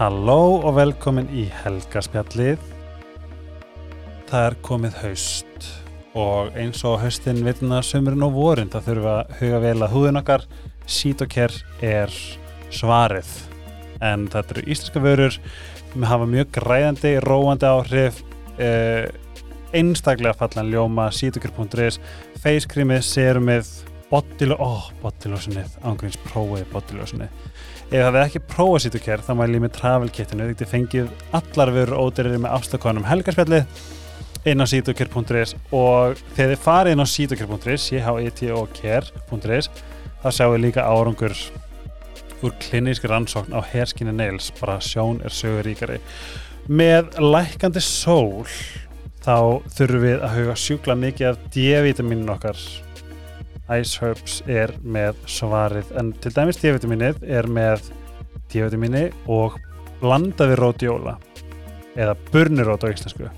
Halló og velkomin í Helgaspjallið. Það er komið haust og eins og haustin vitna sömurinn og vorin það við að huga vel að húðin okkar. Sítoker er svarið. En þetta eru íslenska vörur sem hafa mjög græðandi, róandi áhrif eh, einstaklega fallan ljóma, sítoker.is facecreamið, serumið ó, oh, ángríns prófið bodylósunnið Ef það hefði ekki prófað sítuker þá mæli ég með travel kitinu því þið fengið allar vörur ódýrir með afstökkunum helgarspjallið inn á sítuker.is og þegar þið farið inn á sítuker.is c-h-e-t-o-k-r.is þá sjáum við líka árangur úr klinísk rannsókn á herskinni nails. Bara sjón er sögur ríkari. Með lækandi sól þá þurfum við að huga sjúkla mikið af D-vitaminin okkar Ice Herbs er með svarið. En til dæmis D-vitaminið er með D-vitamini og blandaði rótjóla eða burnirót á íslensku.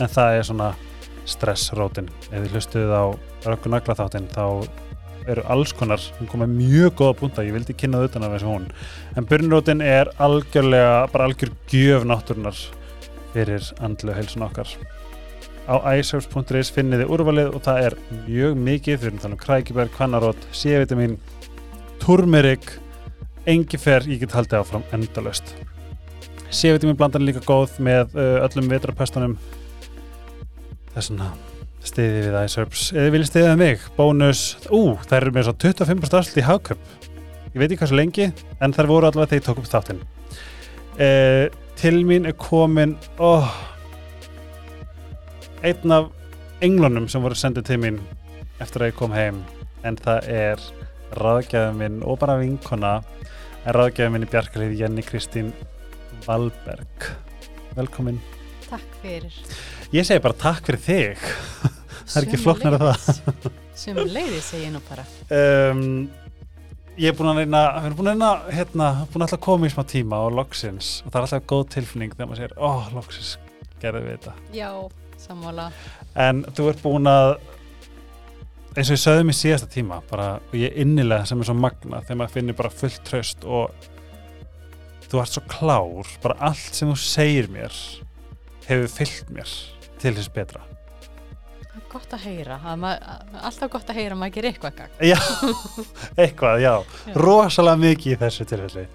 En það er svona stressrótin. Ef þið hlustuðu á rökkur nagla þáttinn þá eru alls konar, hún kom með mjög góða punta ég vildi kynna það utan af þessu hún. En burnirótin er algjörlega bara algjör gjöf náttúrunar fyrir andlu heilsun okkar á iceherbs.is finnið þið úrvalið og það er mjög mikið. Við erum talað um krækibær, kvannarót, C-vitamin turmerik engifer, ég get haldið áfram endalöst C-vitamin blandan er líka góð með uh, öllum vetrapestunum þessuna stiði við iceherbs eða viljið stiðið mig, bónus. Ú, það eru með svo 25% afslut í hagköp ég veit ekki hvað svo lengi en þær voru allavega þegar ég tók upp þáttinn. Uh, til mín er komin óh oh, einn af englunum sem voru sendið til mín eftir að ég kom heim en það er ráðgæðum minn og bara vinkona er ráðgæðum minn í bjarkalið Jenny Kristín Valberg. Velkomin. Takk fyrir. Ég segi bara takk fyrir þig. Það er ekki flokknar af það. Sem leiði segi ég nú bara. Um, Ég er búin að reyna við erum búin að reyna, hérna, búin að koma í smá tíma og loksins og það er alltaf góð tilfinning þegar maður segir, ó, oh, loksins gerði við þetta. Já Sammála. En þú ert búin að eins og ég sögði mér síðasta tíma bara, og ég innilega sem er svo magna þegar maður finnir bara fullt tröst og þú ert svo klár bara allt sem þú segir mér hefur fyllt mér til þess betra gott að heyra alltaf gott að heyra að maður gerir eitthvað gang Já, eitthvað, já, já. rosalega mikið í þessu tilfelli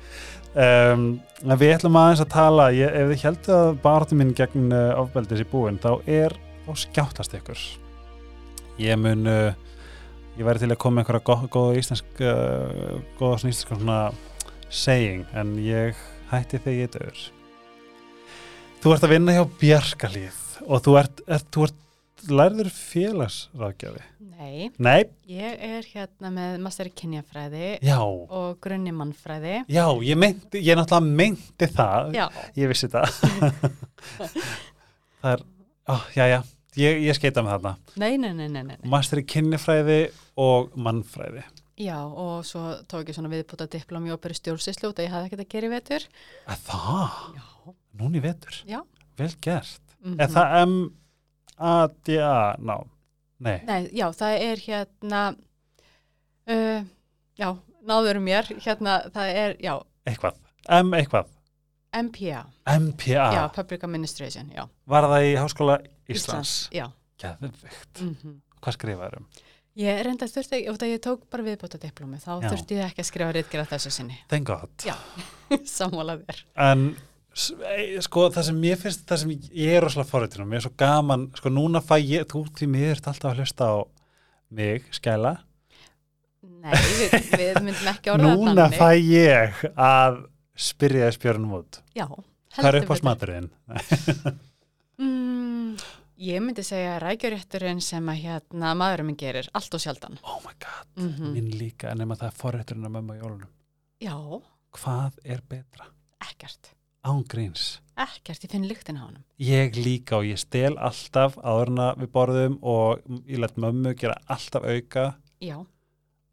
Um, við ætlum aðeins að tala ég, ef þið heldur að barðum minn gegn uh, ofbeldis í búin þá er þá skjáttast ykkur. Ég mun uh, ég væri til að koma einhverja góða góð íslensk uh, góða svona íslensk svona saying en ég hætti þegar ég döður þú ert að vinna hjá Bjarkalíð og þú ert, ert, þú ert lærður félagsráðgjafi? Nei, Nei, ég er hérna með master í kynjafræði já. og grunni mannfræði. Já, ég meinti, ég náttúrulega meinti það. Já, Ég vissi það. Það er, ó, já, já. Ég, ég skeita með þarna. Nei, nei, nei, nei, nei. Master í kynnifræði og mannfræði. Já, og svo tók ég svona viðbúta diplóm í óperu stjórnsýslu út að ég hafði ekkert að gera í vetur. Að Það? Já, Núni vetur? já. Vel gert. Mm Er það M-A-D-A? Ná, nei Nei, já, það er hérna uh, Já, náður mér hérna, það er, já, Eitthvað M eitthvað MPA MPA Já, Public Administration, já Var það í Háskóla Íslands? Já Geðvikt mm Hvað skrifaður um? Ég reynda þurfti ekki, út að ég tók bara viðbóta diplómi, þá Já. þurfti ég ekki að skrifa reytgera þessu sinni. Thank God Já, sammála þér. En sko það sem ég finnst það sem ég er rosalega forritin og mér er svo gaman sko núna fæ ég, þú því mér ert alltaf að hlusta á mig, skæla Nei, við, við myndum ekki orða núna fæ ég að spyrja þess björnum út Já, hvað er heldur upp á smaturinn? Mm, ég myndi segja rækjurétturinn sem að hérna maðurinn minn gerir, allt og sjaldan. oh my god, Mm minn líka en nema það er forriturinn að mömmu á jólunum Já, hvað er betra? ekkert. Án gríns Ekkert, ég finn lyktin á honum. ég líka og ég stel alltaf áður en að við borðum og ég let mömmu gera alltaf auka Já,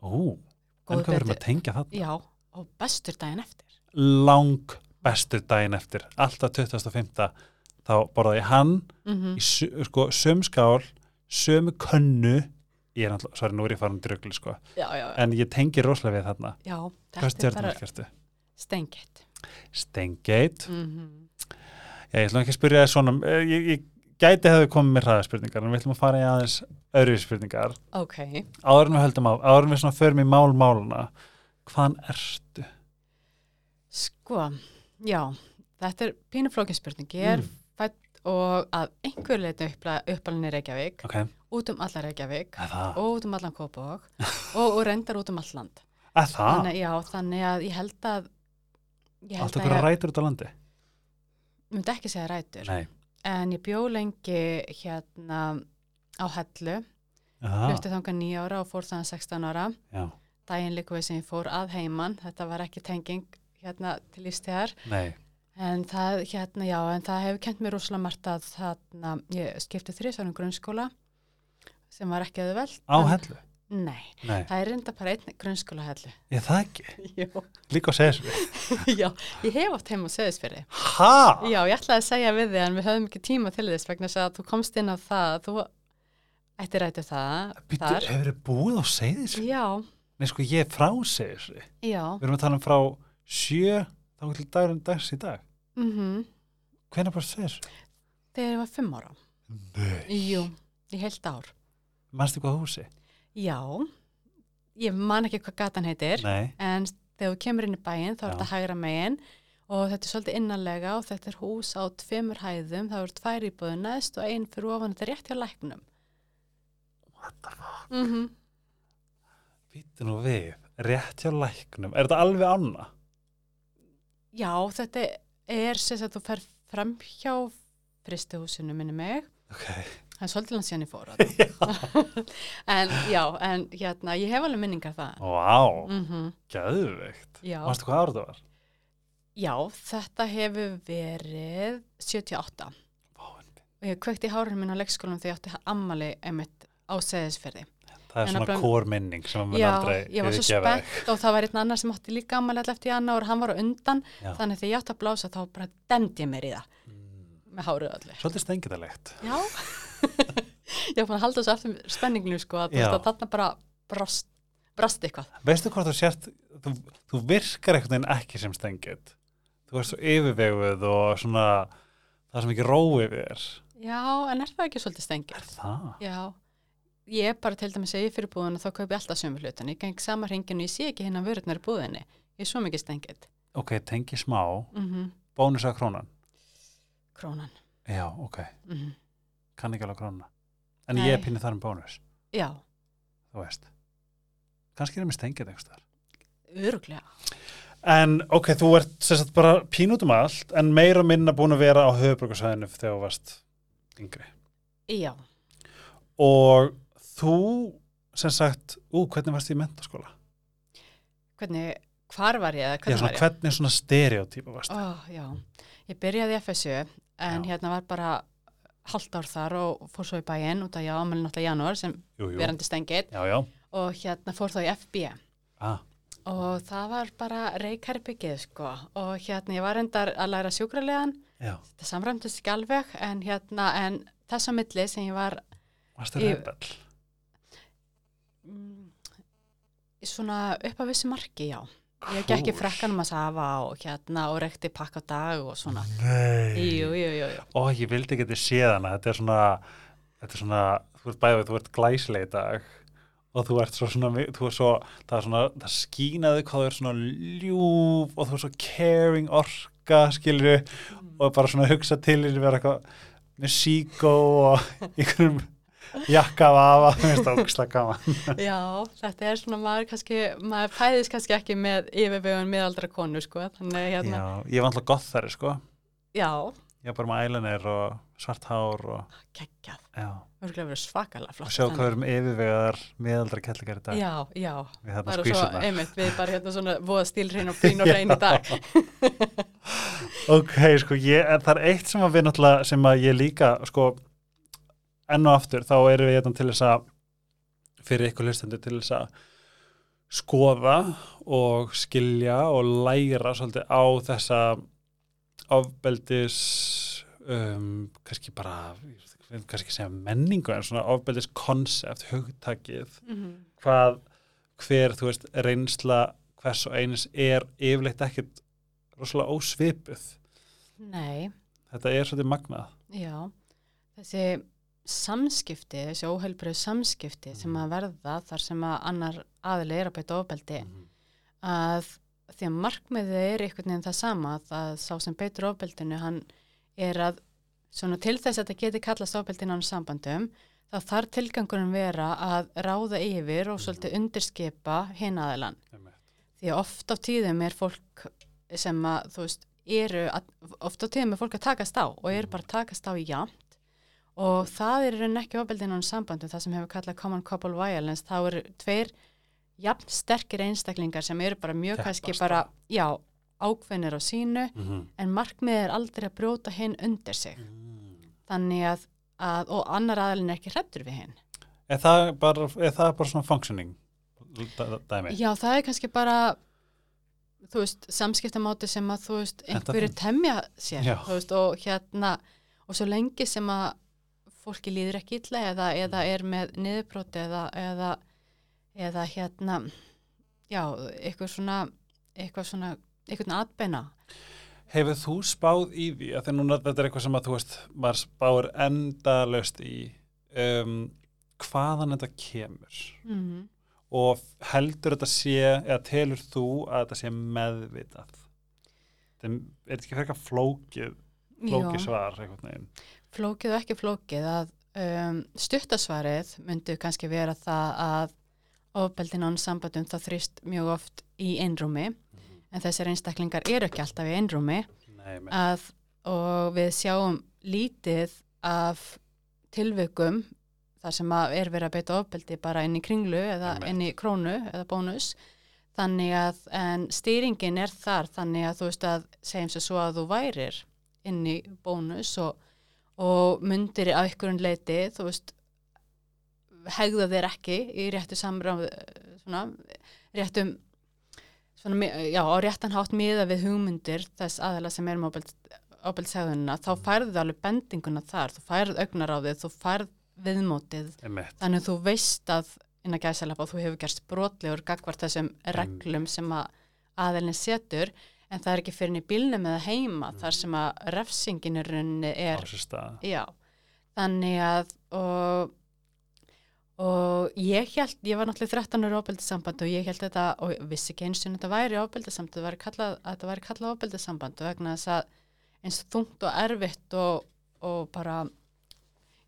Ó, en hvað verðum að tengja það? já, og bestur daginn eftir. lang bestur daginn eftir alltaf 25. þá borðaði ég hann Mm í su- sko, söm skál, sömu könnu ég er náttúrulega, sorry, nú er ég farin dröggli sko, Já, já, já. en ég tengi rosalega við þarna Já, þetta er bara stjórnum Steingate. Mm Já, ég ætlum ekki að spyrja þér svona eh, ég, ég gæti hefði komið með hraðaspurningar en við ætlum að fara í aðeins öðru spurningar. Ok, áður en við höldum á, áður en við svona förum í mál máluna hvaðan ertu? sko já, þetta er pínu flókin spurning. Ég er Mm. fætt og að einhver leiti uppalinn í Reykjavík Ok, út um alla Reykjavík það, og út um allan Kópavog og, og reyndar út um all land. Að það? Þannig, já, þannig að ég held að ég held Allt að okkur ég rætur út á landi? myndi ekki segja rætur. Nei. En ég bjó lengi hérna á Hellu. Aha, flutti þangað nýja ára og fór þannig 16 ára. Já, daginn líka við sem ég fór að heiman. Þetta var ekki tenging hérna til ístíðar nei. En það hérna já en það hefur kent mér rosalega margt að þarna ég skipti þrísvarum grunnskóla sem var ekki auðveld Á en- hellu? Nei, Nei, það er reynda bara einn grunnskóla hellu ég það ekki? Já, Líka segja svo já, ég hef átt heim á Söðisfyrði Ha? Já, ég ætlaði að segja við þig en við höfum ekki tíma til þess vegna að þú komst inn á það. Að þú ætti rættu það Býttu, hefur þið búið á segðis? Já, Nei, sko, ég er frá segðis Við já erum að tala um frá sjö þá til dagurinn dags í dag. Mm Jú, í heilt ár. Manstu hvað húsi? Já, ég man ekki hvað gatan heitir Nei en þegar þú kemur inn í bæinn þá er Já. þetta hægra megin og þetta er svolítið innanlega og þetta er hús á tveimur hæðum, það eru tvær íbúðu neðst og einn fyrir ofan þetta er rétt hjá læknum What the fuck? mm -hmm. Býttu nú við Rétt hjá læknum Er þetta alveg anna? Já, þetta er sem að þú fer fram hjá fristihúsinu minni mig Ok það er svolítið langt síðan ég fór en já, en hérna ég hef alveg minningar það Vá, mm gæðveikt Já, Manstu hvað ára það var? já, þetta hefur verið 78 Vá, og ég kvökti í hárunum minn á leikskólanum þegar ég átti ammali einmitt á seðisferði. Það er En svona kórminning sem að mun Já, aldrei ég var svo spennt og það var einn annar sem átti líka ammali alltaf eftir janúar og hann var á undan, Já. þannig að þegar ég átti að blása þá bara demdi ég mér í það. Með hárið öllu. Svolítið stengidalegt Já, ég fann að halda þessu aftur spenninginu sko að, þarna bara brast, brast eitthvað. Veistu hvort þú sért þú, þú virkar einhvern veginn ekki sem stengið Þú ert svo yfirveguð og svona það sem ekki rói við þér Já, en er það ekki svolítið stengið? Er það? Já, ég er bara til dæmis að ég fyrir búðinu þá kaupi alltaf sömu hlutin. Ég geng sama hringinu, ég sé ekki vörurnar í búðinni. Ég er svo mikið stengið. Ok, tengi smá Mm Bónus að krónan Krónan. Já, ok, Mm kann ekki alveg krónuna. En Nei. ég er pínu þar um bónus. Já, Þú veist. Kannski er mér stengið einhvers þar öruglega. En ok, þú ert sagt bara pínu út um allt en meira minna búin að vera á höfubrökkarsvæðinu þegar þú varst yngri. Já, og þú sem sagt, ú, hvernig varst þið í mentaskóla? hvernig, hvar var ég eða Já, hvernig svona, var ég? hvernig svona stereotypa varst Ó, já, ég byrjaði FSU en Já. hérna var bara halvt ár þar og fór svo í bæinn út af já, ámælinn náttúrulega janúar sem Jú, jú, verandi stengið og hérna fór þá í FB ah, og það var bara reykærbyggið sko. Og hérna ég var endar að læra sjúkralegan Já, það samræmdist ekki alveg en hérna en þess að milli sem ég var varst Ég- rebel? mm, svona upp að vissu marki, já ég gekk í frekkanum að safa og hérna og rekti pakka dag og svona. Nei. Jú, jú, jú, jú. Ó, ég vildi ekki þetta séð hana. Þetta er svona, þetta er svona þú ert bæðið, þú ert glæslega í dag og þú ert svo svona, þú ert svo það er svona, það skínaði hvað þú ert svona ljúf og þú ert svo caring orka, skilur og bara svona hugsa til þér vera eitthvað með síkó og einhverjum jakka af afa, finnst það ógislega gaman. Já, þetta er svona maður kannski, maður fæðist kannski ekki með yfirvegun miðaldra konu sko þannig hérna, Já, ég var alltaf gott þar, sko. Já, ég var bara með ælanir og svart hár og, já, örgulega verið svakalega og flott sjá hvað við erum yfirvegaðar meðaldra kettlingar í dag. Já, já, við þarna bara svo skvísunar einmitt, við bara hérna svona voða stílrein og frín og hrein í dag. Ok, sko, ég, það er eitt sem að við náttúrulega, sem að ég líka, sko, enn og aftur, þá erum við hérna til þess að, fyrir ykkur hlustendur til þess að skoða og skilja og læra svolítið á þessa ofbeldis, um, kannski bara, kannski segja menningu, en svona ofbeldis konsept, hugtakið, Mhm. hvað, hver, þú veist, reynsla hvers og eins er yfirleitt ekkert rosalega ósvipuð. Nei, þetta er svolítið magnað. Já, þessi samskipti, þessi óheilbrið samskipti sem að verða þar sem að annar aðli er að beita ofbeldi að því að markmiðið er einhvern veginn það sama að sá sem beitur ofbeldinu hann er að svona til þess að þetta geti kallast ofbeldin án sambandum þá þarf tilgangurinn vera að ráða yfir og svolítið undirskipa hinn aðilan því að oft á tíðum er fólk sem að þú veist eru að, oft á tíðum er fólk að takast á og eru bara að takast á í jamt og það er rauninni ekki ofbeldin án sambandum það sem hefur kallað common couple violence þá eru tveir jafn sterkir einstaklingar sem eru bara mjög Keppast kannski bara, já, ákveðnir á sínu mm -hmm. en markmiðið er aldrei að brjóta hinn undir sig þannig að, að og annar aðalinn er ekki hrættur við hinn er, það bara, er það bara svona functioning dæ- dæmi? já, það er kannski bara þú veist, samskiptamáti sem að þú veist, einhverju temja sér Já. þú veist, og hérna og svo lengi sem að fólki líður ekki illa eða, eða er með niðurbroti eða, eða, eða hérna já, eitthvað svona eitthvað svona, eitthvað atbeina. Hefur þú spáð í því að því núna þetta er eitthvað sem að þú veist maður spáir endalaust í um, hvaðan þetta kemur? Mm og heldur þetta sé eða telur þú að þetta sé meðvitað? Þetta er er þetta ekki fyrir eitthvað flókið flókið svar einhvern veginn flókið og ekki flókið að um, stuttasvarið myndi kannski vera það að ofbeldin án sambandum það þrýst mjög oft í einrúmi en þessir einstaklingar eru ekki alltaf í einrúmi. Að, og við sjáum lítið af tilveikum þar sem er verið að beita ofbeldi bara inn í kringlu eða Einmitt. inn í krónu eða bónus. Þannig að stýringin er þar þannig að þú veist að segjum sér svo að þú værir inn í bónus og, og myndir á einhverjum leiti þú veist hegða þér ekki í réttu samráð svona réttum svona, já, á réttan hátt miða við hugmyndir þess aðeila sem er ábeldsæðunina, þá færðu alveg bendinguna þar, þú færð augnar á þið, þú færð viðmótið, einmitt. þannig að þú veist að innan gæsalapa þú hefur gerst brotlegur gagvart þessum reglum sem að aðeilin setur, en það er ekki fyrir í bílnum eða heima, þar sem að refsingin í rauninni á er. Já, þannig að og, og ég held, ég var náttúrulega 13 ára ábeldissamband og ég held þetta og vissi ekki eins og þetta væri ábeldissamband þetta væri kallað, kallað ábeldissamband vegna þess að eins þungt og erfitt og, og bara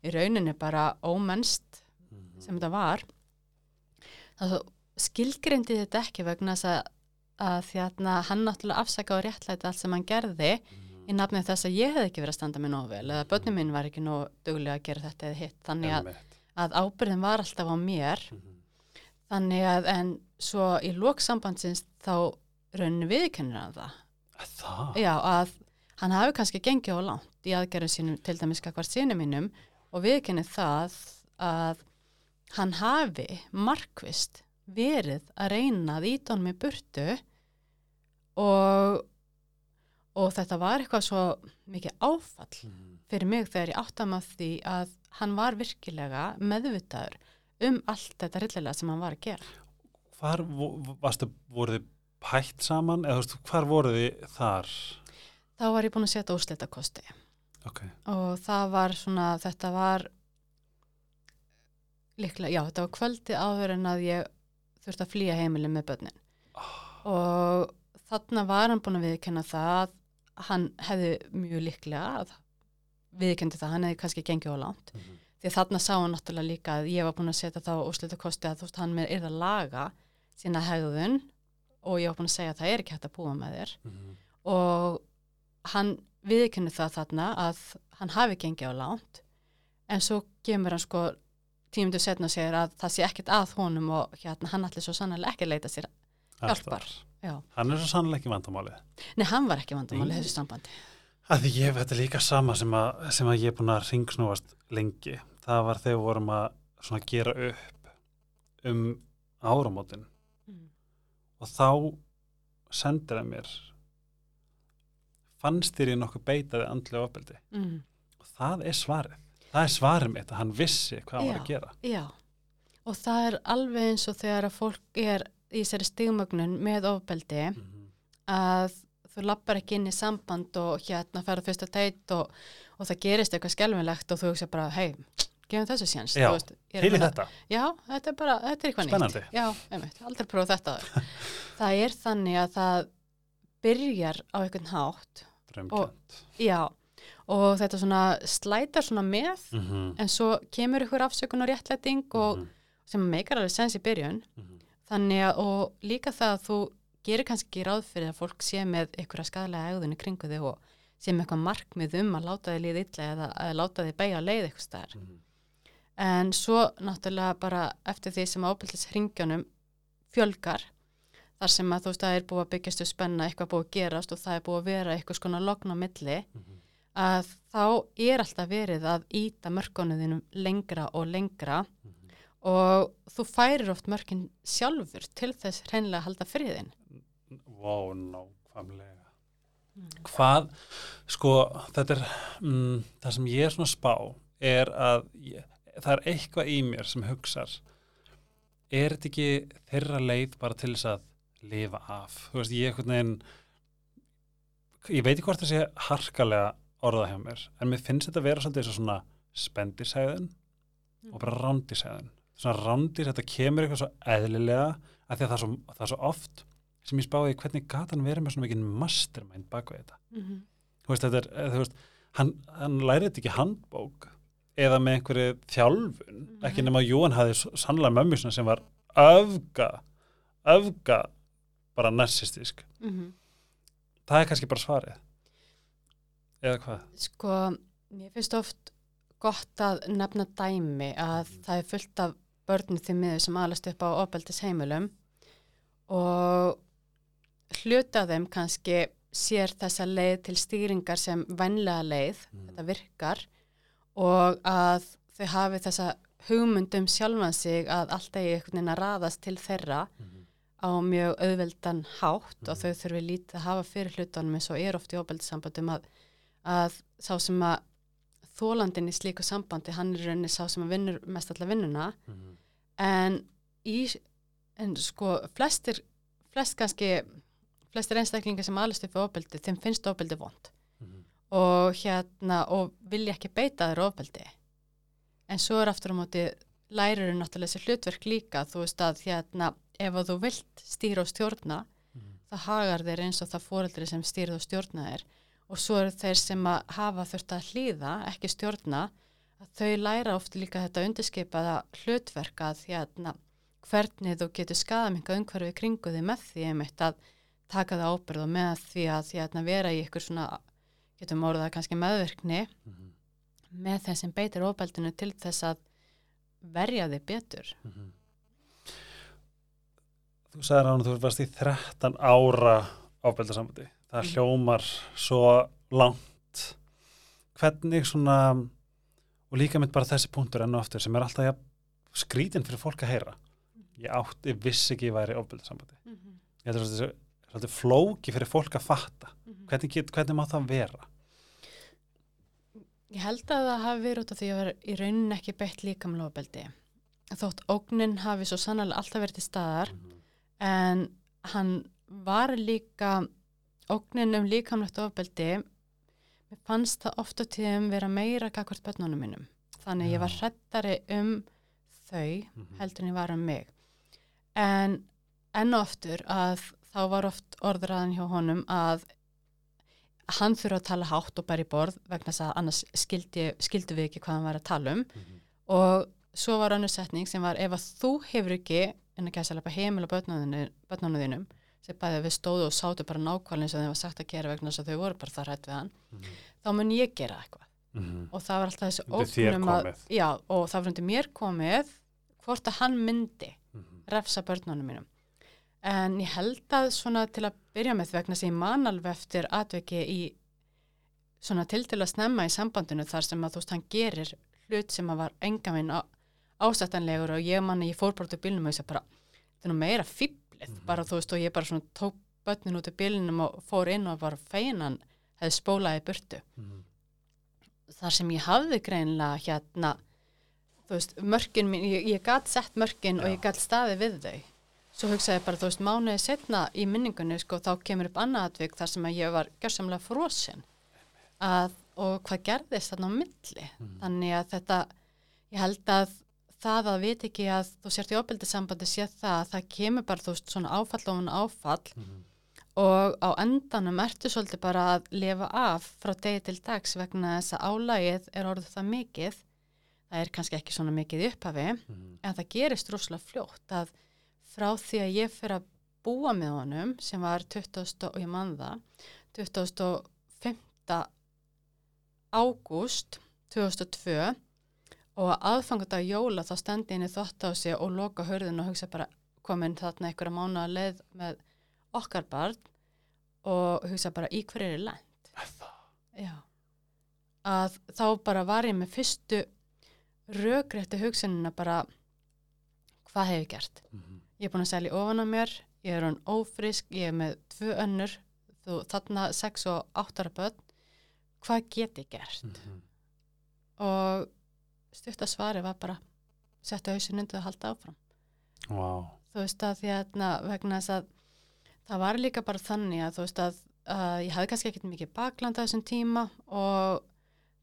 í rauninni bara ómennst sem þetta var þá skilgrindi þetta ekki vegna þess að, að þérna hann náttúrulega afsaka og réttlæti allt sem hann gerði í nafnið þess að ég hef ekki verið að standa mig nóg vel eða börnum minn var ekki nóg duglega að gera þetta eða hitt. Þannig að, að ábyrðin var alltaf á mér. Mhm. þannig að en svo í lóksambandsins þá raunin viðkennir hann það. Það? já að hann hafi kannski gengið á langt í aðgerðum sínum til dæmis kakvart sínum mínum og viðkennir það að hann hafi markvist verið að reyna að íta honum í burtu og og þetta var eitthvað svo mikið áfall Mhm. fyrir mig þegar ég átta maður því að hann var virkilega meðvitaður um allt þetta rillilega sem hann var að gera. Hvar varstu, voruð þið pætt saman eða veist, hvar voruð þið þar? Þá var ég búin að setja úslita kosti Ok, og það var svona, þetta var líklega, já, þetta var kvöldi áður en að ég þurfti að flýja heimilin með börnin og þarna var hann búin að viðkenna það að hann hefði mjög líklega að viðkendi það, hann hefði kannski gengið á langt Mhm. því að þarna sá hann náttúrulega líka að ég var búin að setja þá úslita kosti að þú veist hann með er að laga sína hegðun og ég var búin að segja að það er ekki hægt að búa með þér Mhm. og hann viðkynni það þarna að hann hafi gengið á langt en svo kemur hann sko tímundu setna og segir að það sé ekkert að honum og hérna hann allir svo sannlega ekki leita sér hjálpar. Alltaf. Já. Hann er svo sannlega ekki vandamálið. Nei, hann var ekki vandamáli Nei. þessu sambandi. Að því ég hef þetta líka sama sem að, sem að ég er búin að ringsnúast lengi. Það var þegar við vorum að gera upp um áramótin Mm. og þá sendir það mér fannst þér ég nokkuð beitaði andlega ofbeldi Mm. og það er svarið. Það er svarið mitt að hann vissi hvað hann var Já. að gera. Já, og það er alveg eins og þegar að fólk er í þessari stigmögnun með ofbeldi Mhm. að þú lappar ekki inn í samband og hérna ferða fyrsta teit og, og það gerist eitthvað skelvilegt og þú hugsa bara, hei, gefum þessu sjans Já, veist, að í meina- þetta. Já, þetta er bara, þetta er eitthvað Spennandi. nýtt. Já, einmitt, aldrei prófa þetta. það er þannig að það byrjar á einhvern hátt, Drömkjönd. já, og þetta svona slætar svona með, Mm -hmm. en svo kemur ykkur afsökun og réttlæting og Mhm. sem meikar alveg sens í byrjun, Mhm. Þannig að, og líka það að þú gerir kannski ráð fyrir að fólk sé með einhverja skadalega ægðunni kringu þig og sé með eitthvað markmið um að láta þig líða illa eða að láta þig beigja leið eitthvað staðar. Mhm. En svo náttúrulega bara eftir því sem ábyrðlis hringjónum fjölgar þar sem að þú veist að það er búið að byggjast upp spenna, eitthvað búið að gerast og það er búið að vera eitthvað skona logn á milli Mhm. að þá er alltaf verið að íta mörkunuðinum lengra og lengra. Og þú færir oft mörkin sjálfur til þess hreinlega að halda friðin. Vá, nákvæmlega. Hvað, sko, þetta er, mm, það sem ég er svona spá er að ég, það er eitthvað í mér sem hugsar, er þetta ekki þeirra leið bara til þess að lifa af? Þú veist, ég einhvern veginn, ég veit ekki hvort það sé harkalega orða hjá mér, en mér finnst þetta að vera svolítið eins og svona spendisæðin og bara rándisæðin. Svona rándis, þetta kemur eitthvað svo eðlilega af því að það er svo, það er svo oft sem ég spáði hvernig gat hann verið með svona mikið mastermind baka þetta. Mm -hmm. Þú veist, þetta er, eh, þú veist, hann, hann lærið þetta ekki handbók eða með einhverju þjálfun, ekki Mhm. nema að hafði svo- sannlega mömmu sem var öfga, öfga bara narsistísk. Það er kannski bara svarið. Eða hvað? Sko, mér finnst oft gott að nefna dæmi að það er fullt af börnum því miður sem alast upp á opeldis heimilum og hluti af þeim kannski sér þessa leið til stýringar sem vænlega leið, Mm. þetta virkar og að þau hafi þessa hugmyndum sjálfan sig að alltaf í einhvern veginn að raðast til þeirra á mjög auðveldan hátt og Mhm. þau þurfi lítið að hafa fyrir hlutunum eins og er oft í óbeldissambandum að, að sá sem að þólandin í slíku sambandi, hann er rauninni sá sem vinnur mest alla vinnuna. En í en sko flestir flest kannski flestir einstaklingar sem alist upp á óbeldi, þeim finnst óbeldi vond og hérna og vilja ekki beita þeir ofbeldi. En svo er aftur á móti lærurinn náttúrulega þessi hlutverk líka þú veist að hérna ef að þú vilt stýra og stjórna það hagar þeir eins og það fóreldri sem stýrið og stjórna þeir og svo eru þeir sem að hafa þurft að hlýða ekki stjórna að þau læra oft líka þetta undirskipaða hlutverk að hérna hvernig þú getur skadaminga umhverfið kringu þig með því einmitt að taka það ábyrð og með því að hérna, vera í ykkur svona getum orðað kannski meðvirkni með þeim sem beitir óbeldinu til þess að verja þig betur. Þú sagði ráðan að þú varst í 13 ára ábeldarsambandi. Það hljómar svo langt. Hvernig svona, og líka mitt bara þessi punktur enn og aftur sem er alltaf ja, skrítin fyrir fólk að heyra. Ég átti, vissi ekki ég væri ábeldarsambandi. Ég heldur að þetta er svolítið flóki fyrir fólk að fatta. Hvernig, get, hvernig má það vera? Ég held að það hafi verið út af því að vera í rauninni ekki beitt líkamlega ofbeldi. Þótt ógnin hafi svo sannlega alltaf verið til staðar en hann var líka ógnin um líkamlegt ofbeldi mér fannst það ofta tíðum vera meira kakvart börnunum minnum. Þannig að ég var hrettari um þau Mhm. heldur en ég var um mig. En enn og aftur að þá var oft orðraðan hjá honum að hann þurfa að tala hátt og í borð vegna þess að annars skildi, skildi við ekki hvað hann var að tala um og svo var önnur setning sem var ef að þú hefur ekki en að gæsa lepa heimil á börnunum þínum sem bæði við stóðu og sátu bara nákvæmlega eins og þeim var sagt að gera vegna þess að þau voru bara það rætt við hann þá mun ég gera eitthvað. Og það var alltaf þessi ógnum að já, og það var undir mér komið hvort að hann myndi refsa börnunum mínum. En ég held að svona til að byrja með vegna sem ég man alveg eftir atveki í svona til til að snemma í sambandinu þar sem að þú veist hann gerir hlut sem að var enga minn ásættanlegur og ég manni ég fór bara út af bílnum og ég sagði bara þetta er nú meira fýblið Mhm. bara þú veist og ég bara svona tók börnin út af bílnum og fór inn og bara feinan hefði spólaði burtu þar sem ég hafði greinlega hérna þú veist, mörkin mín, ég, ég gatt sett mörkin og Já. ég gatt staði við þau svo hugsaði ég bara, þú veist, mánuði setna í minningunni, sko, þá kemur upp annað atvik þar sem að ég var gjörsamlega frosin að, og hvað gerðist þarna á milli, þannig að þetta ég held að það að vit ekki að þú sért í opildisambandi sé það að það kemur bara, þú veist, svona áfall og hún áfall og á endanum ertu svolítið bara að lifa af frá degi til dags vegna þess að álægið er orðið það mikið það er kannski ekki svona mikið upphafi en það gerist rosalega fljótt að frá því að ég fyrir að búa með honum sem var 20. og ég man það 25. ágúst 2002 og að aðfangat jóla þá stendi í þótt á sig og loka hörðin og hugsa bara komin þarna einhverja mánu að leið með okkar barn. Og hugsa bara í hverju er lent? Já. að þá bara var ég með fyrstu rökréttu hugsunina bara hvað hef ég gert? Ég er búin að selja ofan á mér ég er hann ófrisk, ég er með tvö önnur þú, þarna sex og áttara börn. Hvað get ég gert? Og stutta svari var bara setja hausin undir að halda áfram. Vá, þú veist að því að na, vegna þess að það var líka bara þannig að þú veist að, að ég hafði kannski ekkert mikið bakland á þessum tíma og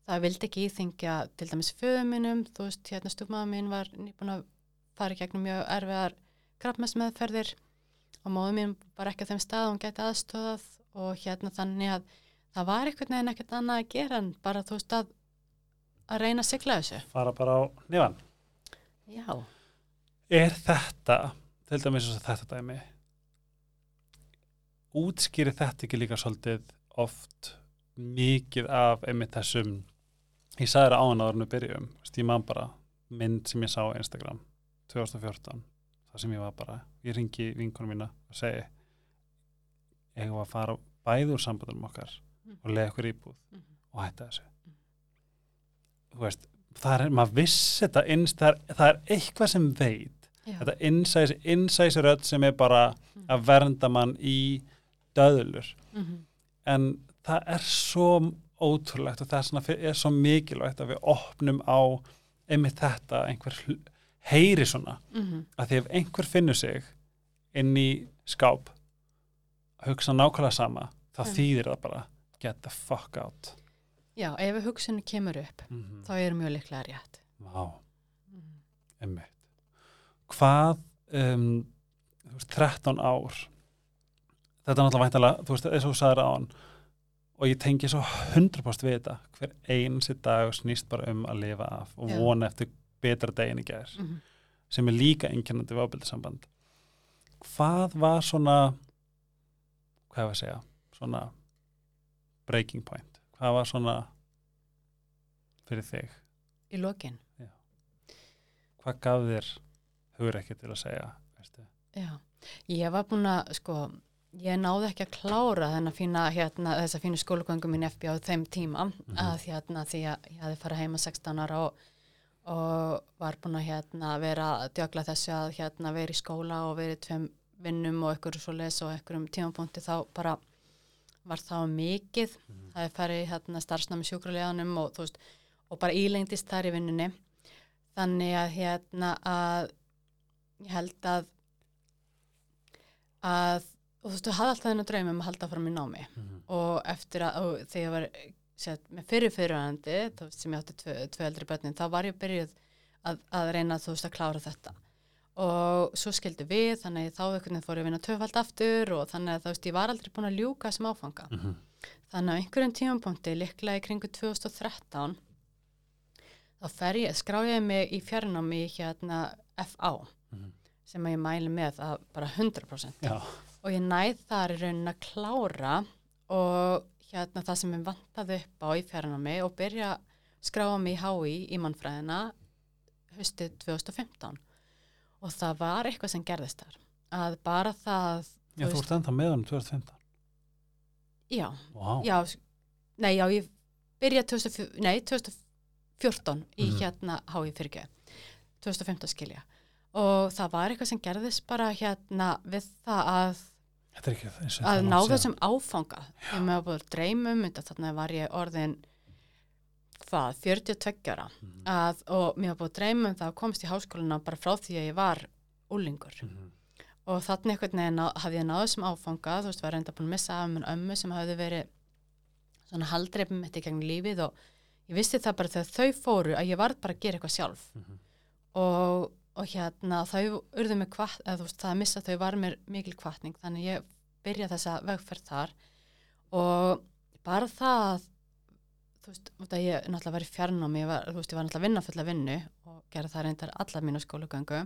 það vildi ekki íþingja til dæmis föðum mínum, þú veist hérna stúmaða mín var nýbúin að fara í gegnum mjög erfiðar krabbmessmeðferðir og móðu mín var ekki á þeim stað hún gæti aðstofað og hérna þannig að það var einhvern veginn ekkert annað að gera en bara þú veist að að reyna að sigla þessu. fara bara á nefan Já. Er þetta, til dæmis þetta dæmi útskýri þetta ekki líka svolítið oft mikið af einmitt þessum ég sagði það áðan áður en við byrjum man bara mynd sem ég sá á Instagram 2014 það sem ég var bara, ég ringi vinkunum mína og segi ég var að fara bæði úr sambandunum okkar og leiða okkur íbúð Mhm. og hætta þessu veist, það er, maður vissi þetta innst, það, er, það er eitthvað sem veit Já. þetta innsæs, innsæsrödd sem er bara að vernda mann í döðlur Mhm. en það er svo ótrúlegt og það er, svona, er svo mikilvægt að við opnum á einmitt þetta, einhver heyri svona, Mhm. að því ef einhver finnur sig inn í skáp að hugsa nákvæmlega sama þá Mm. þýðir það bara get the fuck out Já, ef hugsunni kemur upp, mm -hmm. þá er mjög líklega rétt. Vá, einmitt hvað um, þú veist, 13 ár þetta er náttúrulega væntalega þú veist, eins og þú sagðir á hann og ég tengi svo 100% við þetta hver einsi dag snýst bara um að lifa af og Já. vona eftir betra degin í gær Mhm. sem er líka einkennandi við ábyrðisamband hvað var svona hvað var að segja svona breaking point hvað var svona fyrir þig Í lokin, hvað gaf þér hugur ekki til að segja veistu? já. Ég var búin að, sko, ég náði ekki að klára þennan fína, hérna, þessa fínu skólagöngum minn FB á þeim tíma að hérna, því að ég hafði farið heima 16 ára og, og var búin að hérna, vera að djögla þessu að hérna, vera í skóla og vera í tveim vinnum og ykkur svo les og ykkur um tímapunkti þá bara var það mikið, það er farið hérna, starfsnámi sjúkraleganum og, veist, og bara ílengdist þar í vinnunni. Þannig að hérna að ég held að að og þú veist, þú hafði alltaf þennan draum um að halda fram í námi. Og eftir að, og þegar ég var sett, með fyrir fyrirhandi, þú veist, sem ég átti tvö, tvö eldri börnin, þá var ég byrjuð að, að reyna þú veist að klára þetta og svo skildi við, þannig þá einhvern veginn fór ég að vinna tvöfald aftur og þannig að þú veist, ég var aldrei búin að ljúka sem áfanga Mhm. þannig að einhverjum tímapunkti, líklega í kringu 2013 þá fer ég, skrá ég mig í fjarnámi hérna FA Mhm. sem að ég mæli með að bara 100% Já, og ég næð þar í raunin að klára og hérna það sem ég vantaði upp á í fjarnámi og byrja að skráa mig í HÍ í mannfræðina haustið 2015 og það var eitthvað sem gerðist þar. Að bara það Já þú ert ennþá með hann 2015 já, Vá, já, nei, já, ég byrjaði 2014, nei, 2014 í Mhm. hérna HÍ fyrirgjöð 2015 skilja og það var eitthvað sem gerðist bara hérna við það að að ná þessum áfanga. Ég með að búið dreymum þetta þannig var ég orðin hvað, 42 ára Mhm. að, og mér var búið dreymum það að komast í háskóluna bara frá því að ég var úlingur Mhm. og þannig einhvern veginn hafði ég náðu sem áfanga, þú veist, var reynda búin að missa af mér ömmu sem hafði verið svona haldreipum í gegn lífið og ég vissi það bara þegar þau fóru að ég varð bara að gera eitthvað sjálf Mhm. og, og hérna þau urðu mig kvart, eða veist, það að missa þau var mér mikil kvartning, þannig ég byrja þessa vegferð þar og bara það að þú veist, út að ég náttúrulega var í fjarnámi, ég var, þú veist, ég var náttúrulega vinna fulla vinnu og gera það reyndar allar mínu skólagöngu.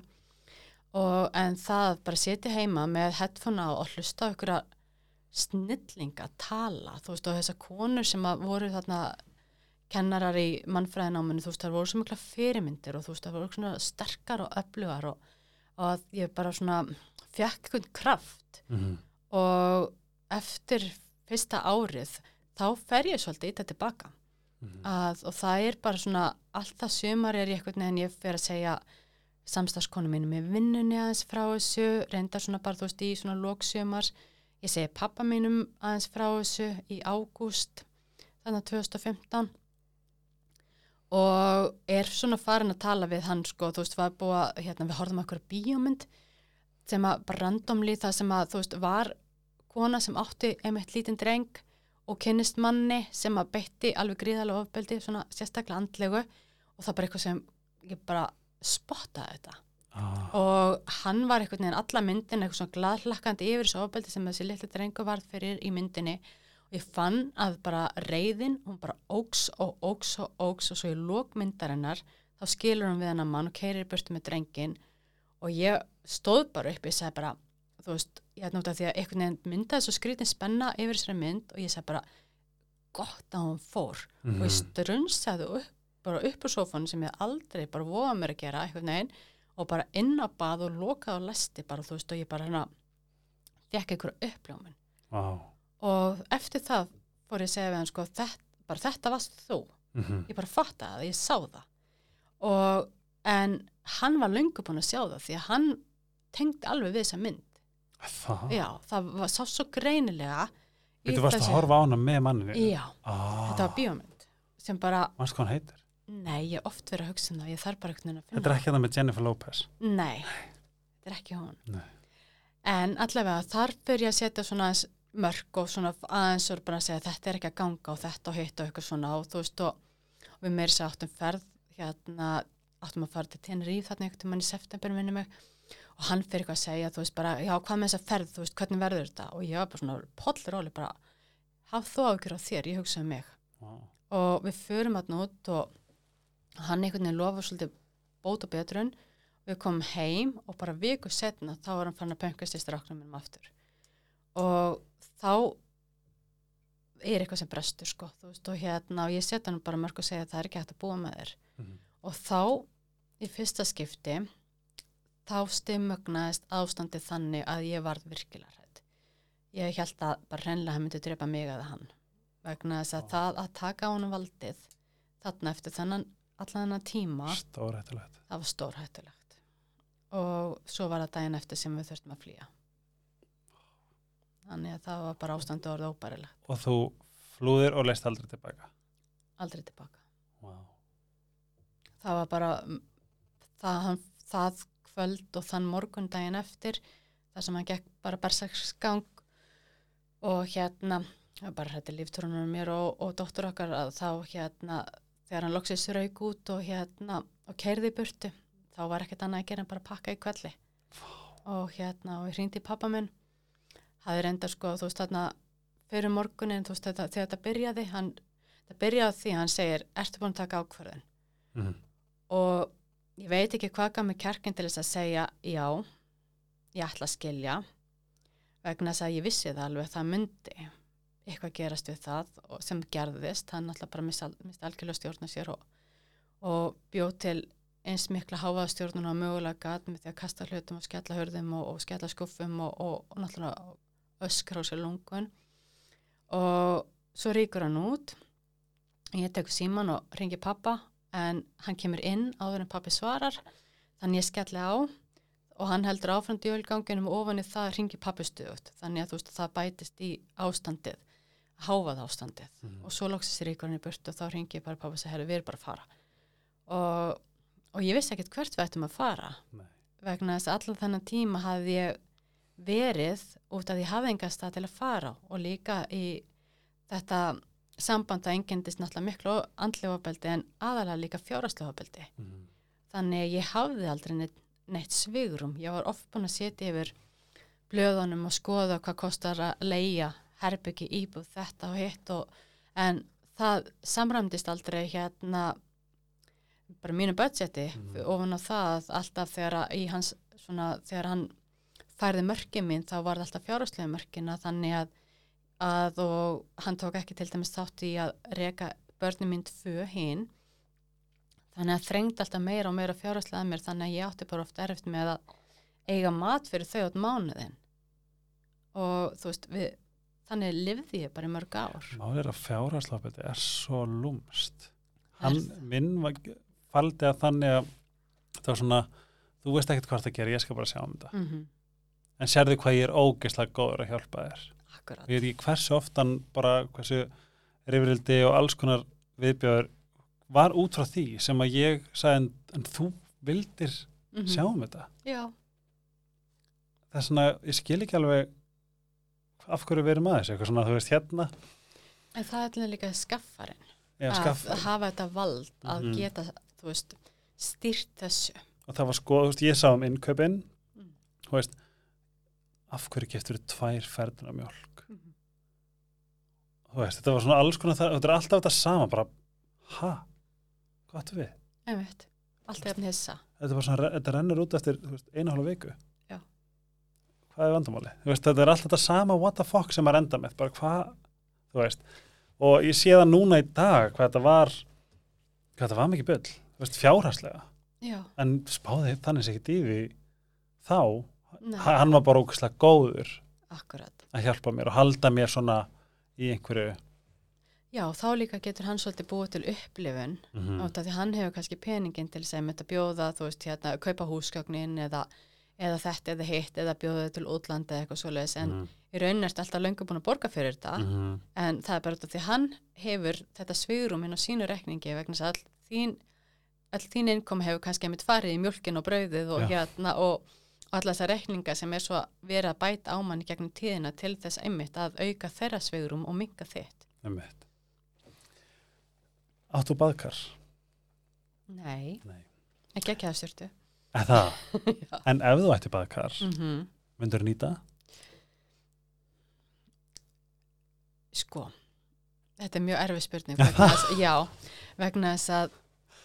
Og en það bara setja heima með headphone á og hlusta á ykkur að snillinga tala, þú veist, og þessar konur sem að voru þarna kennarar í mannfræðináminu, þú veist, það voru svo mikla fyrirmyndir og þú veist, það voru svona sterkar og öflugar og, og að ég bara svona fekk einhvern kraft. Mhm. og eftir fyrsta árið þá fer ég svolítið í þetta tilbaka Mhm. að, og það er bara svona alltaf sumar er ég eitthvað en ég fer að segja samstagskonu mínu með vinnunni aðeins frá þessu reyndar svona bara þú veist í svona lóksumars ég segi pappa mínum aðeins frá þessu í ágúst þannig að 2015 og er svona farin að tala við hann sko, þú veist, var búið að hérna, við horfum okkur bíómynd sem að bara randomli það sem að þú veist, var kona sem átti einmitt lítinn dreng og kynnist manni sem að beitti alveg gríðalega ofbeldi, svona sérstaklega andlegu og það bara eitthvað sem ég bara spottaði þetta. Ah. og hann var einhvern veginn alla myndin eitthvað svona gladhlakkandi yfir þessu ofbeldi sem þessi litli drengu varð fyrir í myndinni. Og ég fann að bara reyðin, hún bara óks og óks og óks og svo í lókmyndarinnar þá skilur hún við hann að mann og keirir burtu með drengin og ég stóð bara upp, ég sagði bara þú veist, ég hætti náttúrulega því að einhvern veginn myndaði svo skrítin spenna yfir þessari mynd og ég sagði bara gott að hún fór Mhm. og ég strunsaði upp, bara upp úr sófanu sem ég aldrei bara voða mér að gera einhvern veginn og bara inn á bað og lokaði og lesti bara þú veist og ég bara hérna fekk einhverju uppljómin Vá. og eftir það fór ég að segja við hann sko þetta, bara þetta varst þú Mhm. ég bara fattaði það, ég sá það og en hann var löngu búin að sjá það því að hann tengdi alveg við þessa mynd Það? já, það var sá svo greinilega Þú varst að horfa á hana með manninu? já, Ah. þetta var bíómynd sem bara, Manstu hvað hann heitir? nei, ég oft verið að hugsa um það ég þarf bara veginn að finna Þetta er ekki það með Jennifer Lopez. Nei, þetta er ekki hún. Nei. En allavega þar fyrir ég að setja svona aðeins mörg og svona aðeins og bara að segja þetta er ekki að ganga og þetta og hitt og eitthvað svona og þú veist og, og við meiri sér áttum ferð hérna, áttum að fara til Tenerife þarna einhvern tímann í september minni mig og hann fyrir eitthvað að segja, þú veist bara, já hvað með þessa ferð, þú veist hvernig verður þetta? Og ég var bara svona pollróli bara, haf þú ákjör á þér, ég hugsaði um mig. Vá. og við förum þarna út og hann einhvern veginn lofa svolítið bót og betrun. Við komum heim og bara viku setna þá var hann fann að pöngast í stráknum minnum aftur. Og þá er eitthvað sem brestur sko veist og hérna og ég setja hann bara mörg og segja að það er ekki hægt að búa með þér. Mhm. og þá í fyrsta skipti þá stimmögnaðist ástandið þannig að ég varð virkilega hrædd. Ég held að bara hreinlega hann myndi drepa mig eða hann. Vegna þess að það að taka á hann valdið þarna eftir þennan allan þennan tíma Stórættulegt. það var stórhættulegt. Og svo var það daginn eftir sem við þurftum að flýja. Þannig að það var bara ástandið orðið óbærilegt. Og þú flúðir og leist aldrei tilbaka. aldrei tilbaka. Vá. það var bara það, hann, það kvöld og þann morgun daginn eftir þar sem hann gekk bara bersaksgang og hérna það bara hætti líftúrunum mér og, og dóttur okkar að þá hérna þegar hann loksist rauk út og hérna og keirði í burtu þá var ekkert annað að gera en bara pakka í kvelli og hérna og ég hringdi í pappa minn. Hafði reynda sko þú veist þarna fyrir morgunin þú veist þetta, þegar þetta byrjaði hann, þetta byrjaði því hann segir ertu búin að taka ákvörðun? Mhm. og ég veit ekki hvað gaf mig kjarkin til þess að segja já, ég ætla að skilja vegna þess að ég vissi það alveg að það myndi eitthvað gerast við það sem gerðist, hann alltaf bara misti, algjörlega stjórna sér og, og bjóð til eins mikla háfaðastjórnun og mögulega gat með því að kasta hlutum og skella hörðum og, og skella skuffum og, og, náttúrulega öskra á sér lungun. Og svo ríkur hann út. Ég tekur síman og ringi pappa en hann kemur inn áður en pappi svarar þannig ég skelli á og hann heldur áfram djölganginum og ofan í það ringi pappi stuðut þannig að þú veist það bætist í ástandið háfað ástandið. Mhm. og svo loksist ríkur hann í burt og þá ringi ég bara pappa og segi, herru, við erum bara að fara. Og, og ég vissi ekkert hvert við ættum að fara. Nei. vegna þess að allan þennan tíma hafði ég verið út af því hafði enga stað til að fara og líka í þetta samband að engendist náttúrulega miklu andlega ofbeldi en aðalega líka fjáraslega ofbeldi. Mhm. Þannig að ég hafði aldrei neitt, neitt svigrum. Ég var oft búin að setja yfir blöðunum og skoða hvað kostar að leia herbyggi íbúð þetta og hitt og en það samræmdist aldrei hérna bara mínu budgeti Mhm. ofan á það alltaf þegar að í hans svona þegar hann færði mörkin mín þá var það alltaf fjárháslega mörkina þannig að, að og hann tók ekki til dæmis þátt í að reka börnum mín tvö hinn þannig að þrengdi alltaf meira og meira fjárháslega að mér þannig að ég átti bara oft erfitt með að eiga mat fyrir þau átt mánuðin og þú veist við, þannig lifði ég bara í mörg ár Málið er að fjárhagslapeti er svo lúmst. Hann, minn var, faldi að þannig að það var svona, þú veist ekkert hvað það gerir, ég skal bara sjá um þetta. mm En sérðu hvað ég er ógeðslega góður að hjálpa þér. Akkurat Ég er í hversu oftan bara hversu rifrildi og alls konar viðbjöður var út frá því sem að ég sagði en, en þú vildir Mhm. sjá um þetta. Já, Það er svona, ég skil ekki alveg af hverju við erum að þessu, eitthvað svona, þú veist, hérna, en það er alveg líka skaffarinn ég að skaffa. hafa þetta vald að Mhm. geta, þú veist, styrt þessu og það var sko, þú veist, ég sá um innkaupin Mm. þú veist af hverju geftur þú tvær ferðina mjölk Mhm. þú veist, þetta var svona alls konar það, þetta er alltaf þetta sama, bara ha, hvað ættu við? einmitt, allt er að hissa. Þetta, var svona, þetta rennur út eftir eina hálfa viku. Já. hvað er vandamáli? Veist, þetta er alltaf þetta sama what the fuck sem að renda með, bara hvað þú veist, og ég sé það núna í dag hvað þetta var hvað þetta var mikið fjárhagslega. Já, en spáði þannig sér ekki dífi þá Nei. Ha- hann var bara ógæslega góður akkurat að hjálpa mér og halda mér svona í einhverju Já, þá líka getur hann svolítið búið til upplifun mm mm. át af því hann hefur kannski peningin til sem þetta bjóða, þú veist, hérna, kaupa húsgögnin eða, eða þetta eða hitt eða bjóða þau til útlanda eða eitthvað svoleiðis en Mhm. í raunin ertu alltaf löngu búin að borga fyrir þetta -hmm. en það er bara af því hann hefur þetta svigrum inn á sínu rekningi vegna þess að all þín, all þín innkom hefur kannski einmitt farið í mjölkin og brauðið og Já. hérna og, og alla þessar rekninga sem er svo verið að bæta á manni gegnum tíðina til þess einmitt að auka þeirra svigrum og minka þitt. Áttu baðkar? Nei, Nei. ekki ekki að það? Já. en ef þú ætti baðkar, Mm -hmm. myndur þú nýta? Sko, þetta er mjög erfið spurning vegna þess, já, vegna þess að,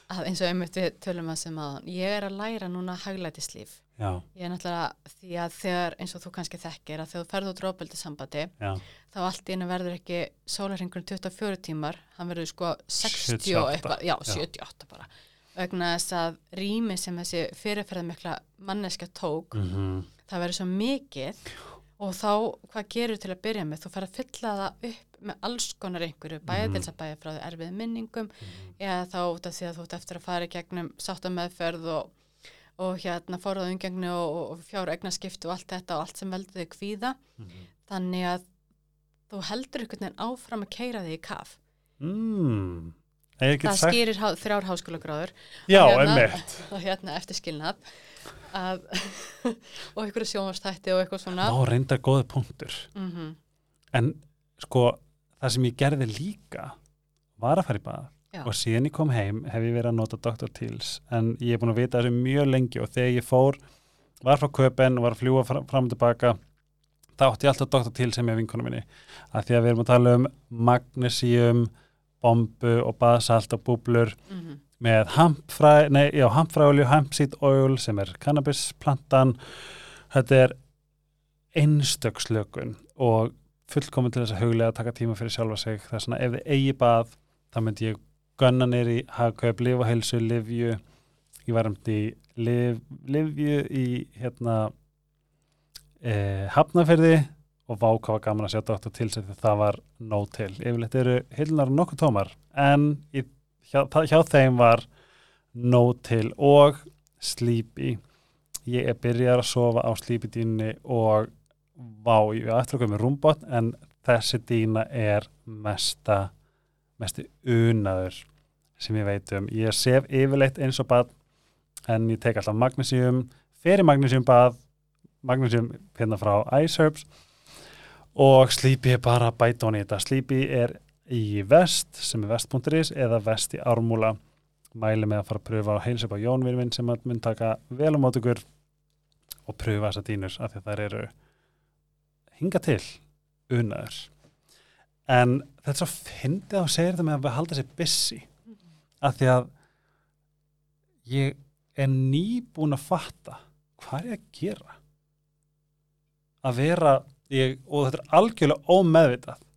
að eins og einmitt við tölum að sem að ég er að læra núna haglætislíf Já, ég er náttúrulega því að þegar eins og þú kannski þekkir að þegar þú ferð út rópöldi sambandi já, þá allt í hennu verður ekki sólarhingurinn 24 tímar, hann verður sko 60 78, og eitthvað, já, já. 78 bara. Vegna þess að rými sem þessi fyrirferðarmikla manneska tók mm það verður svo mikið og þá, hvað gerur til að byrja með? Þú fer að fylla það upp með alls konar einhverju, bæði Mhm. til þess að bæja frá erfið minningum eða þá út af því að þú ert eftir að fara í gegnum sáttameðferð og, og hérna forðað umgengni og, og fjár eignaskiptu og allt þetta og allt sem veldur þig kvíða. Þannig að þú heldur einhvern veginn áfram að keira þig í kaf. Mm. Það sagt, skýrir há, þrjár háskólagráður. Já, hérna- og hérna eftir skilnað að, og einhverju sjónvarstætti og eitthvað svona. Ná, reyndar góði punktur. Mm En sko, það sem ég gerði líka var að fara í bað Já. og síðan ég kom heim hef ég verið að nota Dr. Teals en ég er búin að vita þessu mjög lengi og þegar ég fór, var frá köpen og var að fljúa fram, og tilbaka þá átti ég alltaf Dr. Teals sem ég vinkonu minni að því að við erum að tala um magnesium, bombu og baðsalt og búblur -hmm. með hampfræolju, hampseed oil sem er cannabisplantan þetta er einstökslökun og fullkomin til þess að huglega að taka tíma fyrir sjálfa sig það er svona ef þið eigi bað þá myndi ég gunna nýr í hagkaup, lifa heilsu, livju ég var um í liv, livju í hérna e, hafnaferði og váka var gaman að sjá dóttur til sig þegar það var nóg til. Yfirleitt eru hillunar nokkuð tómar en í, hjá, hjá þeim var nóg til og slípi. Ég er byrjar að sofa á slípidínni og vá, ég eftir að koma með rúmbott en þessi dína er mesta mesti unaður sem ég veit um. Ég sef yfirleitt eins og bad en ég tek alltaf magnesium, fer í magnesium bað Magnúsum hérna frá iSerbs og Sleepy er bara bæta hún í þetta. Sleepy er í vest sem er vest.is eða vest í ármúla mæli með að fara að pröfa á Jónvirvin sem mun taka vel á mót ykkur og pröfa þessa dýnur af því að þær eru hinga til unaður en þetta er svo fyndið að segja þetta með að halda sér busy. Af því að ég er nýbúin að fatta hvað er ég að gera. Að vera ég, og þetta er algjörlega ómeðvitað.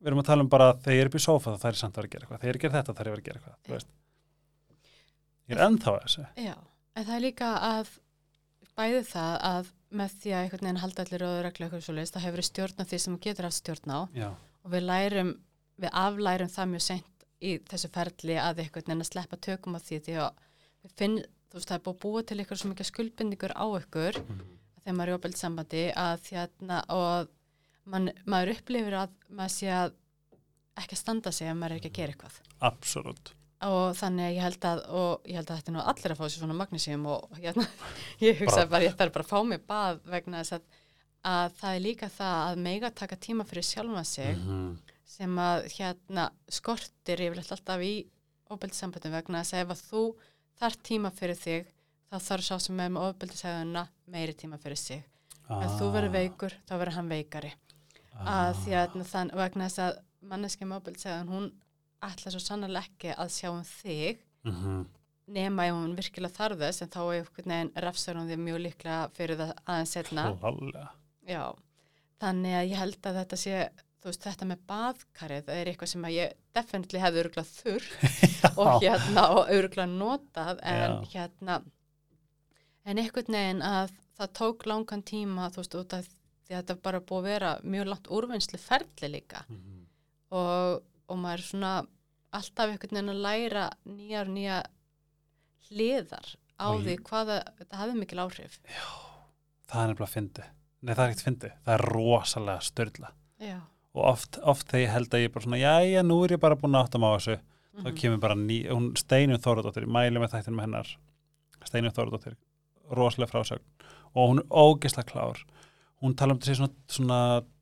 Við erum að tala um bara þegar ég er upp í sófa þá það er samt að vera að gera eitthvað. Þegar ég er að gera þetta þá er að vera að gera eitthvað þú ég er ennþá að þessu. Já, en það er líka að bæði það að með því að einhvern veginn halda allir og regla eitthvað svo leist, það hefur stjórn á því sem þú getur haft stjórn á. Já, og við lærum, við aflærum það mjög sent í þessu ferli að einhvern veginn að sleppa tökum á því því að við finn, þú veist, það er búið að búa til ykkur svo mikið skuldbindingur á ykkur þegar maður er í opeld sambandi að þérna og man, maður upplifir að maður sé að ekki að standa sig ef maður er ekki að gera eitthvað. Absolutt og þannig að ég held að og ég held að þetta er nú allir að fá sér svona magnísíum og hérna, ég hugsa Bara- ég þarf bara að fá mig bað vegna þess að, að það er líka það að mega taka tíma fyrir sjálfa sig -hmm. sem að hérna skortir yfirleitt alltaf í ofbeldissambandum vegna þess að ef að þú þarf tíma fyrir þig þá þarf sá sem er með ofbeldissæðuna meiri tíma fyrir sig. Ah, ef þú verður veikur þá verður hann veikari. Að því að þann, vegna þess að manneski með ofbeldissæðun hún ætla svo sannarlega ekki að sjá um þig mm -hmm. nema ef hún virkilega þarf þess en þá er einhvern veginn refsar hún því mjög líklega fyrir það aðeins setna þannig að ég held að þetta sé, veist, þetta með baðkarið, það er eitthvað sem að ég definitely hefði öruglega þurr og hérna og öruglega notað en Já. hérna en einhvern veginn að það tók langan tíma, þú veist, út af því að þetta bara búið að vera mjög langt úrvinnslu ferli líka Mhm. og, og maður er svona alltaf einhvern veginn að læra nýjar nýja hliðar á Og því hvaða, þetta hafði mikil áhrif. það er nefnilega fyndi nei það er ekkert fyndi, það er rosalega störla Já. og oft, oft þegar ég held að ég er bara svona jæja, nú er ég bara búin að áttam á þessu. Þá Mhm. kemur bara ný, hún Steinum Þóradóttir ég mæli með þættin með hennar. Steinum Þóradóttir, rosalega frásögn. Og hún er ógeðslega klár. Hún tala um þessi svona, svona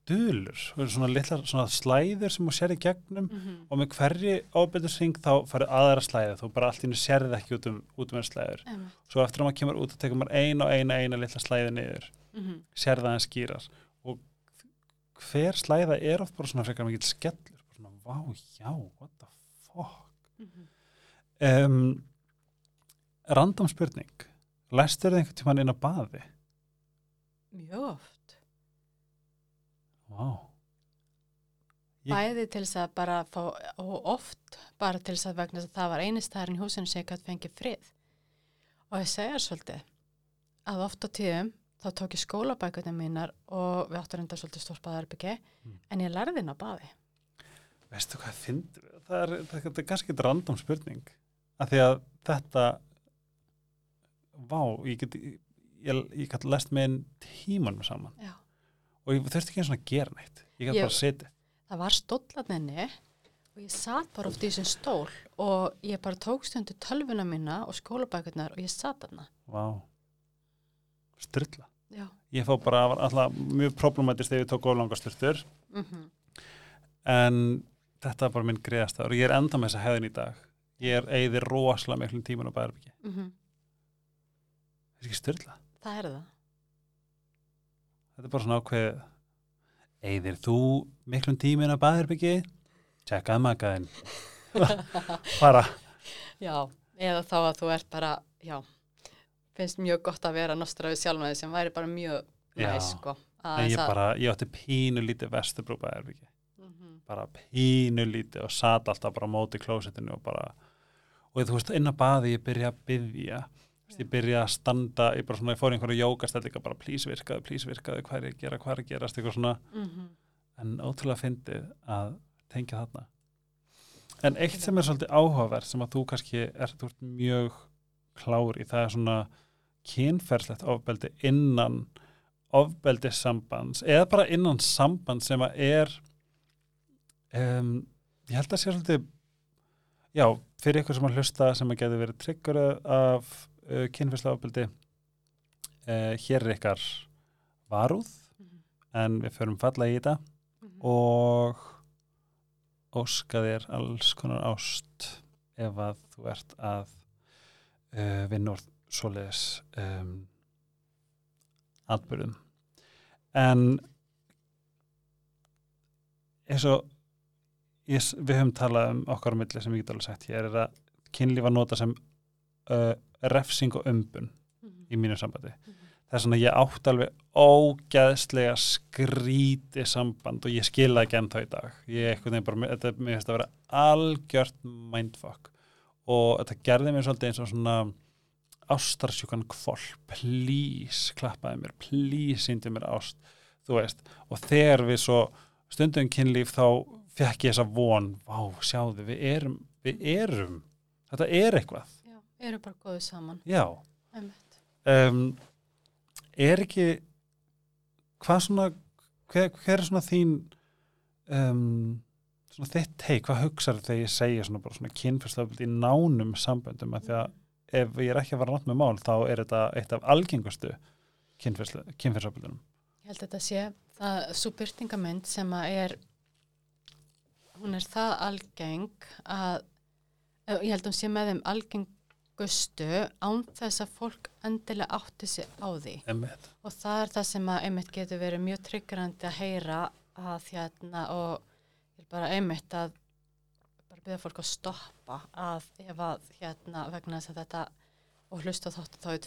dulur, svona litlar svona slæður sem hún sér í gegnum Mhm. og með hverri ábyrðusring þá farið aðra slæði, þú bara allt í hennu sérði ekki út um, út um enn slæður Einmitt. svo eftir að maður kemur út og tekur maður eina og eina eina litla slæði niður Mhm. sér það en skýrar og hver slæða er oft bara svona frekar mikill skellur bara svona, vá, já, what the fuck um, random spurning læstur þið einhvern tímann inn á baði Mjög oft. Vá Ég- Bæði til þess að bara fá, og oft bara til þess að vegna þess að það var einistæðarinn í húsinu sem ég gæti fengið frið. Og ég segja svolítið að oft á tíðum þá tók ég skólabækurnar mínar og við áttum reynda svolítið stórt baðarbyggi Mm. en ég lærði inn á baði. veistu hvað finn það er, það er kannski eitthvað random spurning af því að þetta vá, ég get ég, ég, ég get lest með einn tímanum saman Já. Og ég þurfti ekki eins og að gera neitt. Ég Ég- bara að setja Það var stóllaninni og ég satt bara oft í þessum stól og ég bara tók stundu tölvuna mína og skólabækurnar og ég satt þarna. vá, styrla Já. ég fá bara, var alltaf mjög problematist þegar ég tók oflanga styrtur Mm en þetta er bara minn greiðast og ég er enda með þessa hefðin í dag. Ég er eigði rosalega miklum tíman á bæðarbyggi -hmm. það er ekki styrla Það er það. Þetta er bara svona ákveð eigðir þú miklum tímin á bæðarbyggi tjekkaði makaðinn bara Já, eða þá að þú ert bara, já, finnst mjög gott að vera nostra við sjálf með sem væri bara mjög Já. næs, sko. en Aðeins ég að- bara, ég átti pínu lítið vestubrú bæðarbyggi Mhm. bara pínu lítið og sat alltaf bara móti klósettinu og bara og þú veist, inn á baði ég byrja að byggja ég byrja að standa, ég bara svona, ég fór einhverju jókastellinga bara plís virkaði, plís virkaði, hvað er ég að gera, hvað er að gerast, eitthvað svona. Mhm. en ótrúlega fyndið að tengja þarna. En eitt sem er svolítið áhugaverð sem að þú kannski er, þú ert mjög klár í, það er svona kynferðslegt ofbeldi innan ofbeldi sambands eða bara innan samband sem að er um, ég held að sé svolítið já, fyrir ykkur sem að hlusta sem að getur verið tryggur af uh, kynferðslega ofbeldi uh, hér er ykkar varúð Mhm. en við förum falla í þetta Mhm. og óska þér alls konar ást ef að þú ert að uh, vinna úr svoleiðis um, atbyrðum en eins og ég, s- við höfum talað um okkar á milli sem ég get alveg sagt hér er að kynlíf að nota sem uh, refsing og umbun Mhm. í mínu sambandi. Mhm. það er svona ég átt alveg ógæðslega skríti samband og ég skila ekki enn þá í dag. Ég eitthvað nefnir bara, þetta mér finnst að vera algjört mindfuck. Og þetta gerði mér svolítið eins og svona ástarsjúkan kvoll please, klappaði mér. Please, síndi mér ást þú veist, og þegar við svo stundum kynlíf þá fekk ég þessa von, vá, sjáðu, við erum við erum, þetta er eitthvað eru bara góðu saman. já, um, er ekki hvað svona hver, hver er svona þín um, svona þitt teik, hvað hugsaðu þegar ég segja svona bara svona kynfyrstöfald í nánum samböndum? Að því að ef ég er ekki að fara nátt með mál þá er þetta eitt af algengustu kynfyrstöfaldunum Ég held að þetta sé það svo byrtingamind sem að er hún er það algeng að ég held að hún sé með þeim algengustu án þess að fólk endilega átti sig á því Emmett. og það er það sem að einmitt getur verið mjög tryggrandi að heyra að hérna og ég er bara einmitt að bara byrja fólk að stoppa að ef að hérna vegna þess að þetta og hlusta þáttu þá í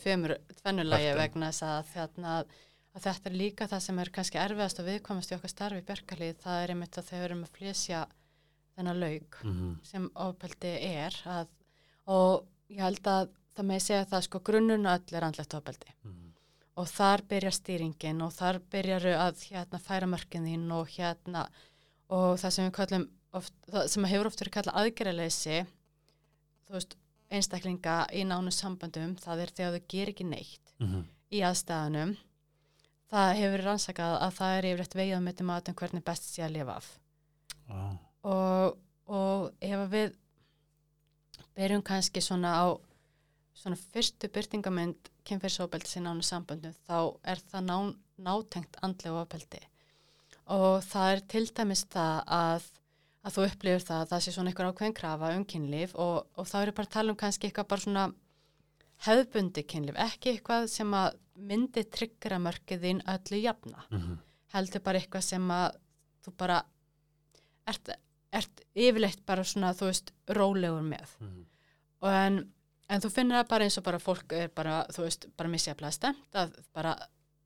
Þáttum. vegna þess að hérna að þetta er líka það sem er kannski erfiðast og viðkomast í okkar starfi í Bjarkalið það er einmitt að þau erum að flésja þennan laug Mm -hmm. sem ofbeldi er að, og ég held að það með segja það sko grunnun öll er andlegt ofbeldi. Og þar byrjar stýringin og þar byrjar að hérna færa mörkin þín og hérna og það sem við kallum oft, það sem hefur oft verið kallað aðgerðaleysi þú veist einstaklinga í nánu sambandum það er þegar þau ger ekki neitt í aðstæðanum það hefur verið rannsakað að það er yfirleitt vegið að myndi maður hvernig best sé að lifa af. Ah. og, og ef við byrjum kannski svona á svona fyrstu byrtingamind kynferðsóbeldi sinna ánu samböndum þá er það ná, nátengt andlega ofbeldi og það er til dæmis það að, að þú upplifir það að það sé svona einhver ákveðin krafa um kynlíf og, og þá er bara að tala um kannski eitthvað bara svona hefðbundi kynlíf, ekki eitthvað sem að myndi tryggra mörkið þín öllu jafna mm -hmm. heldur bara eitthvað sem að þú bara ert, ert yfirleitt bara svona, þú veist, rólegur með. Og en, en þú finnir það bara eins og bara fólk er bara, þú veist, bara misjaflega stemt að bara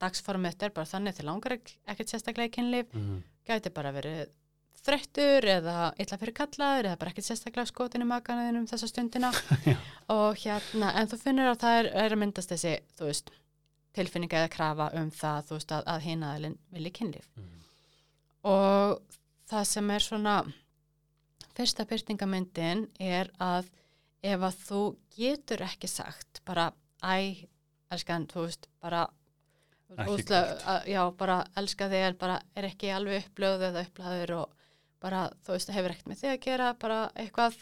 dagsformið þetta er bara þannig til langar ek- ekkert sérstaklega í kynlíf, gæti bara verið þreyttur eða illa fyrir kallaður eða bara ekkert sérstaklega skotin í makanuðinum þessa stundina. Og hérna, en þú finnir að það er, er að myndast þessi, þú veist, tilfinninga eða krafa um það, þú veist, að, að hinaðalinn vilji kynlíf. Og það sem er svona fyrsta byrtingamyndin er að ef að þú getur ekki sagt bara æ, elskan, þú veist, bara útla- að- já, bara elska þig en bara er ekki alveg upplöð eða upplöður og bara, þú veist, hefur ekkert með þig að gera bara eitthvað,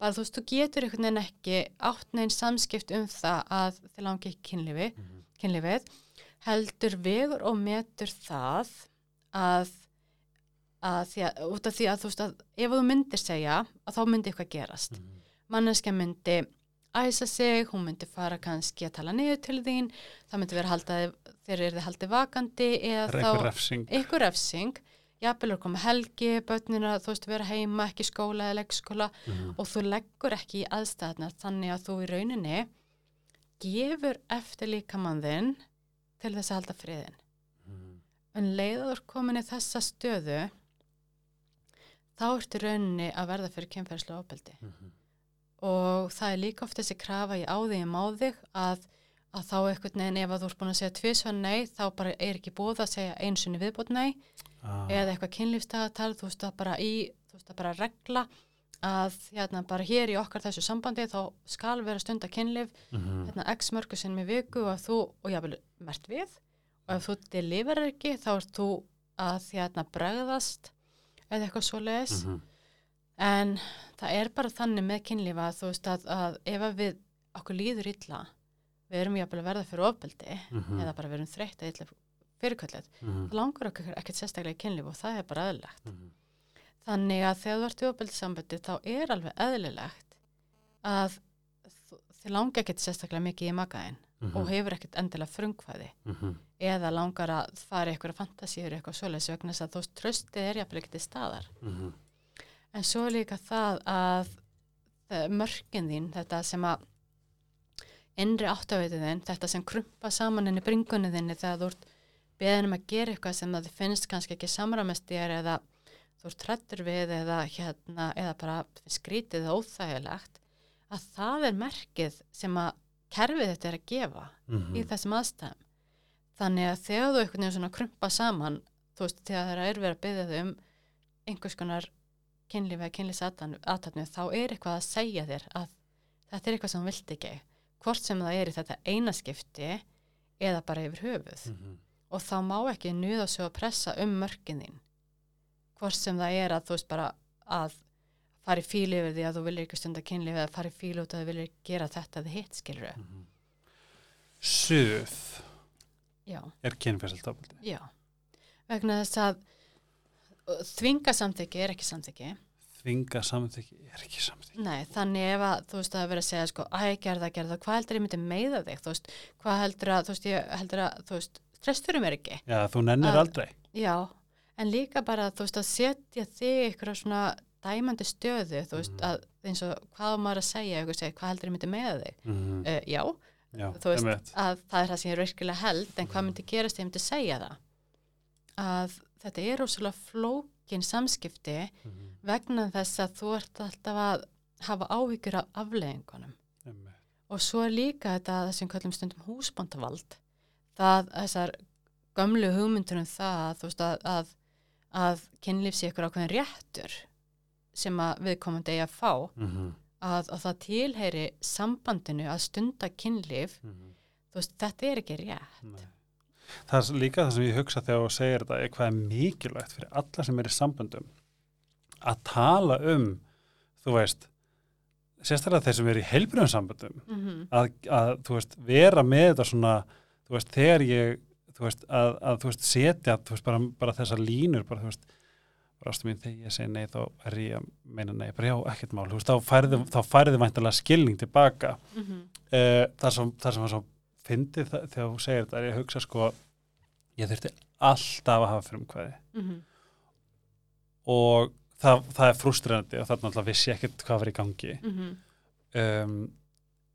bara þú veist, þú getur einhvern veginn ekki átt neinn samskipt um það að þið langi ekki kynlífi kynlífið, heldur vegur og metur það að, að því að, út af því að þú veist að ef þú myndir segja að þá myndi eitthvað gerast. Manneskja myndi æsa sig, hún myndi fara kannski að tala niður til þín, það myndi vera haldaði, þeir eru þið haldið vakandi eða þá einhver refsing refsing, jafnvel er koma helgi, börnina, þú veist, vera heima, ekki skóla eða leggskóla Mhm. og þú leggur ekki í aðstæðnar þannig að þú í rauninni gefur eftir líkamann þinn til þess að halda friðin. Mhm. En leiður komin í þessa stöðu þá ertu rauninni að verða fyrir kynferðslu ofbeldi Mhm. og það er líka oft þessi krafa í áði í máðig að, að þá eitthvað neginn ef að þú ert búin að segja tvisvar nei þá bara er ekki búið að segja einsunni viðbútt nei Ah. eða eitthvað kynlífstagatal, þú veist að bara í, þú veist að bara regla að hérna bara hér í okkar þessu sambandi þá skal vera stunda kynlíf Mhm. hérna x mörgu sinnum í viku og að þú, og jáfnvel mert við og ef þú deliverar ekki þá ert þú að hérna bregðast eða eitthvað svo leiðis Mhm. en það er bara þannig með kynlífa þú veist að, að ef að við okkur líður illa við erum jafnvel að verða fyrir ofbeldi Mhm. eða bara við erum þreytt að illa fyrirkvöldið, Mhm. það langar okkur ekkert sérstaklega í kynlíf og það er bara eðlilegt. Mhm. Þannig að þegar þú ert í ofbeldissambandi þá er alveg eðlilegt að þið langar ekkert sérstaklega mikið í magaðin Mhm. og hefur ekkert endilega frungkvæði Mhm. eða langar að fara í eitthvað fantasíur eitthvað svoleiðis vegna þess að þú tröstið er jafnvel ekkert í staðar. Mhm. En svo líka það að það- mörkin þín, þetta sem að innri áttavitið þinn, þetta sem krumpa saman inn í bringunni þinni þegar þú ert beðin um að gera eitthvað sem að þið finnst kannski ekki samramest þér eða þú ert trættur við eða, hérna, eða bara skrítið eða óþægilegt, að það er merkið sem að kerfið þetta er að gefa Mhm. í þessum aðstæðum. Þannig að þegar þú einhvern veginn svona krumpa saman, þú veist, þegar það er verið að byggja þau um einhvers konar kynlífi eða kynlífsatatnu, þá er eitthvað að segja þér að þetta er eitthvað sem þú vilt ekki. Hvort sem það er í þetta einaskipti eða bara yfir höfuð. Mhm. Og þá má ekki nýða svo að pressa um mörkin þín. Hvort sem það er að þú veist bara að fara í fíl yfir því að þú viljir ekki stunda kynlífi eða fara í fíl út að þú viljir gera þetta þið hitt, skilur þau. Mhm. Suð Já. er kynferðsaldafaldi. Já, vegna þess að uh, þvinga samþykki er ekki samþykki. Þvinga samþykki er ekki samþykki. Nei, þannig ef að þú veist að vera að segja sko, æ, gerða, gerða, hvað heldur ég myndi meiða þig, þú veist, hvað heldur að, þú veist, ég heldur að, þú veist, stressturum er ekki. Já, þú nennir Að- aldrei. Já, en líka bara, þú veist, að setja þig ykkur svona dæmandi stöðu, þú veist, að eins og hvað maður að segja, segja, hvað heldur ég myndi meiða þig? Mhm. Uh, já, Já, þú veist, einmitt. að það er það sem ég virkilega held en hvað myndi gerast ég myndi segja það að þetta er rosalega flókin samskipti Mhm. vegna þess að þú ert alltaf að hafa áhyggjur af afleðingunum Einmitt. og svo er líka þetta þessum kallum stundum húsbóndavald það þessar gömlu hugmyndur um það þú veist, að, að, að kynlíf sé ykkur ákveðin réttur sem að viðkomandi eigi að fá Mhm. að, að það tilheyri sambandinu að stunda kynlíf Mhm. þú veist, þetta er ekki rétt Nei. Það er líka það sem ég hugsa þegar þú segir þetta er hvað er mikilvægt fyrir alla sem er í samböndum að tala um þú veist sérstaklega þeir sem er í heilbrjóðum samböndum mm -hmm. að, að þú veist vera með þetta svona þú veist þegar ég þú veist að, að þú veist setja þú veist bara, bara þessar línur bara þú veist bara ástu mín þegar ég segi nei þá er ég að meina nei bara já ekkert mál veist þá færði, þá færði væntalega skilning tilbaka Mm -hmm. uh, það sem, það sem var svo fyndið það- þegar þú segir þetta er ég að hugsa sko ég þurfti alltaf að hafa frumkvæði Mhm. og það, það er frustrerandi og þarna alltaf vissi ég ekkert hvað var í gangi Mhm. um,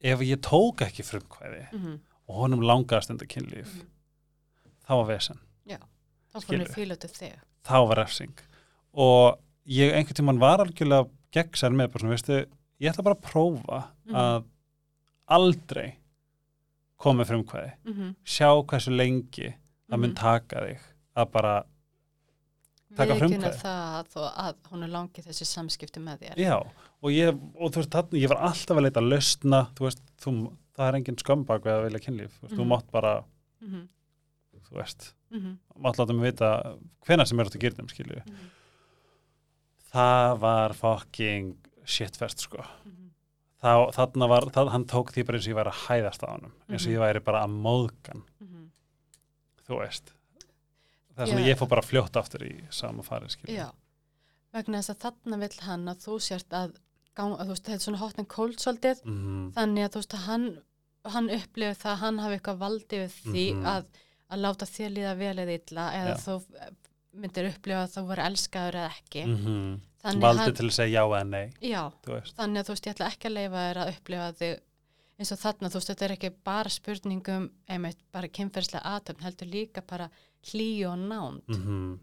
ef ég tók ekki frumkvæði Mhm. og honum langaði að stunda kynlíf Mhm. þá var vesen, þá fór Skilurðu? mér fíl út af þig þá var refsing og ég einhvern tímann var algjörlega gegnsær með bara svona, veistu, ég ætla bara að prófa Mhm. að aldrei koma með frumkvæði mm sjá hversu lengi það mun Mhm. taka þig að bara, taka viðkynna frumkvæði. það að, að hún er langið þessi samskipti með þér já, og ég, og þú veist, þarna, ég var alltaf að leita að lausna, þú veist, þú, það er engin skömbak við að vilja kynlíf, þú veist, þú Mhm. mátt bara, mm þú veist, -hmm. mátt láta mig vita hvenær sem er þetta gyrnum, skilju. Mhm. Það var fucking shitfest, sko. Mhm. Þá, þarna var, það, hann tók því bara eins og ég væri að hæðast á honum, eins og Mhm. ég væri bara að móðgan, Mhm. þú veist. Það er svona, Já. ég fór bara fljótt aftur í sama farið, skilju. Já, vegna þess að þarna vill hann að þú sért að, gang, að þú veist, þetta er svona hot and cold svolítið, Mm þannig að þú veist að hann, hann upplifir það að hann hafi eitthvað valdi við því Mhm. að, að láta þér líða vel eða illa eða Já. þú myndir upplifa að þú voru elskaður eða ekki. -hmm. Þannig Valdi hann, til að segja já eða nei, já, þannig að þú veist, ég ætla ekki að leifa þér að upplifa þig eins og þarna, þú veist, þetta er ekki bara spurningum, einmitt, bara kynferðslega aðtöfn, heldur líka bara hlýju og nánd Mm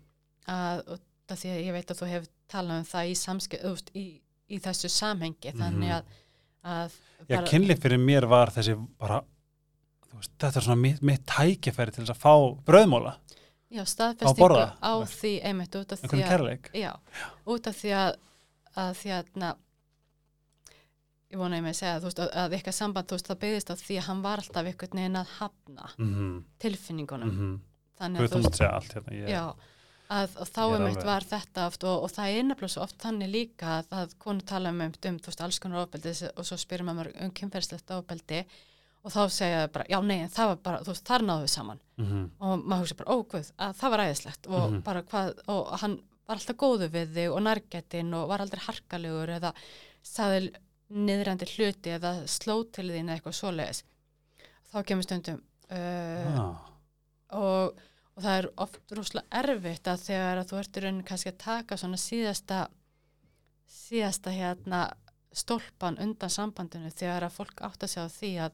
að, og það því að ég veit að þú hefur talað um það í samskip, í, í þessu samhengi, þannig að, að Mhm. Já, kynlíf fyrir mér var þessi bara, veist, þetta er svona mitt, mitt tækifæri til þess að fá brauðmóla, já, Á staðfestingu borða. á því einmitt út af því að já, út af því að að því að na, ég vona ég með að segja veist, að, að eitthvað samband, þú veist, það byggðist á því að hann var alltaf einhvern veginn að hafna Mm -hmm. tilfinningunum Mm -hmm. þannig að veist, þú segja allt hérna. Ég, já, að, þá einmitt var þetta oft og, og það er nefnilega svo oft þannig líka að, að konu tala um, um þú veist, alls konar ofbeldi og svo spyrir maður um kynferðslegt ofbeldi og þá segja þau bara, já nei, það var bara, þú veist, þar náðu við saman. Mhm, og maður hugsa bara, ó guð, að það var æðislegt. Og Mhm. bara hvað, og hann var alltaf góðu við þig og nærgættin og var aldrei harkalegur eða saði niðrandi hluti eða sló til þín eða eitthvað svoleiðis. Þá kemur stundum uh, ah, og, og það er oft rosalega erfitt að þegar að þú ert í rauninni kannski að taka svona síðasta síðasta hérna stólpan undan sambandinu þegar að fólk átt að segja því að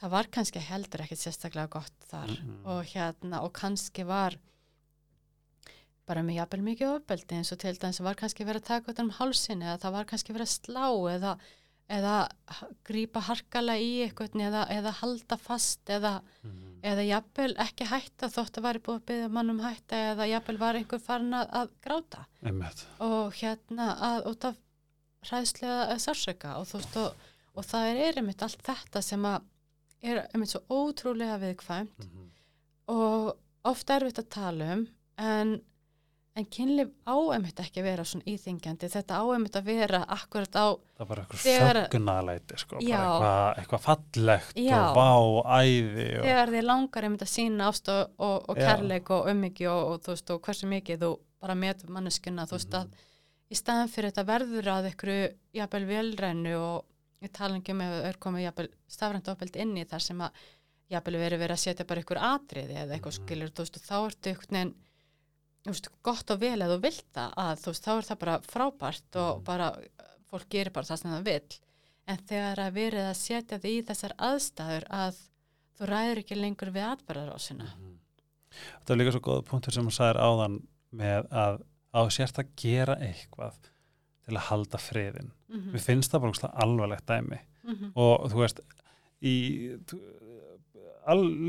það var kannski heldur ekkit sérstaklega gott þar. Mhm. og hérna og kannski var bara með jafnvel mikið ofbeldi eins og til dæmis var kannski verið að taka út um hálsin eða það var kannski verið að slá eða, eða grípa harkala í eitthvað eða, eða halda fast eða, mhm, eða jafnvel ekki hætta þótt að væri búið að byggja mannum hætta eða jafnvel var einhver farin að, að gráta. Einmitt. Og hérna að út af hræðslega sársöka og og, og það er einmitt allt þetta sem að er einmitt svo ótrúlega viðkvæmt Mhm. og ofta erfitt að tala um en, en kynlif á einmitt ekki að vera svona íþingjandi þetta á einmitt að vera akkurat á það er bara eitthvað Þegar- þöggunalæti sko, eitthvað, eitthvað fallegt Já. og vá, æði og, þegar þið langar einmitt að sína ást og, og, kærleik og ummyggi og, og, þú veist, og hversu mikið þú bara metur manneskuna þú veist Mhm. að í staðan fyrir þetta verður að ykkur jafnvel velrænu og ég tala ekki um ef það er komið stafrænt ofbeld inn í þar sem að jafnvel verið verið að setja bara ykkur atriði eða eitthvað Mhm. skilur, þú veist, þá ertu einhvern veginn þú veist, gott og vel eða þú vilt það að þú veist, þá er það bara frábært og Mhm. bara, fólk gerir bara það sem það vill en þegar að verið að setja þig í þessar aðstæður að þú ræður ekki lengur við atbyrðarásina Mhm. það er líka svo góða punktur sem hún sagðir áðan með að á sérst að gera eitthvað til að halda friðin mm mér finnst það bara alvarlegt dæmi. -hmm. og þú veist í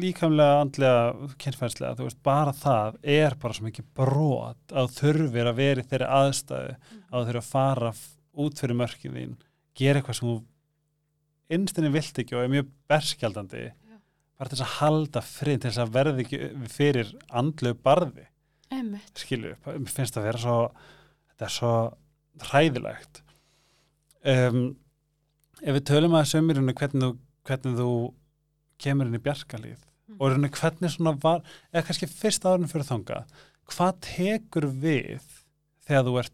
líkamlega, andlega kynfærslega, þú veist, bara það er bara svo mikið brot að þurfir að vera í þeirri aðstæðu að þurfa að fara út fyrir mörkin þín gera eitthvað sem þú innstinni vilt ekki og er mjög berskjaldandi bara til að halda frið til að verði ekki fyrir andlu barði. Einmitt, skilju, finnst það að vera svo þetta er svo hræðilegt. Um, ef við tölum að sömurinu hvernig þú, hvernig þú kemur inn í bjarkalíð Mm. og hvernig svona var eða kannski fyrst árun fyrir þanga hvað tekur við þegar þú ert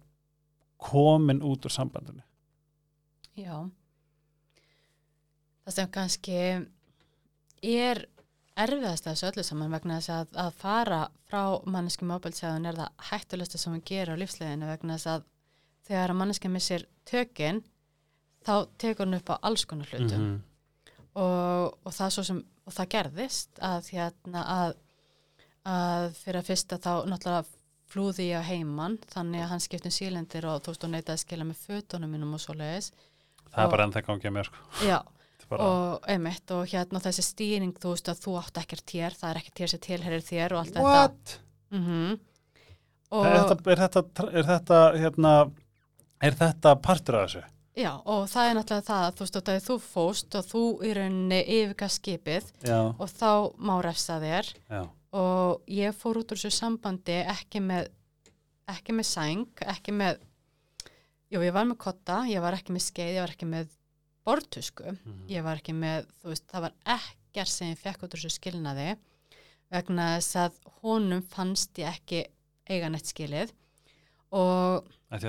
komin út úr sambandinu? Já. Það sem kannski er erfiðast að þessu öllu saman vegna þess að, að fara frá manneskum ábældsæðun er það hættulegsta sem hann gerir á lífsleginu vegna þess að þegar að manneska missir tökin þá tekur hann upp á alls konar hlutum -hmm. og, og það svo sem og það gerðist að hérna að, að fyrir að fyrsta þá náttúrulega flúði ég á heimann þannig að hann skipti um sílendir og þú veist og neitaði að skila með fötunum mínum og svo leiðis það er Og- bara ennþá gangið mér sko. já er og einmitt og hérna þessi stýring þú veist að þú átt ekkert hér það er ekkert hér sem tilherir þér og allt what? þetta mm Er og þetta, er þetta, er þetta hérna, er þetta partur af þessu? já og það er náttúrulega það að þú veist að þú fóst og þú í rauninni yfirga skipið Já, og þá má refsa þér já, og ég fór út úr þessu sambandi ekki með ekki með sæng, ekki með jú, ég var með kotta, ég var ekki með skeið, ég var ekki með bortusku, Mhm. ég var ekki með þú veist, það var ekkert sem ég fekk út úr þessu skilnaði vegna þess að honum fannst ég ekki eiga neitt skilið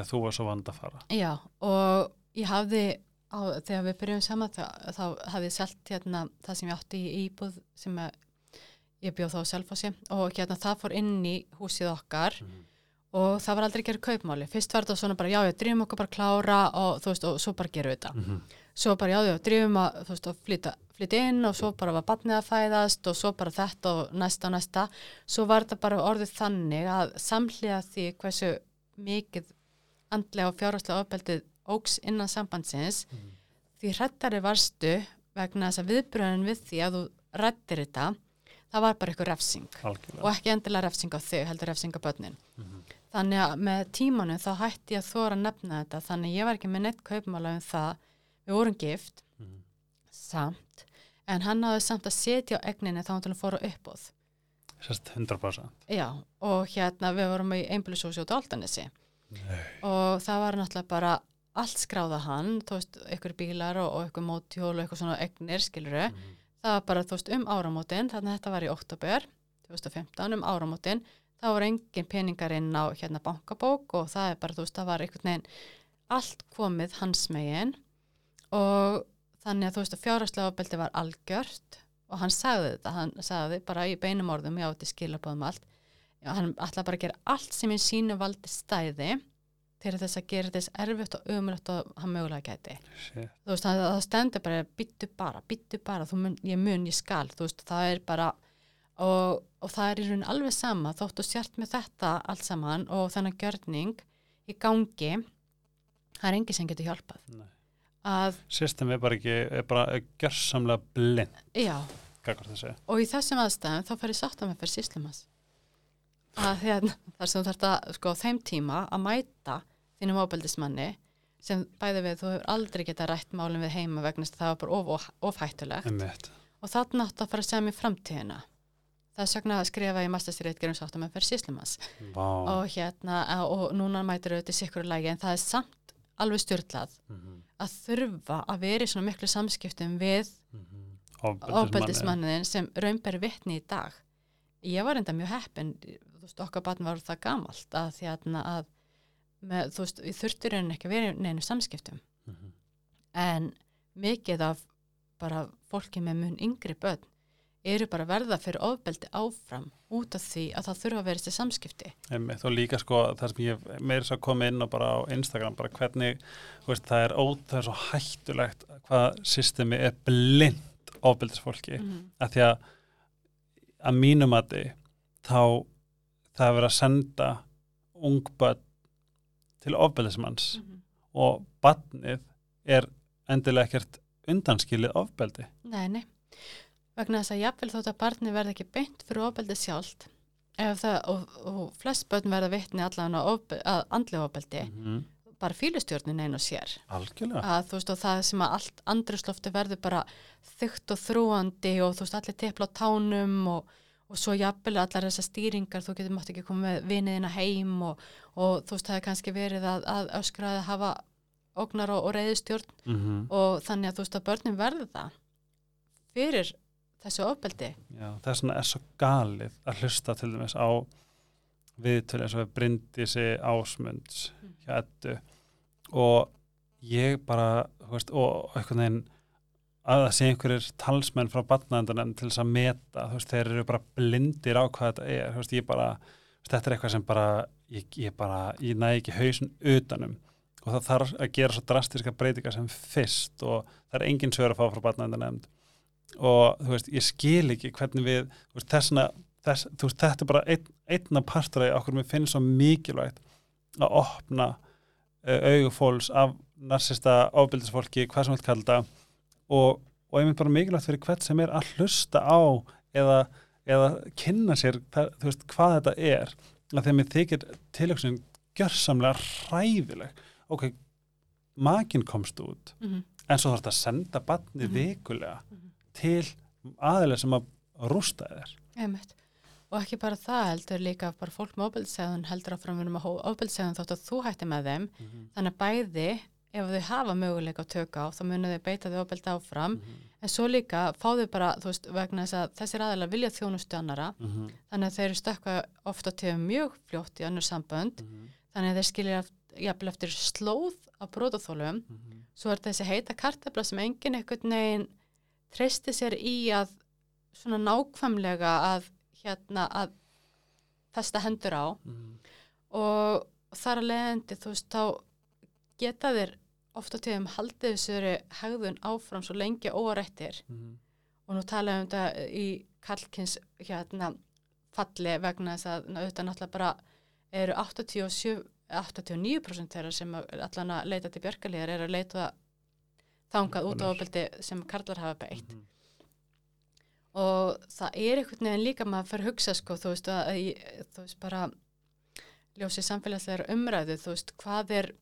að þú var svo vand að fara Já, og ég hafði, á, þegar við byrjum saman, þá, þá hafði ég selt hérna það sem ég átti í íbúð sem að, ég bjóð þá á Selfossi og hérna það fór inn í húsið okkar og það var aldrei gera kaupmáli. Fyrst var þetta svona bara, já, ég drifum okkur bara klára og þú veist, og svo bara gerum við þetta. Mhm. Svo bara, já, já, drifum að, þú veist, að flytta, flytta inn og svo bara var batnið að fæðast og svo bara þetta og næsta og næsta. Svo var þetta bara orðið þannig að samhliða því hversu mikið andlega og fjárháslega ofbeldið óks innan sambandsins. Mhm. því hrættari varstu vegna þess að viðbröðin við því að þú rættir þetta það var bara eitthvað refsing. Algjörlega. Og ekki endilega refsing á þau, heldur refsing á börnin. Mhm. þannig að með tímanum þá hætti ég að þóra að nefna þetta. Þannig ég var ekki með neitt kaupmála um það. Við vorum gift. Mhm. samt. En hann hafði samt að setja á egninni þá hann að fóra uppóð Sérst 100% já, og hérna við vorum í einbýlishúsi út á Altanesi og það var náttúrulega bara allt skráða hann, þú veist, ykkur bílar og, og ykkur mótjól og ykkur svona egnir, skiluru, Mhm. það var bara, þú veist, um áramótin þannig að þetta var í oktober 2015 um áramótin, þá var engin peningar inn á hérna bankabók og það er bara, þú veist, það var einhvern veginn allt komið hans megin. Og þannig að þú veist að fjárhagslega ofbeldi var algjört og hann sagði þetta, hann sagði bara í beinum orðum, ég átti skilabóðum allt Já, hann ætla bara að gera allt sem í sínu valdi stæði til þess að gera þess erfitt og umrætt og hann mögulega gæti Shit. þú veist, það, stendur bara byttu bara, byttu bara, mun, ég mun, ég skal þú veist, það er bara og, og það er í raun alveg sama þóttu sért með þetta allt saman og þennan gjörning í gangi það er engi sem getur hjálpað Nei. System er bara ekki, er bara gjörsamlega blind, já, gagvart þessi. og í þessum aðstæðum þá fer ég sátt að með fyrir síslumas að hérna, þar sem þú þarft að sko þeim tíma að mæta þínum ábeldismanni sem bæði við þú hefur aldrei getað rætt málum við heima vegna þess að það var bara of, of, ofhættulegt Einmitt. og þarna átt að fara að segja mér framtíðina það er sögna að skrifa í masterstyrreit gerum sátt að með fyrir síslumas Vá. og hérna og núna mætir auðvitað sikkur lægi en það er samt alveg styrlað Mhm. Að þurfa að vera í svona miklu samskiptum við Mhm. ofbeldismanniðin sem raunberi vitni í dag ég var enda mjög heppin þú veist, okkar barn var það gamalt að því að, að með, þú veist, þurftur henni ekki að vera í neinu samskiptum Mhm. en mikið af bara fólki með mun yngri börn eru bara að verða fyrir ofbeldi áfram út af því að það þurfa að vera þessi samskipti og líka sko það sem ég meira svo komið inn og bara á Instagram bara hvernig, þú veist, það er ótt það er svo hættulegt hvað systemi er blind ofbeldisfólki mm að því að að mínum að þið þá það er verið að senda ung börn til ofbeldismanns -hmm. og barnið er endilega ekkert undanskilið ofbeldi Nei, nei. Vegna þess að jafnvel þótt að barni verði ekki beint fyrir ofbeldi sjálft og, og flest börn verða vitni allan á ofbe- að andlega ofbeldi, -hmm. bara fílustjórnin einu sér. Að veist og það sem að allt andruslofti verður bara þygt og þrúandi og þú veist allir tepla á tánum og, og svo jafnvel allar þessar stýringar, þú getur mátt ekki koma með viniðina heim og, og þú veist það er kannski verið að, að öskraði hafa ógnar og, og reyðistjórn mm og þannig að þú veist að börnin verður það fyrir þessu ofbeldi? Já, þess vegna er svo galið að hlusta til dæmis á viðtölu eins og við Bryndísi Ásmunds Mm. Eddu. Og ég bara, veist, og einhvern veginn að það sé einhverjir talsmenn frá batnaðendanum til þess að meta, þú veist, þeir eru bara blindir á hvað þetta er, þú veist, ég bara veist, þetta er eitthvað sem bara ég, ég bara, ég næ ekki hausin utanum. Og það þarf að gera svo drastiska breytingar sem fyrst og það er engin sögur að fá frá batnaðendanum og þú veist, ég skil ekki hvernig við, þú veist, þessna þess, þú veist, þetta er bara ein, einna partur af okkur mér finnst svo mikilvægt að opna uh, augufóls af narsista ábyldisfólki, hvað sem við kalla þetta og, og einmitt bara mikilvægt fyrir hvert sem er að hlusta á eða, eða kynna sér hvað, þú veist, hvað þetta er að þegar mér þykir tilöksin gjörsamlega hræfileg ok, makinn komst út mm -hmm. en svo þarf þetta að senda batni Mhm. vikulega Mhm. Til aðilega sem að rústa þér. Einmitt. og ekki bara það heldur líka bara fólk með ofbeldisegðun heldur að framverðum að ofbeldisegðun þótt að þú hætti með þeim. Þannig að bæði ef þau hafa möguleika að tökka á þá munið þau beita þau ofbeldi áfram. En svo líka fá þau bara þú veist vegna þess að þessir aðilega vilja þjónustu annara þannig að þeir eru stökka ofta til mjög fljótt í önnur sambönd. Þannig að þeir skilja jafnvel eftir slóð af brotaþólum svo er þessi heita kartabla sem enginn einhvern veginn treysti sér í að svona nákvæmlega að hérna að festa hendur á. Og þar að leiðandi þú veist þá geta þeir ofta tíðum haldið þessari hegðun áfram svo lengi óarættir og nú talaðum um þetta í Karlkins hérna falli vegna þess að auðvitað náttúrulega bara eru 87 89% þeirra sem allan að leita til björgalíðar er að leita þangað út á ofbeldi sem karlar hafa beitt Mhm. og það er einhvern veginn líka maður fyrir að hugsa sko þú veist að að þú veist bara ljósið samfélagslegar umræðu þú veist hvað er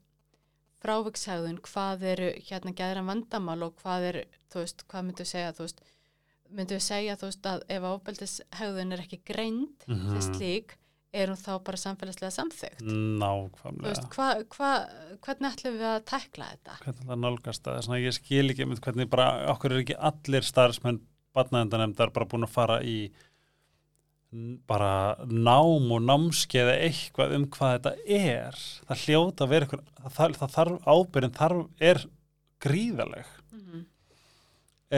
frávikshæðun, hvað eru hérna gæðran vandamál og hvað er þú veist hvað myndu segja þú veist myndu segja þú veist að ef ábeldishæðun er ekki greind Mhm. til slík er hún þá bara samfélagslega samþygt þú Nákvæmlega. veist hva, hva, hvernig ætlum við að tekla þetta? Hvernig það nálgast það, svona ég skil ekki með hvernig bara, okkur er ekki allir starfsmenn barnaðendanemdar bara búin að fara í bara nám og námskeið eða eitthvað um hvað þetta er. Það hljóta að vera eitthvað það, það þarf ábyrðin þarf er gríðaleg Mhm.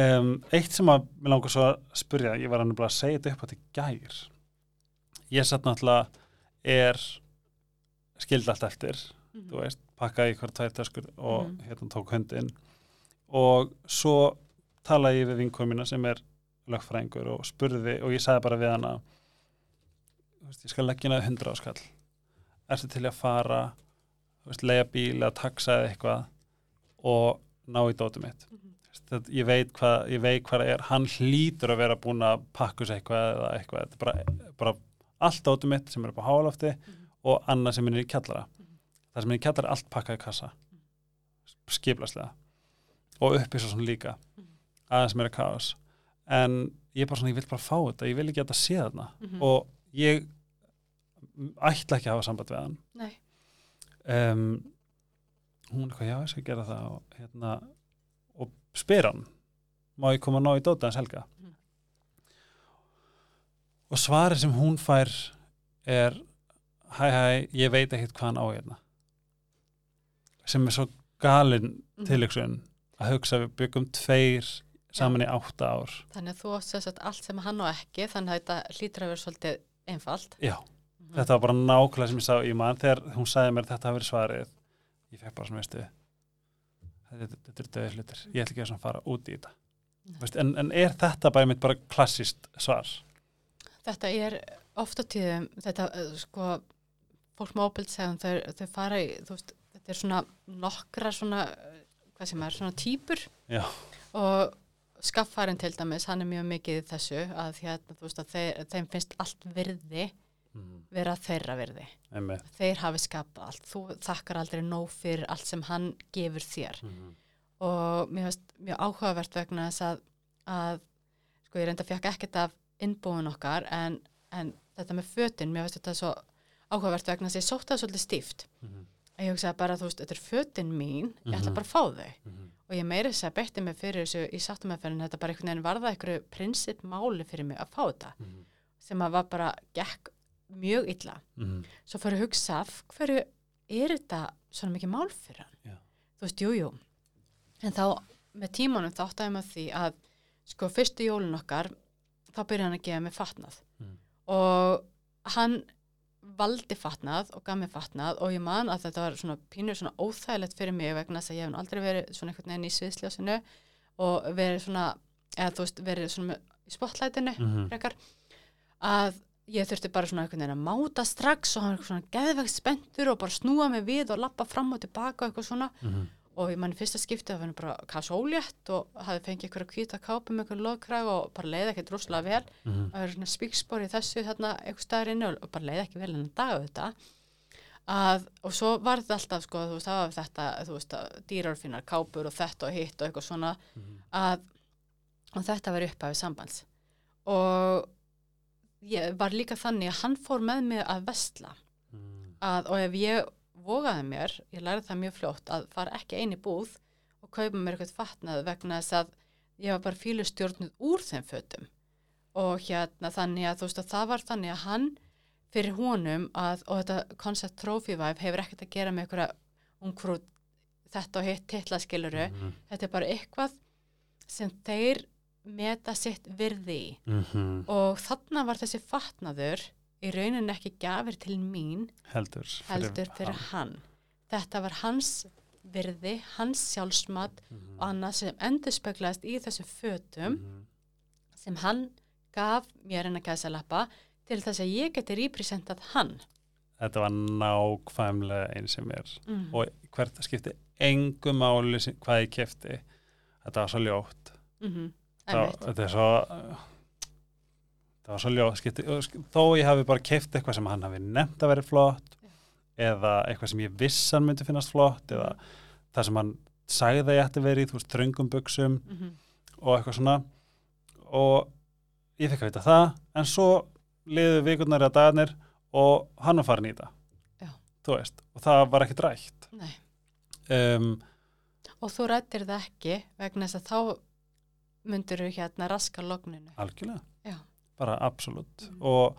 um, eitt sem að mér langar svo að spyrja, ég var hann bara að segja þetta upp á þetta gær ég satt náttúrulega er skildi allt eftir Mhm. þú veist, pakkaði ykkur tvær töskur og Mhm. hérna tók höndin og svo talaði ég við vinkomina sem er lögfræðingur og spurði og ég sagði bara við hana veist, ég skal leggja hérna 100 áskall ertu til að fara leiða bíl eða taxa eða eitthvað og ná í dótið mitt Mhm. Þetta, ég veit hvað ég veit hvað það er, hann hlýtur að vera búin að pakka sér eitthvað eða eitthvað þetta er bara, bara allt dótið mitt sem er upp á hálofti Mhm. og annað sem er í kjallara Mhm. það sem er í kjallara er allt pakkað í kassa skiplaslega og uppi svo svona líka Mhm. aðeins meira kaos en ég er bara svona, ég vil bara fá þetta ég vil ekki að þetta sé þarna Mhm. og ég ætla ekki að hafa samband við hann Nei. um, hún er eitthvað, já, ég skal gera það og, hérna, og spyr hann má ég koma að ná í dóta hans helga Mhm. Og svarið sem hún fær er hæ hæ, ég veit ekkert hvað hann á hérna sem er svo galin Mhm. tilöksun að hugsa við byggum tveir saman í átta ár Þannig að þú sem sagt allt sem hann á ekki þannig að þetta hlýtur að vera svolítið einfalt. já, Mhm. þetta var bara nákvæmlega sem ég sá í mann þegar hún sagði mér þetta hafi verið svarið ég fekk bara svona veistu þetta, þetta er döðið hlutir, ég ætla ekki að fara út í þetta Nei. Veist, en, en er þetta mitt bara klassist svar Þetta er ofta tíðum, þetta uh, sko, fólk með óbild segum þau, fara í, þú veist, þetta er svona nokkra svona, uh, hvað sem er, svona típur Já. og skaffarinn til dæmis, hann er mjög mikið í þessu að hérna, veist, að þeir, þeim finnst allt virði mm. vera þeirra virði. Einmitt. Þeir hafi skapað allt, þú þakkar aldrei nóg fyrir allt sem hann gefur þér. Mm. og mér finnst mjög áhugavert vegna þess að, að sko ég reynda fekk ekkert af innbúin okkar en, en þetta með fötin, mér finnst þetta svo áhugavert vegna þess að ég sótti það svolítið stíft Mm. að ég hugsaði bara, þú veist, þetta er fötin mín ég ætla Mhm. bara að fá þau Mm. og ég meiri þess að beitti mig fyrir þessu í sáttumæðferðin þetta bara einhvern veginn varða einhverju prinsip máli fyrir mig að fá þetta Mm. sem að var bara gekk mjög illa Mm. svo fyrir að hugsa hverju er þetta svona mikið mál fyrir hann Já. þú veist, jú, jú en þá með tímanum þá áttaði maður því að sko fyrstu jólun okkar þá byrjaði hann að gefa mig fatnað Mm. og hann valdi fatnað og gaf mér fatnað og ég man að þetta var svona pínur svona óþægilegt fyrir mig vegna þess að ég hef aldrei verið svona einhvern veginn í sviðsljósinu og verið svona eða þú veist, verið svona í spotlightinu Mm. frekar að ég þurfti bara svona einhvern veginn að máta strax og hann var svona geðvegt spenntur og bara snúa mig við og lappa fram og tilbaka og eitthvað svona Mm. Og ég manni fyrsta skiptið að hann bara kasólétt og hafði fengið einhverja hvíta kápu með einhverju loðkrag og bara leiði ekkert rosalega vel Mm. að vera svona spíkspor í þessu þarna einhver staðar inni og, og bara leiði ekki vel en að daga þetta að, og svo var þetta alltaf sko, þú veist, það var þetta þú veist, að dýrarfinnar kápur og þetta og hitt og eitthvað svona Mm. að og þetta var upphafið sambands og ég var líka þannig að hann fór með mig að vestla Mm. að, og ef ég vogaði mér, ég lærði það mjög fljótt að fara ekki eini búð og kaupa mér eitthvað fatnað vegna þess að ég var bara fílustjórnuð úr þeim fötum og hérna þannig að þú veist að það var þannig að hann fyrir honum að, og þetta koncept trophy vibe hefur ekkert að gera með einhverja ungfrú þetta og hitt titlaskiluru Mm. þetta er bara eitthvað sem þeir meta sitt virði í Mhm. og þarna var þessi fatnaður í rauninni ekki gafir til mín heldur heldur fyrir hann. hann. Þetta var hans virði, hans sjálfsmat Mhm. og annað sem endur speklaðist í þessu fötum Mhm. sem hann gaf mér en að gæsa lappa til þess að ég geti representað hann. þetta var nákvæmlega eins sem er Mm. og hvert skipti engu máli sem, hvað ég kefti þetta var svo ljótt Mm -hmm. það, þetta er svo það var svo ljótt skipti, þó ég hafi bara keft eitthvað sem hann hafi nefnt að vera flott eða eitthvað sem ég vissan myndi finnast flott eða það sem hann sagði að ég ætti verið þú veist, tröngum buksum Mm -hmm. og eitthvað svona og ég fekk að vita það en svo liðu vikurnar eða dagarnir og hann var farin í þetta Já. þú veist, og það var ekki drægt um, Og þú rættir það ekki vegna þess að þá myndur þú hérna raska logninu. algjörlega. Bara absolutt. Mhm. og,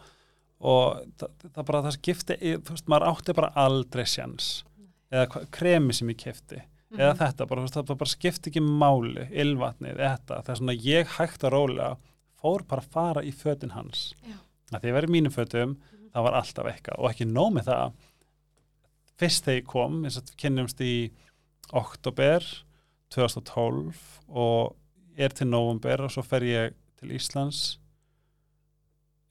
og það, það bara það skipti þú veist, maður átti bara aldrei sjans eða hva, kremi sem ég kefti eða Mhm. þetta, bara, það bara skipti ekki máli ylvatnið, þetta, það er svona ég hægt að rólega fór bara að fara í fötin hans. Að því ég verið mínum fötum, Mhm. það var alltaf eitthvað. Og ekki nóg með það fyrst þegar ég kom, eins og kynnumst í oktober 2012 og er til november og svo fer ég til Íslands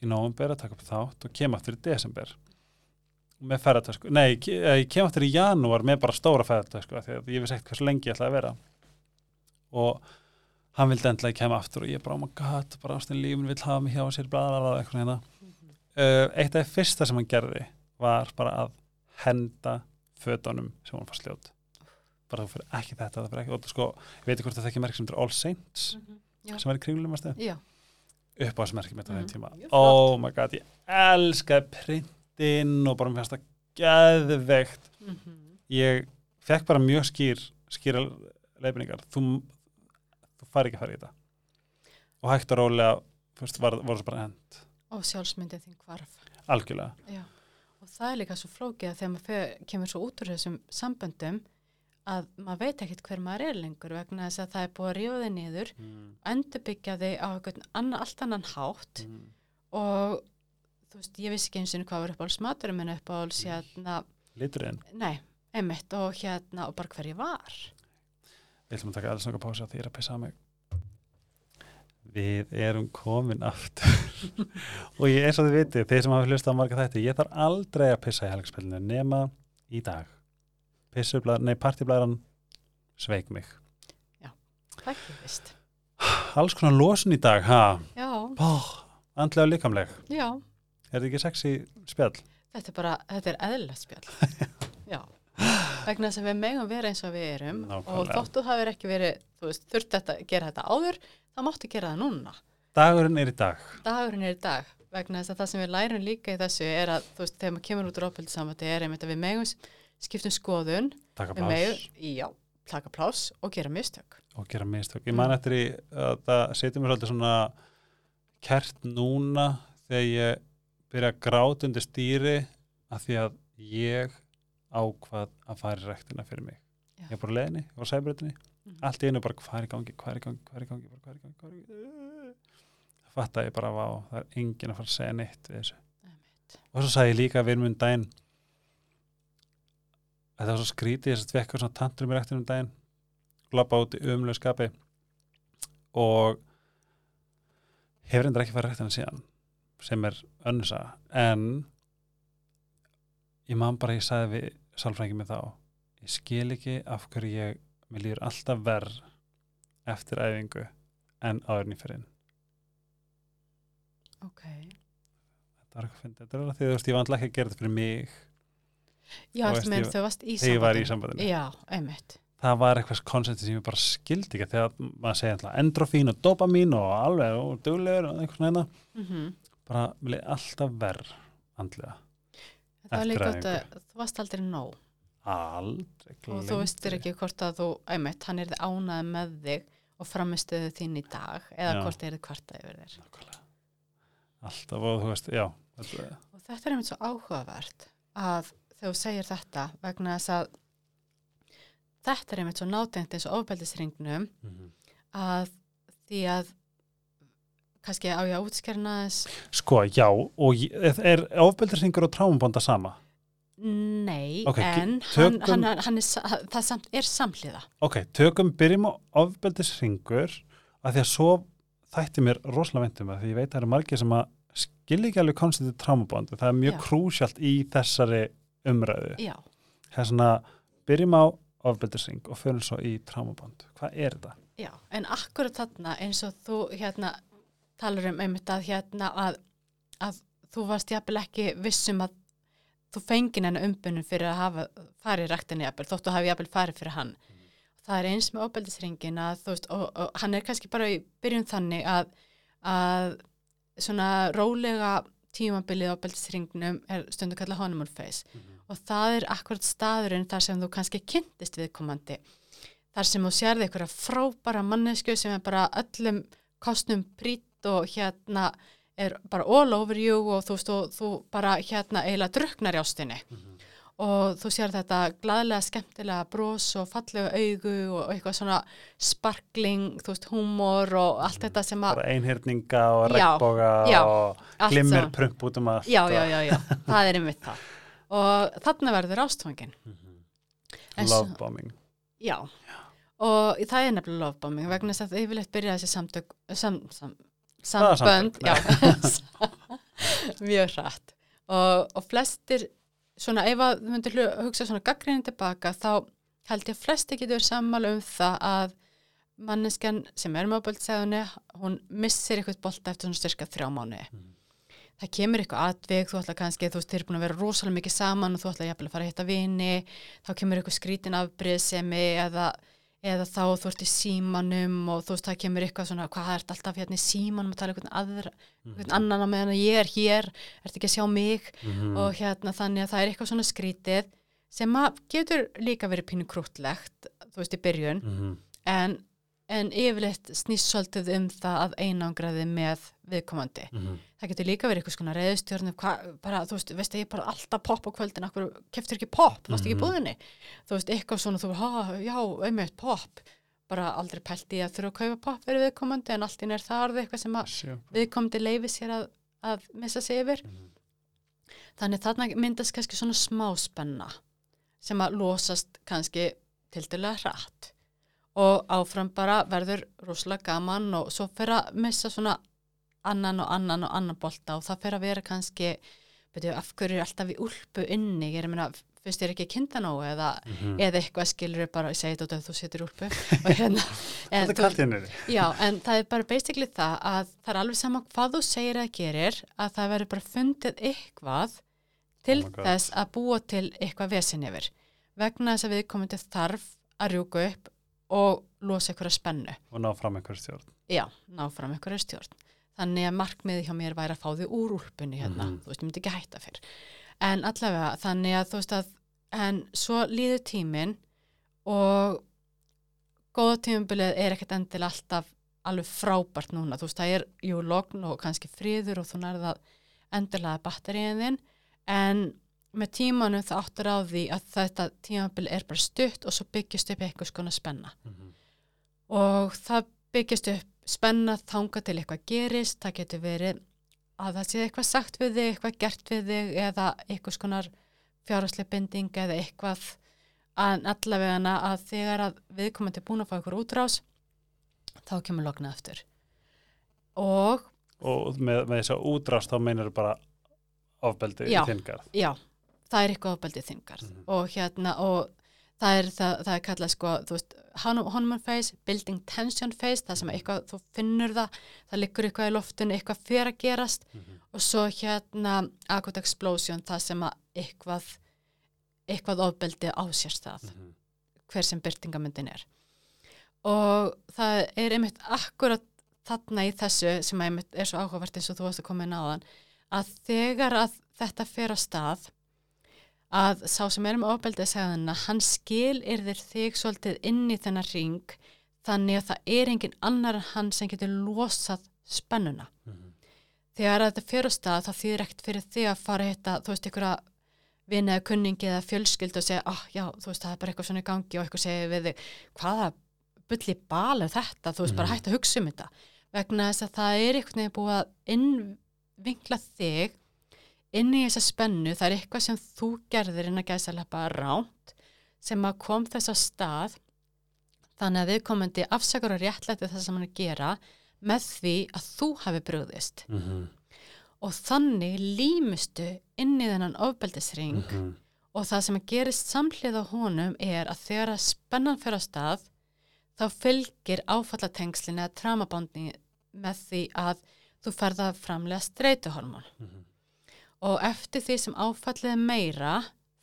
í november að taka upp þátt og kem aftur í desember með ferðartösku, nei, ég ég kem aftur í janúar með bara stóra ferðartösku því að ég vissi ekkert hversu lengi ég ætlaði að vera og hann vildi endla að ég kem aftur og ég bara, oh my god, bara ástin lífin vill hafa mig hjá sér, bla bla bla, eitthvað hérna uh, eitt af það fyrsta sem hann gerði var bara að henda fötunum sem hann fær sljót bara þú fyrir ekki þetta, það fyrir ekki og sko, ég veit ekki hvort það þekki merk sem þetta er All Saints Mhm. Já. sem er í kringlum að Já. Upp á þessu merki mitt á þeim Mhm. tíma oh my god, ég elskaði printinn og bara mér fannst það geðveikt Mhm. ég fekk bara mjög skýr skýra leifinningar þú, þú fari ekki að fara í þetta og hægt og rólega fyrst, var, voru svo bara hend Og sjálfsmyndið þín hvarf. algjörlega Já. Og það er líka svo flókið að þegar maður kemur svo út úr þessum samböndum að maður veit ekkert hver maður er lengur vegna þess að það er búið að rífa þig niður mm. endurbyggja þig á einhvern allt annan hátt. Mm. og þú veist, ég vissi ekki eins og hvað var uppáhalds maturum minn uppáhalds hérna, liturinn, nei, einmitt og hérna og bara hver ég var. Við ætlum að taka alls nokkað pási að því að pissa á mig. Við erum komin aftur. Og ég eins og þið vitið, þeir sem hafa hlustað á marga þætti, ég þarf aldrei að pissa í helgspilinu nema í dag pissublaðar, nei partiblaðaran sveik mig. Það ekki vist alls konar losun í dag, ha? Já, Bó, andlega og líkamleg. Já, er þetta ekki sexy spjall? þetta er bara, þetta er eðlilegt spjall. Já, vegna þess að við megum vera eins og við erum og Nákvæmlega. þóttu hafur ekki verið, þú veist, þurft þetta gera þetta áður, þá máttu gera það núna. Dagurinn er í dag. Dagurinn er í dag. Vegna þess að það sem við lærum líka í þessu er að þú veist, þegar maður kemur út úr ofbeldi samvætti er einmitt að við megum skiptum skoðun taka pláss já, taka pláss og gera mistök og gera mistök ég man eftir í að það setjum mér svolítið svona kert núna þegar ég byrja að gráta undir stýri af því að ég ákvað að fara rektina fyrir mig Já. ég var bara á leiðinni, ég var á sæbrutinni Mhm. allt í einu bara hvað er í gangi, hvað er í gangi, hvað er í gangi, hvað er í gangi, hvað er í gangi það fatt að ég bara vá, það er enginn að fara að segja neitt við þessu Einmitt. og svo sagði ég líka við um daginn að það var svo skrítið þess að eitthvað svona tantur mér eftir um daginn labba út í umlega skapi. Og hefur endur ekki farið hann síðan sem er önnsa en ég man bara að ég sagði við sálfrængið mig þá ég skil ekki af hverju ég mér líður alltaf verð eftir æfingu en áðurinn í fyrir ok, þetta var eitthvað fyndið, þetta er alveg því þú veist ég alltaf ekki að gera þetta fyrir mig já, Þú meðan ég- þau varst í þegar ég var í sambandinu. sambandinu já, einmitt það var eitthvað konsepti sem ég bara skildi ekki þegar maður segja endrofín og dopamín og alveg og duglegur og svona hérna mm bara vilja alltaf verð andlega, það var líka æfingu. að þú varst aldrei nóg aldrei og þú veistir ekki hvort að þú, einmitt, hann er þið ánað með þig og framistuðu þín í dag eða Já. hvort er þið kvarta yfir þér Nákvæmlega. alltaf og þú veist, já þetta er einmitt svo áhugavert að þegar þú segir þetta vegna þess að þetta er einmitt svo nátengt eins og ofbeldisringnum Mhm. að því að kannski á ég að útskerna þess sko, já og er ofbeldisringur og trámubonda sama nei, Ok, en tökum- hann, hann, hann er, það samt, er samhliða ok, tökum, byrjum á ofbeldisringur af því að svo þætti mér rosalega vendum að því ég veit að það eru margir sem að skilja ekki alveg konceptið trámubond það er mjög Já. krúsjalt í þessari umræðu. Það er svona, byrjum á ofbeldisring og förum svo í trámaband hvað er þetta? já, en akkurat þarna eins og þú hérna talar um einmitt að hérna að, að þú varst jafnvel ekki vissum að þú fengin henni umbunum fyrir að hafa farið ræktinni jafnvel, þótt þú hafi jafnvel farið fyrir hann. Það er eins með óbeldisringin að þú veist, og, og hann er kannski bara í byrjun þannig að, að svona rólega tímabilið óbeldisringnum er stundu kallað honeymoon phase og það er akkurat staðurinn þar sem þú kannski kynntist viðkomandi. þar sem þú sérði einhverja frábæra mannesku sem er bara öllum kostnum prýtt og hérna er bara all over you og þú, og þú bara hérna eiginlega druknar í ástinni og þú sér þetta gladlega skemmtilega bros og fallega augu og eitthvað svona sparkling, þú veist, húmor og allt þetta sem að bara einhyrninga og regnboga og allt glimmer saman. prump út um allt já, já, já, já, það er einmitt það og þarna verður ástfangin En svo- love bombing. Já, og það er nefnilega lovebombing vegna þess að yfirleitt byrja þessi samtök sam, sam, sambönd mjög hratt. Og, og flestir svona ef að þú myndir hugsa svona gaggrinni tilbaka þá held ég að flesti getur sammála um það að manneskjan sem er með ábæltsæðunni hún missir eitthvað bolta eftir svona styrka þrjá mánuði það kemur eitthvað atvik, þú ætla kannski, þú veist, þeir eru búin að vera rosalega mikið saman og þú ætla jafnvel að fara að hitta vini, þá kemur eitthvað skrítin afbrýðsemi eða, eða þá þú ert í símanum og þú veist, það kemur eitthvað svona, hvað er alltaf hérna í símanum að tala um einhvern aðra, einhvern annan á meðan að ég er hér, ert ekki að sjá mig Mhm. og hérna þannig að það er eitthvað svona skrítið sem að getur líka verið pínu krútlegt, þú veist, í byrjun Mhm. en, en yfirleitt snýst svolítið um það að einangraði með viðkomandi. Mhm. það getur líka verið eitthvað svona reyðstjórnum bara, þú veist, veist ég er bara alltaf popp á kvöldin akkur keftur ekki popp, varst ekki í Mhm. búðinni? Þú veist, eitthvað svona, þú bara, já, einmitt popp, bara aldrei pælt í að þurfa að kaupa popp fyrir viðkomandi en allt inn er það orðið eitthvað sem að viðkomandi leifi sér að, að missa sig yfir. Mhm. þannig þarna myndast kannski svona smá spenna sem að losast kannski til dæla hratt og áfram bara verður rosalega gaman og svo fer að missa svona annan og annan og annan bolta og það fer að vera kannski betur, af hverju er alltaf í úlpu inni? Ég er að minna, finnst þér ekki kynna nóg eða, Mhm. eða eitthvað skilur bara, ég segi þetta þú setur úlpu. Hérna en er þú- Já, en það er bara basically það að það er alveg sama hvað þú segir að gerir að það verður bara fundið eitthvað til Oh þess að búa til eitthvað vesen yfir. Vegna þess að við komum til þarf að rjúka upp og losa einhverja spennu. og ná fram einhver stjórn Já, ná fram einhverja stjórn. Þannig að markmiði hjá mér væri að fá þig úr úlpunni hérna, Mhm. þú veist, ég myndi ekki hætta fyrr. En allavega, þannig að þú veist að, en svo líður tíminn og góða tímumbilið er ekkert endilega alltaf alveg frábært núna, þú veist, það er jú logn og kannski friður og þú nærða endilega batteríin þinn, en með tímanum það áttur á því að þetta tímabilið er bara stutt og svo byggjast upp eitthvað skona spenna. Mhm. og það byggjast upp spenna þanga til eitthvað gerist, það getur verið að það sé eitthvað sagt við þig, eitthvað gert við þig eða eitthvað skonar fjárháslega binding eða eitthvað að allavegana að þegar að viðkomandi er búin að fá eitthvað útrás þá kemur loknað aftur. Og og með, með þess að útrást þá meinar bara ofbeldi í þingarð já, það er eitthvað ofbeldið þingarð Mhm. og hérna og það er, það, það er kallað sko, þú veist, honeymoon phase, building tension phase, það sem eitthvað, þú finnur það, það liggur eitthvað í loftinu, eitthvað fyrir að gerast Mhm. og svo hérna acute explosion, það sem að eitthvað, eitthvað ofbeldi á sér stað, Mhm. hver sem byrtingamyndin er. Og það er einmitt akkurat þarna í þessu sem er svo áhugavert eins og þú varst að koma inn á þann, að þegar að þetta fer á stað, að sá sem er með ofbeldið segðina, hann skil er þér þig svolítið inn í þennar ring, þannig að það er engin annar en hann sem getur losað spennuna. Mhm. Þegar að þetta á stað, þá þýðir ekkert fyrir þig að fara að hitta, þú veist, einhverja vini eða kunningi eða fjölskyld og segja, ah, já, þú veist, það er bara eitthvað svona í gangi og eitthvað segir við þig, hvaða bulli bal er þetta, þú veist, bara Mhm. hægt að hugsa um þetta. Vegna þess að það er einhvern veginn búið að innvinkla þig inn í þessa spennu, það er eitthvað sem þú gerðir inn að gæsa leppa ránt, sem að kom þess að stað, þannig að viðkomandi afsakar og réttlæti það sem hann er að gera með því að þú hafi brugðist Mhm. og þannig límustu inn í þennan ofbeldisring Mhm. og það sem að gerist samhlið á honum er að þegar að spennan fyrir að stað þá fylgir áfallatengslin eða tramabondni með því að þú ferða að framlega streituhormón Mhm. Og eftir því sem áfallið er meira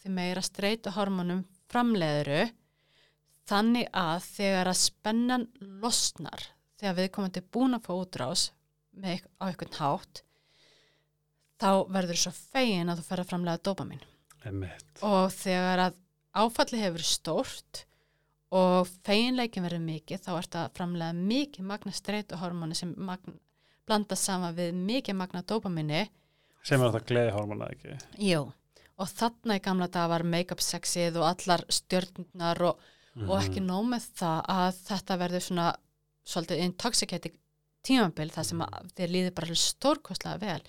því meira streituhormónum framleiðuru þannig að þegar að spennan losnar þegar viðkomandi er búin að fá útrás með, á einhvern hátt þá verður svo fegin að þú fer að framlega dopamin og þegar að áfallið hefur stórt og feginleikin verður mikið þá ert að framlega mikið magna streituhormóni sem magna, blanda saman við mikið magna dópaminni sem er þetta gleðihormona ekki Jú, og þarna í gamla dag var make-up sexið og allar stjörnunar og, og ekki Mhm. nóg með það að þetta verður svona svolítið intoxicating tímabil það sem að þér líður bara stórkostlega vel.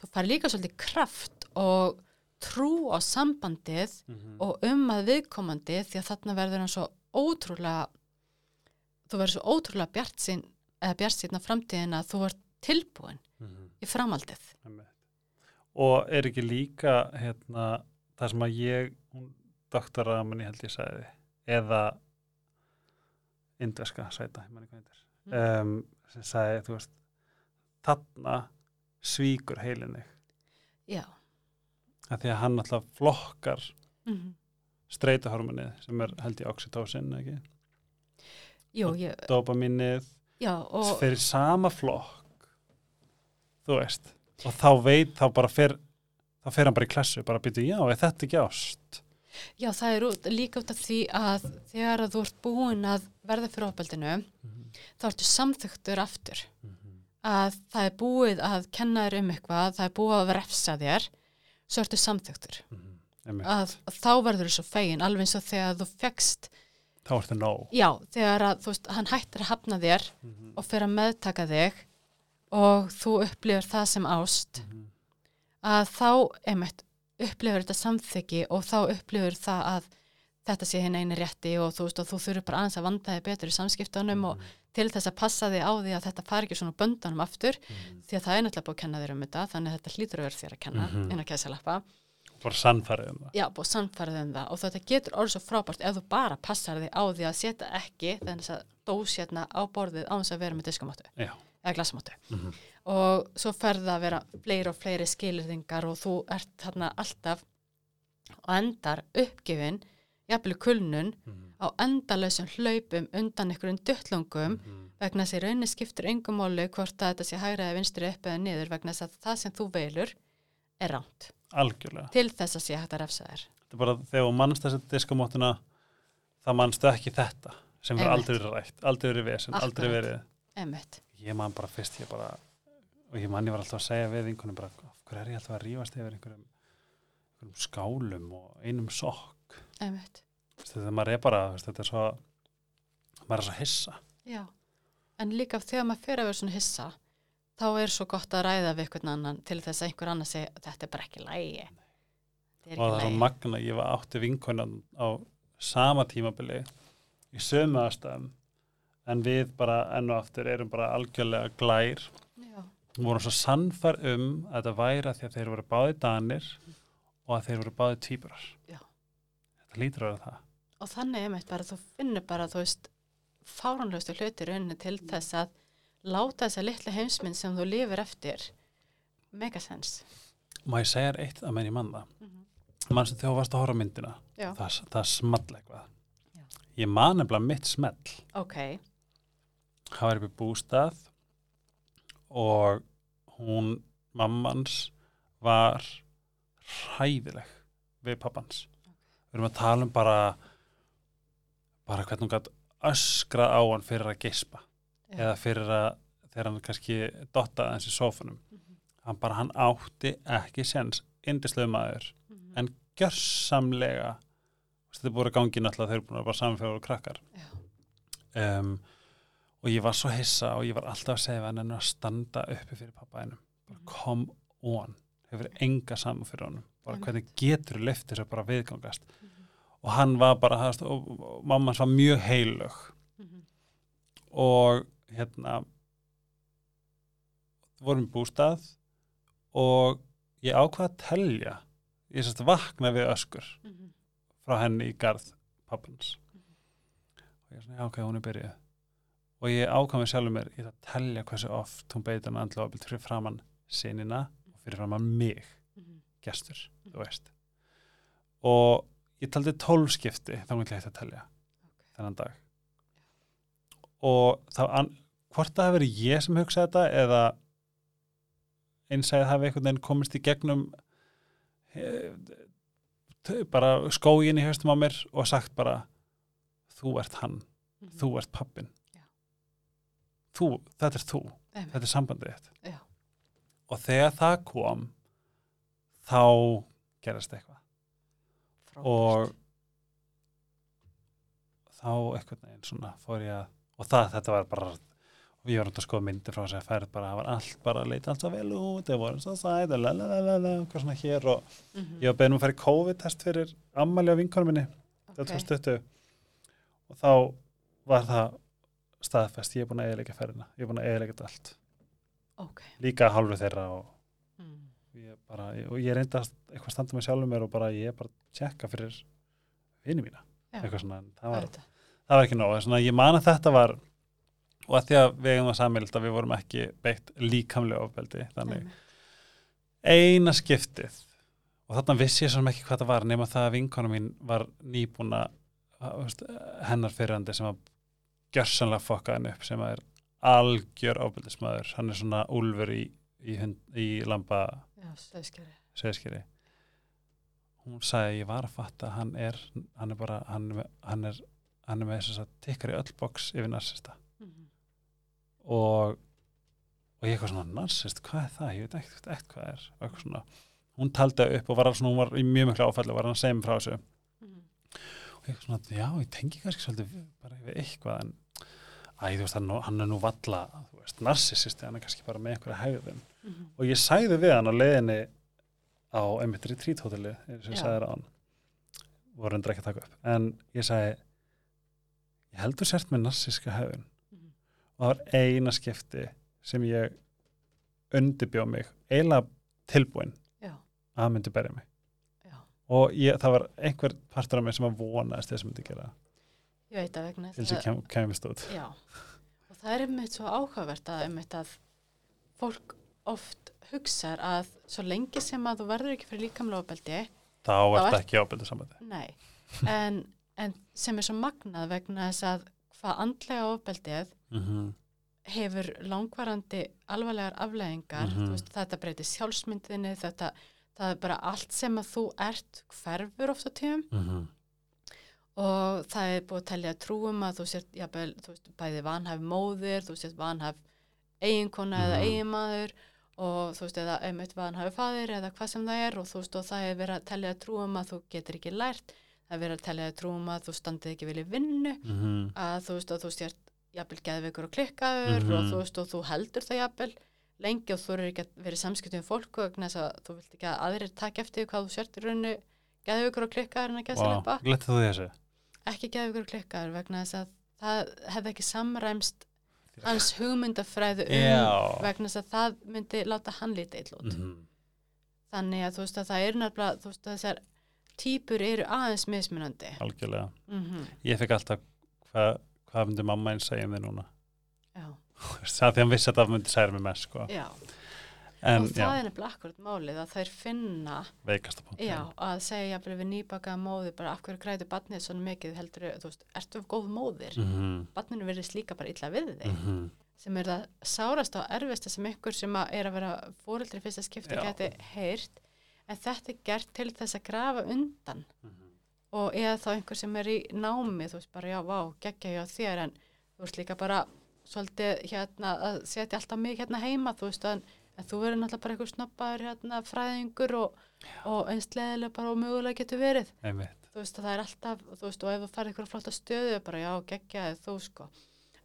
Þú fær líka svolítið kraft og trú á sambandið Mhm. og um að viðkomandi því að þarna verður hann svo ótrúlega þú verður svo ótrúlega bjart sín eða bjart sín á framtíðin að þú ert tilbúin Mhm. í framaldið. Einmitt. Og er ekki líka hérna, það sem að ég hún doktoraminni held ég sagði eða indveska ég er um, sem sagði, þú veist þarna svíkur heilinni Já. að því að hann alltaf flokkar Mm streituhormonið sem er held ég oxytocin ekki? Jú, ég, dopaminnið já, og fyrir sama flokk þú veist og þá veit, þá bara fer þá fer hann bara í klassu, bara byrju, já, er þetta ekki ást? Já, það er út, líka út af því að þegar að þú ert búin að verða fyrir opaldinu, þá ertu samþyktur aftur. Að það er búið að kenna þér um eitthvað, það er búið að refsa þér, svo ertu samþyktur. Einmitt. Að, að þá verður þú svo fegin, alveg eins og þegar þú fegst, þá ertu nóg já, þegar að veist, hann hættir að hafna þér og fer að meðtaka þig og þú upplifir það sem ást, að þá, einmitt, upplifir þetta samþyggi og þá upplifir það að þetta sé hinn eini rétti og þú veist og þú þurfur bara aðeins að vanda þig betur í samskiptunum og til þess að passa þig á því að þetta fari ekki svona úr böndunum aftur því að það er náttúrulega búið að kenna þér um þetta þannig að þetta hlýtur að vera þér að kenna Mhm. inn að kæsa lappa bara sannfærið um það. Já, búið sannfærið um það og þetta getur orðið svo frábært ef þú bara passar þig á því að setja ekki þess að dós hérna á borðið á þess að vera með diskamáttu Eða glasamáttu Mhm. og svo ferða að vera fleiri og fleiri skilirðingar og þú ert þarna alltaf og endar uppgifin jafnvel kulnun á endalausum hlaupum undan einhverjum duttlungum vegna þess að í rauninni skiptir engum máli hvort að þetta sé hægra eða vinstri upp eða niður vegna þess að það sem þú veilur er ránt algjörlega. Til þess að sé hægt að refsa þér. Þetta er bara þegar þú mannst þessi diskamóttuna þá mannstu ekki þetta sem verður aldrei verið rætt, aldrei verið vesen, aldrei verið Emmett, ég man bara fyrst ég bara og ég man ég var alltaf að segja við einhvern bara, af hverju er ég alltaf að rífast yfir einhverjum, einhverjum skálum og einum sokk? Þegar maður er bara, þetta er svo maður er svo hissa. Já en líka þegar maður fyrir að vera svona hissa þá er svo gott að ræða við einhvern annan til þess að einhver annan segi þetta er bara ekki lægi og það lægi magna, ég var átti vinkonan á sama tímabili í sömu aðstæðum en við bara enn og aftur erum bara algjörlega glær. Já, vorum svo sannfær um að þetta væri að að þeir voru báði danir og að þeir voru báði týpurar þetta lítur að vera það. Og þannig emmett bara þú finnur bara þú veist fáranlegustu hluti rauninni til þess að láta þessa litla heimsmynd sem þú lifir eftir megasens má ég segja þér eitt að menn ég mann það? Mm -hmm. mann sem þú varst að horfa myndina? Það, það small eitthvað. Já. ég man nefnilega mitt smell. Ok það var upp í bústað og hún mammans var hræðileg við pappans við erum að tala um bara bara hvernig hún gætt öskrað á hann fyrir að geispa Já. eða fyrir að þegar hann kannski dottaði hans í sófunum Mhm. hann bara hann átti ekki sens indislegu maður Mhm. en gjörsamlega þetta er búin að gangi náttúrulega þeir eru búin að bara samfélagur og krakkar Já. um, og ég var svo hissa og ég var alltaf að segja hann en að standa uppi fyrir pappaðinum bara Mhm. come on. Hefur enga saman fyrir honum. Bara hvernig getur lyft þess að bara viðgangast? Mhm. og hann var bara það, og, og, og mamma hans var mjög heilög. Mhm. og hérna vorum í bústað og ég ákvað að telja. Ég sérst vakna við öskur Mhm. frá henni í garð pappans og ég er svona, já ok, hún er byrjuð og ég ákvað mig sjálfur mér ég ætla að telja hversu oft hún beiti hann andla ofbeld fyrir framann sinina og fyrir framann mig, Mhm. gestur þú veist og ég taldi tólf skipti þá hún ekki að telja þennan dag og þá hvort það hefur ég sem hugsaði þetta eða eins að það hefði einhvern veginn komist í gegnum e, t- bara skógin í haustum á mér og sagt bara þú ert hann, Mhm. þú ert pappin. Þú, þetta er þú Einmitt. þetta er sambandið þitt Já. og þegar það kom þá gerist eitthvað Frábært. og þá eitthvað neginn svona fór ég að og það, þetta var bara og ég var um að skoða myndir frá þess að ferð bara, það var allt bara að leita allt svo vel út það voru svo sæt, lalalala hvað svona hér og Mhm. ég var beðin um að fara í COVID-test fyrir ammali á vinkonum minni Ok. 2020 og þá var það staðfest, ég er búin að eiginleika ferðina ég er búin að eiginleika þetta allt ok líka hálfu þeirra og mm. ég, bara, og ég reyndi að eitthvað standa með sjálfum mér og bara ég bara tjekka fyrir vini mína Já. eitthvað svona, það var, það var ekki nóg svona, ég man að þetta var og að því að við eigum það samild að við vorum ekki beitt líkamlega ofbeldi þannig Einmitt. eina skiptið og þarna vissi ég svona ekki hvað það var nema það að vinkona mín var nýbúna hennar fyrirandi sem að gjörsanlega fokka henni upp sem að er algjör ofbeldismæður hann er svona úlfur í, í, í söðskeri segskeri hún sagði að ég var að fatta hann er hann er bara hann er, hann er, hann er með þess að tikkar í öll box yfir narsista. Mm. og og ég eitthvað svona narsist, hvað er það? ég veit ekkert, ekkert hvað það er eitthvað svona, hún taldi upp og var, svona, hún var í mjög miklu áfalli og var hann mér frá þessu. Mm. og ég eitthvað svona, já, ég tengi kannski svolítið bara við eitthvað en æ, veist, hann, hann er nú valla narsisisti, hann er kannski bara með einhverja hegðun. Mm. og ég sæði við hann á leiðinni á einmitt retreat-hóteli eins og ég á hann voru endur ekki að taka upp. En ég sagði ég heldur sért með narsíska hefðun Mm. og það var eina skipti sem ég undibjó mig eiginlega tilbúin já, að myndi berja mig. Já. Og ég, það var einhver partur af mig sem að vonaðist þess að myndi gera ég veit að vegna að- að kem, kemist út Já, og það er einmitt svo áhugavert að einmitt að fólk oft hugsar að svo lengi sem að þú verður ekki fyrir líkamlega ofbeldi, þá er ert- þetta ekki sambandi nei, en, en sem er svo magnað vegna þess að hvað andlega ofbeldið mm -hmm. hefur langvarandi alvarlegar afleðingar, Mhm. þú veist, þetta breytir sjálfsmyndinni, þetta, það er bara allt sem að þú ert hverfur oft á tíum Mm -hmm. Og það er búið að telja trúum að þú sért jafnvel, þú veist, bæði vanhæf móðir, þú sért vanhæf eiginkona eða Mhm. eiginmaður og þú veist, eða einmitt vanhæfi faðir eða hvað sem það er og þú veist, og það er verið að telja trúum að þú getur ekki lært, það er verið að telja trúum að þú standið ekki í vinnu, Mm að þú veist, að þú sért jafnvel geðveikur og klikkaður og Mhm. þú veist, og þú heldur það jafnvel lengi og þú eru ekki að vera samskiptum við fólk og þú vilt ekki að aðrir taka eftir hvað þú sért í rauninu geðveikur og klikkaður en að geða wow. Glettu þú þessu? ekki geðveikur og klikkaður vegna þess að það hefði ekki samræmst hans hugmyndafræðu um Já. vegna þess að það myndi láta hann lítið út. Mm -hmm. Þannig að þú veist að það er nefnilega, þú veist að þessar típur eru aðeins mismunandi. Algjörlega Mm Ég fekk alltaf hvað hva myndi mamma einn segja um þig núna Já, það því hann vissi að það myndi segja mér mest sko. já. En og það já, er nefnilega akkurat málið að þær finna, veikasta punkt já, að segja jafnvel við nýbakaða móðir bara af hverju grætu barnið svona mikið heldur, þú veist, ertu góð móðir? mm -hmm. Barninu verðist líka bara illa við þig. Mm -hmm. sem er það sárast og erfista sem ykkur sem að er að vera fóreldri fyrsta skipti geti heyrt en þetta er gert til þess að grafa undan Mhm. og eða þá einhver sem er í námi þú veist bara já, vá, geggja hjá þér en þú veist líka bara svolítið hérna að setja alltaf mig hérna heima þú veist en, en þú verður náttúrulega bara eitthvað snabbaður hérna fræðingur og, og einsleðilega bara og mögulega getur verið einmitt þú veist að það er alltaf, þú veist, og ef þú farið eitthvað flotta stöðu, bara já, geggjaði þú sko,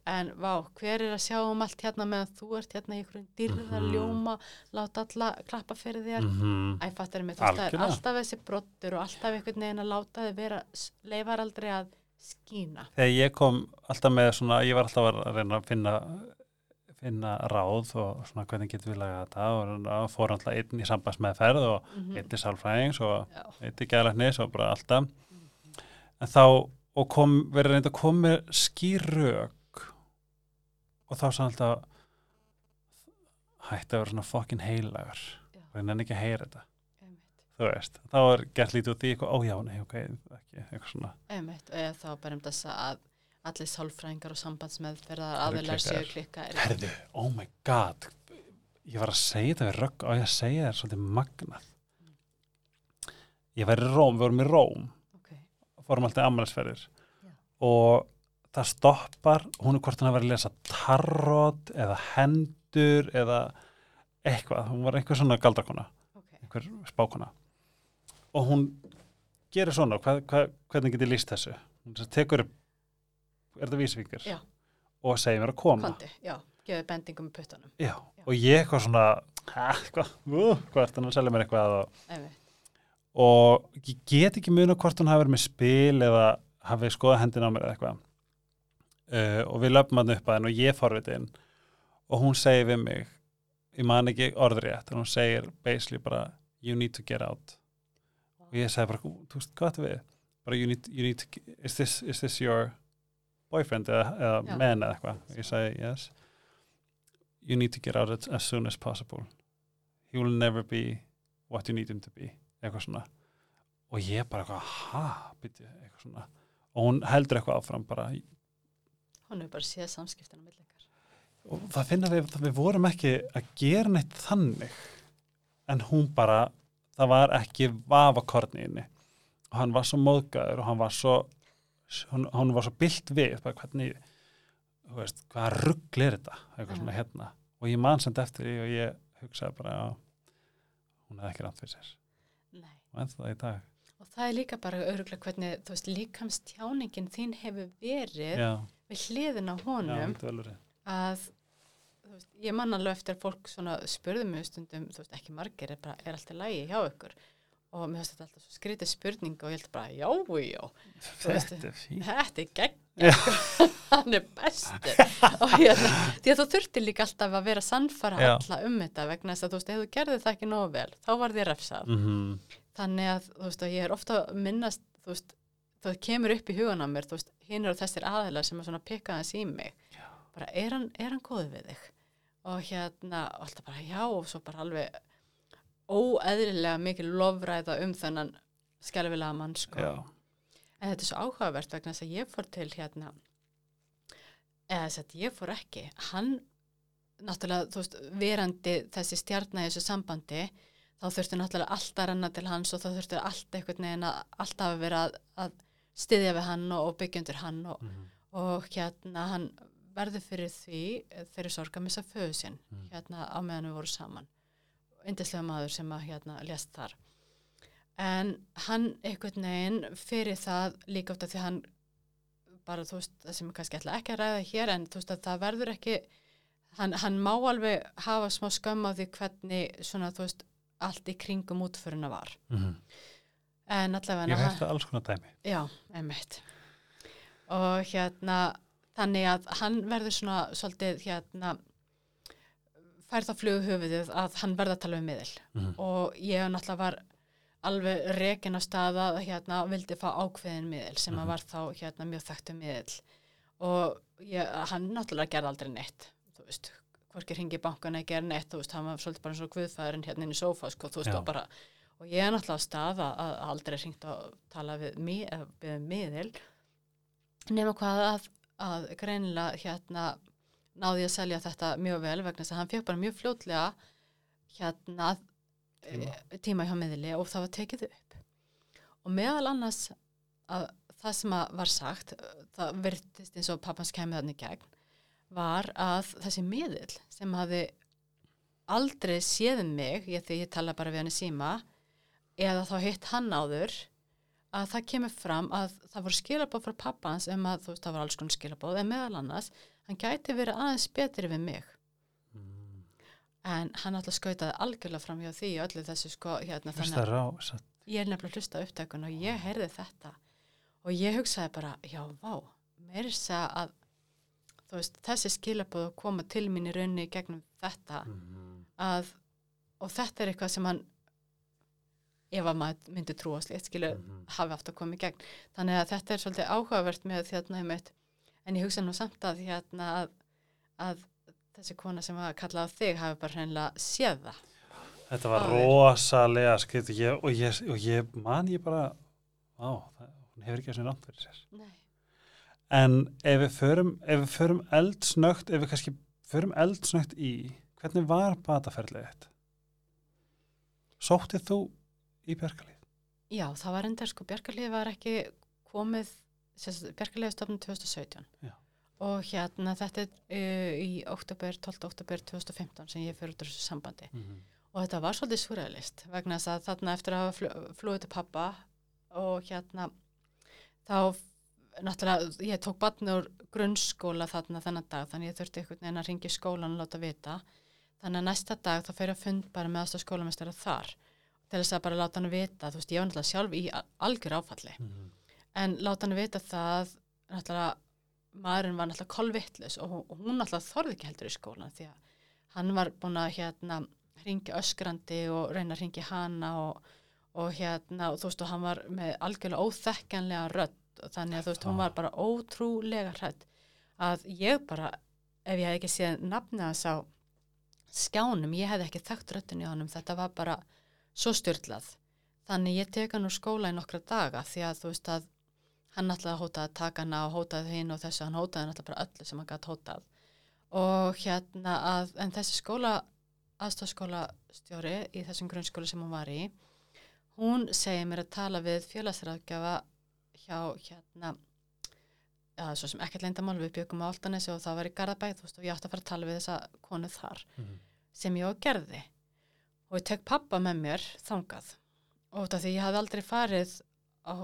en vá, hver er að sjá um allt hérna meðan þú ert hérna í einhverjum dyrða Mhm. ljóma, láta alla klappa fyrir þér, mm -hmm. æ, fattar mig, þú veist, það er alltaf þessi brottur og alltaf einhvern veginn að láta þið vera, leifar aldrei að skína. þegar ég kom alltaf með svona ég var alltaf að reyna að finna finna ráð og svona hvernig getum við lagað þetta og fór alltaf einn í sambandsmeðferð og Mm einn í sálfræðings og Já, einn í gæðlæknis og bara alltaf. En þá og kom, verið reynda að koma með skýrök og þá sann alltaf hætti að vera svona fokkin heilagar og ég nenni ekki að heyra þetta. Þú veist, þá er gert lítið út í eitthvað, ó já, nei, ok, ekki, eitthvað svona. Einmitt, og eða þá bara um þess að allir sálfræðingar og sambandsmeðferðar aðilar séu klikkaðir. herðu, oh my god. Ég var að segja þetta við rögg og ég að segja þetta svolítið magnað? Ég var í Róm, við vorum í Róm. Ok, fórum alltaf ammælisferðir Já. og það stoppar hún er hvort hann að vera að lesa tarot eða hendur eða eitthvað, hún var einhver svona galdrakona ok, einhver spákona. Og hún gerir svona, hvað, hvað, hvernig get ég líst þessu? Hún tekur upp er þetta vísvingur Já. og segir mér að koma. Kondi, já, gefið bendingum með puttunum, Já. Já. og ég eitthvað svona hvað, hvað er það að selja mér eitthvað og, og ég get ekki muna hvort hún hafi verið með spil eða hafi skoðað hendina á mér eða eitthvað. Uh, og við löpum hann upp að henn og ég forviti inn og hún segir við mig ég man ekki orðrétt en hún segir basically bara you need to get out. Og ég segi bara, þú veist, hvað er við? Bara you need, you need to, is this, is this your boyfriend eða, eða man eða eitthvað. Og ég segi yes you need to get out as, as soon as possible. He will never be what you need him to be. Eitthvað svona. Og ég bara eitthvað, ha, byrju eitthvað svona. Og hún heldur eitthvað áfram bara hún hefur bara séð samskiptina með leikar, og það finna við, við vorum ekki að gera neitt þannig. En hún bara það var ekki vafakorni inni og hann var svo móðgæður og hann var svo hann, hann var svo byllt við bara hvernig veist, hvað ruggl er þetta? Eitthvað svona Já. hérna. Og ég man samt eftir því og ég hugsaði bara já, hún hefði ekki rátt fyrir sér. Nei. Og ennþá það í dag. Og það er líka bara öruglega hvernig, þú veist, líkamstjáningin þín hefur verið já, við hliðin á já, honum velur að veist, ég man alveg eftir að fólk spurði mig stundum, þú veist, ekki margir er, bara, er alltaf lægi hjá ykkur og mér finnst þetta alltaf svo skrítið spurning og ég held bara, já, já, þetta er fín þetta er gegn hann er bestur. Og hérna, því að þú þurftir líka alltaf að vera sannfara alla um þetta vegna þess að þú veist, ef þú gerði það ekki nógu vel þá var því refsað. Mm þannig að þú veist að ég er ofta að minnast þú veist, það kemur upp í hugan á mér þú veist, hinn eru þessir aðilar sem er svona pikka hans í mig. Já. bara er hann, er hann góður við þig? Og hérna, alltaf bara já og svo bara alveg óeðlilega mikil lofræða um þennan skelfilega mann sko. Já, en þetta er svo áhugavert vegna þess að ég fór til hérna eða þess að ég fór ekki. Hann, náttúrulega, þú veist verandi þessi stjarnar í þessu sambandi þá þurfti náttúrulega alltaf að renna til hans og þá þurfti alltaf einhvern veginn að alltaf að vera að, að styðja við hann og, og byggja undir hann og, mm og hérna hann verður fyrir því þeirri sorg að missa föðu sinn Mm. hérna á meðan við vorum saman yndislega maður sem að hérna lést þar en hann einhvern veginn fyrir það líka af því hann bara þú veist það sem ég kannski ætla ekki að ræða hér en þú veist að það verður ekki hann, hann má alveg hafa smá skömm á því hvernig svona þú veist allt í kringum útföruna var -hmm. en allavega ég þetta alls konar dæmi Já, einmitt. Og hérna, þannig að hann verður svona svolítið hérna, fær það flugu höfuðið að hann verður að tala um miðil. mm Og ég náttúrulega var alveg rekin á staða hérna, vildi fá ákveðin miðil sem Mhm. að var þá hérna, mjög þekktu miðil. Og ég, hann náttúrulega gerði aldrei neitt, þú veist, hvorki ringi bankana að gera neitt, þú veist, hann var svolítið bara eins og guðfæðurinn hérna inn í sófa, sko, þú veist, Já. og bara, og ég náttúrulega á staða að aldrei ringt að tala við, mi, eða við miðil, nema hvað að, að greinilega hérna náði að selja þetta mjög vel vegna þess að hann fekk bara mjög fljótlega hérna Tíma. tíma, tíma hjá miðli og það var tekið upp og meðal annars að það sem að var sagt það virtist eins og pappans kemið þannig gegn var að þessi miðil sem hafi aldrei séð um mig, ég því ég tala bara við hann í síma eða þá hitt hann áður að það kemur fram að það voru skilabóð frá pappans um að þú veist það var alls konar skilabóð en meðal annars hann gæti verið aðeins betri við mig Mm. en hann alltaf skautaði algjörlega fram hjá því og öllu þessu sko hérna þannig það satt, ég er nefnilega að hlusta upptökun og ég heyrði þetta og ég hugsaði bara, já, vá meiri segja að þú veist, þessi skilabóð koma til mín í raunni gegnum þetta mm. að, og þetta er eitthvað sem hann ef að maður myndi trúa slíkt skilu Mhm. hafi aftur að í gegn þannig að þetta er svolítið áhugavert með þérna einmitt, en ég hugsa nú samt að hérna að, að þessi kona sem var að kalla á þig hafi bara hreinlega séð það Þetta var er- rosalega skrið ég, og, ég, og ég man ég bara á, það, hún hefur ekki þessu nátt fyrir sér Nei. en ef við förum, ef við förum eldsnögt ef við kannski förum eldsnögt í hvernig var bataferðlega þetta? Sóttið þú í Bjarkalið? Já, það var enda sko Bjarkarlið var ekki komið Bjarkarlega stofnum 2017 Já. og hérna þetta er uh, í oktober, 12. oktober 2015 sem ég fyrir út úr þessu sambandi Mhm. og þetta var svolítið surrealist vegna þess að þarna eftir að hafa flúið til pappa og hérna þá náttúrulega ég tók batni úr grunnskóla þarna þennan dag þannig ég þurfti einhvern veginn að ringi skólan og láta vita þannig að næsta dag þá fyrir að fund bara með aðstof skólamestara þar til þess að bara láta hann vita þú veist ég var náttúrulega sjálf í algjör áfalli Mhm. En láta hann vita það maðurinn var náttúrulega kolvittlus og, hún- og hún náttúrulega þorði ekki heldur í skólan því að hann var búin að hérna ringi öskrandi og reyna að ringi hana og, og hérna og þú veist og hann var með algjörlega óþekkanlega rödd og þannig að þú veist hún var bara ótrúlega hrætt að ég bara ef ég hef ekki séð nafnið hans á skjánum, ég hef ekki þekkt röddin í honum, þetta var bara svo styrlað þannig ég tek hann úr skóla í nokkra daga því að þú veist að hann náttúrulega hótaði að taka hana og hótaði hinn og þessu, hann hótaði náttúrulega bara öllu sem hann gæti hótað. Og hérna að, en þessi skóla aðstofskóla stjóri í þessum grunnskóla sem hún var í hún segir mér að tala við félagsræðgjafa hjá hérna ja, svo sem ekkert leyndamál við byggum á Altanesi og það var í Garðabæð og ég átti að fara að tala við þessa konu þar Mhm. sem ég á gerði. Og ég tek pappa með mér þangað. Og þetta því ég hafði aldrei farið á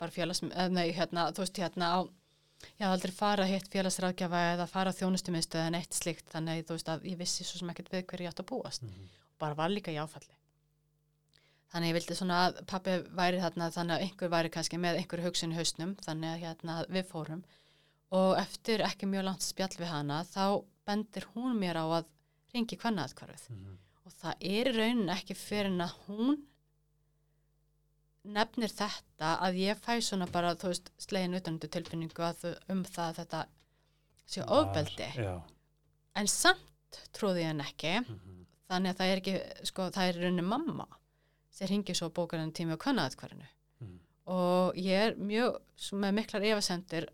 bara félags, eða nei, hérna, þú veist, hérna á, ég hafði aldrei farið að hitt félagsráðgjafa eða farið á þjónustumiðstöð en eitt slikt, þannig þú veist að ég vissi svo sem ekkert við hverju ég átt að búast Mhm. og bara var líka í áfalli þannig ég vildi svona að pappi væri þarna þannig að einhver væri kannski með einhverju hugsun hausnum þannig að hérna við fórum og eftir ekki mjög langt spjall við hana þá bendir hún mér á að ringi kvennaðkvarfið Mhm. og það er í raunin ekki fyrir en að hún nefnir þetta að ég fæ svona bara þú veist slegin að þau, um það að þetta sé Var- ofbeldi en samt trúði ég hann ekki Mhm. þannig að það er ekki, sko, það er rauninni mamma sem ringi svo bókarinn tími á kvennaðkvarinu Mhm. og ég er mjög með miklar efasendir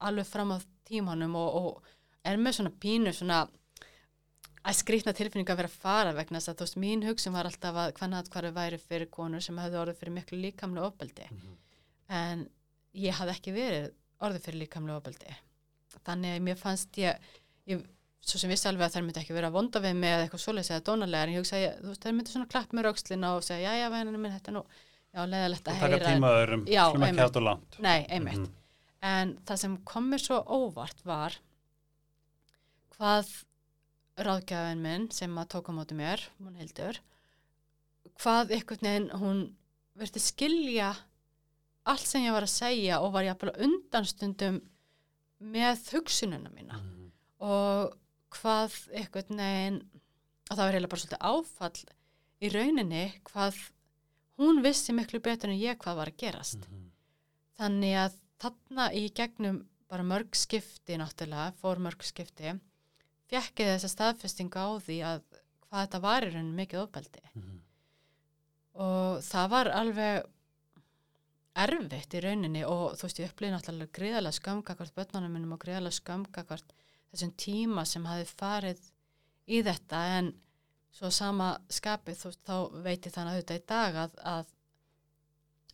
alveg fram á tímanum og, og er með svona pínu svona að skrýtna tilfinninga að vera að fara vegna þess að þú veist mín hugsun var alltaf að hvernig að hverju væri fyrir konur sem hefði orðið fyrir miklu líkamlega ofbeldi. Mhm. en ég hafði ekki verið orðið fyrir líkamlega ofbeldi. Þannig að mér fannst ég, ég svo sem vissi alveg að þær myndi ekki vera að vonda við mig eða eitthvað svoleiðis eða dónalega en ég hugsa að þú veist þær myndi svona klapp með raukslina og segja já já veninu minn þetta er nú já leðalegt Og að taka heyra. og langt. nei ráðgjafin minn sem að tók á móti mér, hún hildur hvað einhvern veginn hún verði skilja allt sem ég var að segja og var jafnvel á undanstundum með hugsununa mína Mhm. og hvað einhvern veginn og það var eiginlega bara svolítið áfall í rauninni hvað hún vissi miklu betur en ég hvað var að gerast Mhm. Þannig að þarna í gegnum bara mörg skipti náttúrulega, fór mörg skipti, fekk ég þessa staðfestingu á því að hvað þetta var í rauninu mikið ofbeldi. Mhm. Og það var alveg erfitt í rauninni og þú veist ég upplýði náttúrulega gríðalega skömmgakvart börnunum minnum og gríðalega skömmgakvart þessum tíma sem hafi farið í þetta en svo sama skapið þú veist þá veit ég þannig að þetta í dag að, að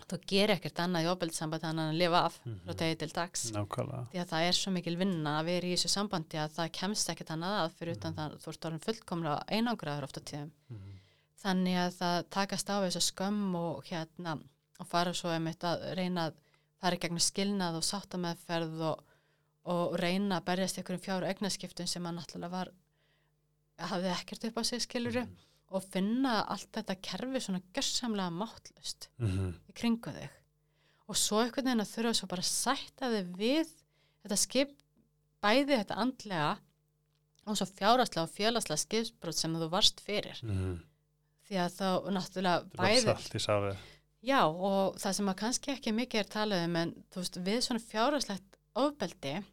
þú gerir ekkert annað í ofbeldissambandi en að lifa af Mhm. frá degi til dags Nákvæmlega. því að það er svo mikil vinna að vera í þessu sambandi að það kemst ekkert annað að fyrir utan það þú ert orðin fullkomlega einangraður ofta tíðum Mhm. þannig að það takast á þessu skömm og hérna og fara svo einmitt að reyna að fara í gegnum skilnað og sáttameðferð og, og reyna að berjast ykkur um fjáru egnaskiptum sem að náttúrulega var hafði ekkert upp á sig skiluru Mhm. Og finna allt þetta kerfi svona gössamlega máttlust Mhm. í kringu þig og svo einhvern veginn að þurfa svo bara að sætta þig við þetta skip bæði þetta andlega og svo fjáraslega og félagslega skipsbrot sem þú varst fyrir Mhm. því að þá náttúrulega bæði já og það sem að kannski ekki mikið er talað um en þú veist við svona fjárhagslegt ofbeldi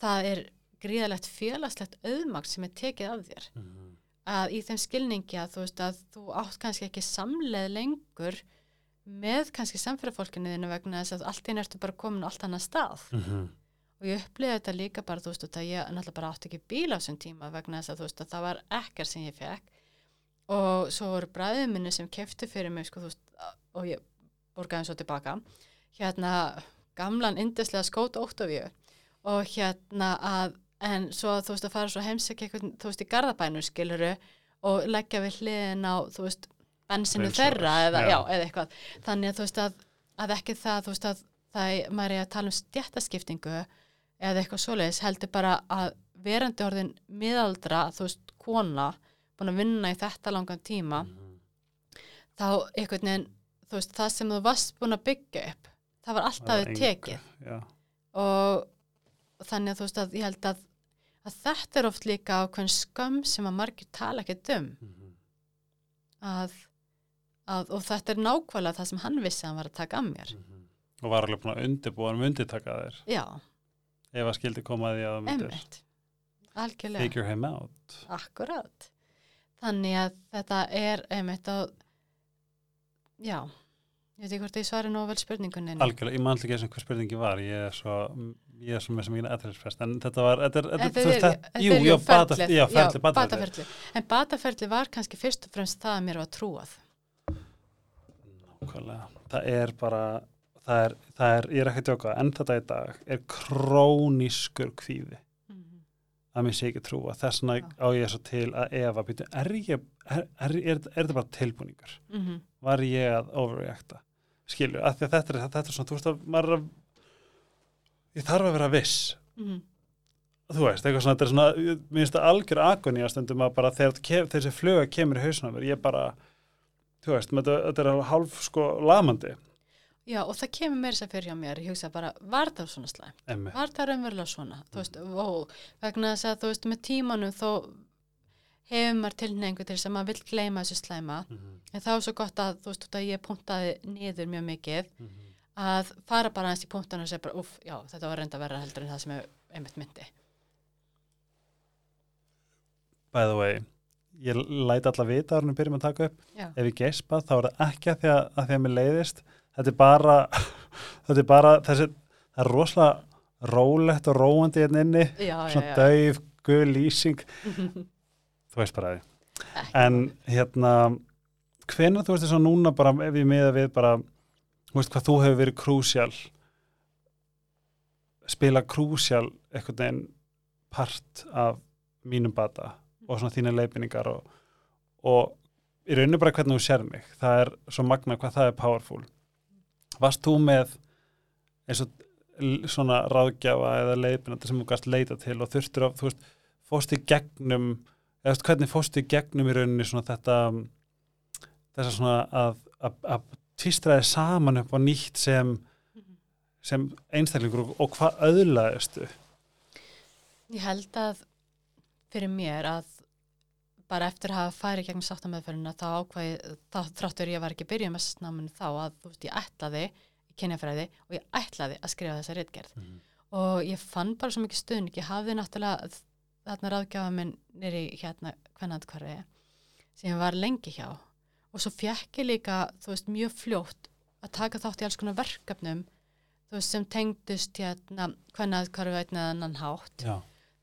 það er gríðalegt félagslegt auðmagt sem er tekið af þér Mhm. Að í þeim skilningi að þú veist að þú átt kannski ekki samleið lengur með kannski samfélagfólkinu þínu vegna þess að allt í einu ertu bara komin á allt annað stað. Mhm. og ég upplýði þetta líka bara þú veist að ég náttúrulega bara átti ekki bíl á þessum tíma vegna þess að þú veist að það var ekkert sem ég fekk og svo voru bræðið minni sem keftu fyrir mig sko þú veist og ég borgaði svo tilbaka. Hérna gamlan indislega skót Ótofíu og hérna að en svo þú veist að fara svo heimsækja eitthvað, þú veist í Garðabænu skiluru og leggja við hliðin á þú veist bensinu þeirra eða, já. já, eða eitthvað. Þannig að þú veist að, að ekki það þú veist að það er, maður er að tala um stjættaskiptingu eða eitthvað svoleiðis heldur bara að verandi orðin miðaldra, þú veist, kona búin að vinna í þetta langan tíma þá einhvern veginn þú veist, það sem þú varst búin að byggja upp það var alltaf tekið. og, og þannig að þú veist að ég held að, að þetta er oft líka ákveðin skömm sem að margir tala ekkert um. Mhm. að, að, og þetta er nákvæmlega það sem hann vissi að hann var að taka að mér. Og var alveg búin að undirbúa hann myndi taka þér já, ef að skildi koma því að myndir. Algjörlega, figure him out. Akkurat. Þannig að þetta er emmitt að já ég veit ekki hvort ég svari nógu vel spurningunni. Algjörlega, ég mann ekki eins og hvað spurningi var. Ég er svo, ég er svo með sem ekki aðeinsprest en þetta var, þetta er, þetta, er, þetta, jú, er já, ferlið, já, ferli, bataferli. En bataferli var kannski fyrst og fremst það að mér var trúað. Nákvæmlega. það er bara það er, það er, ég er ekki að djóka en þetta í dag er krónískur kvíði að mér sé ekki trúa þess vegna Já. á ég svo til að efa býtu, er, ég, er, er, er, er þetta bara tilbúningar Mm -hmm. var ég að overreacta skilju, af því að þetta er, þetta er svona þú veist að maður er að ég þarf að vera viss Mhm. þú veist, eitthvað svona, þetta er svona mér finnst það algjör agoni að stundum að bara þegar þessi fluga kemur í mér, ég bara þú veist, þetta, þetta er hálf sko lamandi Já, og það kemur meira sem fyrir hjá mér. Ég hugsa bara, var það svona slæm? emmi, Var það raunverulega svona? Þú veist, ó, vegna þess að þú veist, með tímanum þó hefur maður tilneingu til þess að maður vill gleyma þessu slæma. Mhm, En það var svo gott að, þú veist, út að ég puntaði niður mjög mikið, mhm. Að fara bara aðeins í punktana og segja bara, uff, já, þetta var reynda verra heldur en það sem ég einmitt myndi. by the way ég læt alla vita að hann byrjum að taka upp. Já, ef ég gespa þá er það ekki að því að, að, því að mér leiðist. Þetta er bara þetta er bara þessi, það er rosalega rólegt og róandi hérna inni. Já, svona dauf, guð lýsing. Þú veist bara því en hérna hvenær þú veist þess að núna bara ef ég miða við bara þú veist hvað þú hefur verið krúsjál. Spila krúsjál einhvern veginn part af mínum bata og svona þína leifinningar og, og í rauninu bara hvernig þú sér mig. Það er svo magna hvað það er powerful. Varst þú með eins og svona ráðgjafa eða leifinandi sem þú gast leita til og þurftur að, þú veist, fórst í gegnum eða veist, hvernig fórst í gegnum í rauninni svona þetta þess að svona að, að, að tvístraði saman upp á nýtt sem, sem einstaklingur og, og hvað öðlaðistu? Ég held að fyrir mér að bara eftir að hafa farið gegn sáttamöðferðina þá ákvæði, þá þráttur ég var ekki byrja með snáminu þá að þú veist ég ætlaði kynjafræði og ég ætlaði að skrifa þessa reitgerð og ég fann bara svo mikið stuðning, ég hafði náttúrulega þarna ráðgjafa minn nýri hérna sem ég var lengi hjá og svo fjekk ég líka, þú veist, mjög fljótt að taka þátt í alls konar verkefnum þú veist, sem tengdust hérna hvernandkvarfi einn eða annan hátt. Já,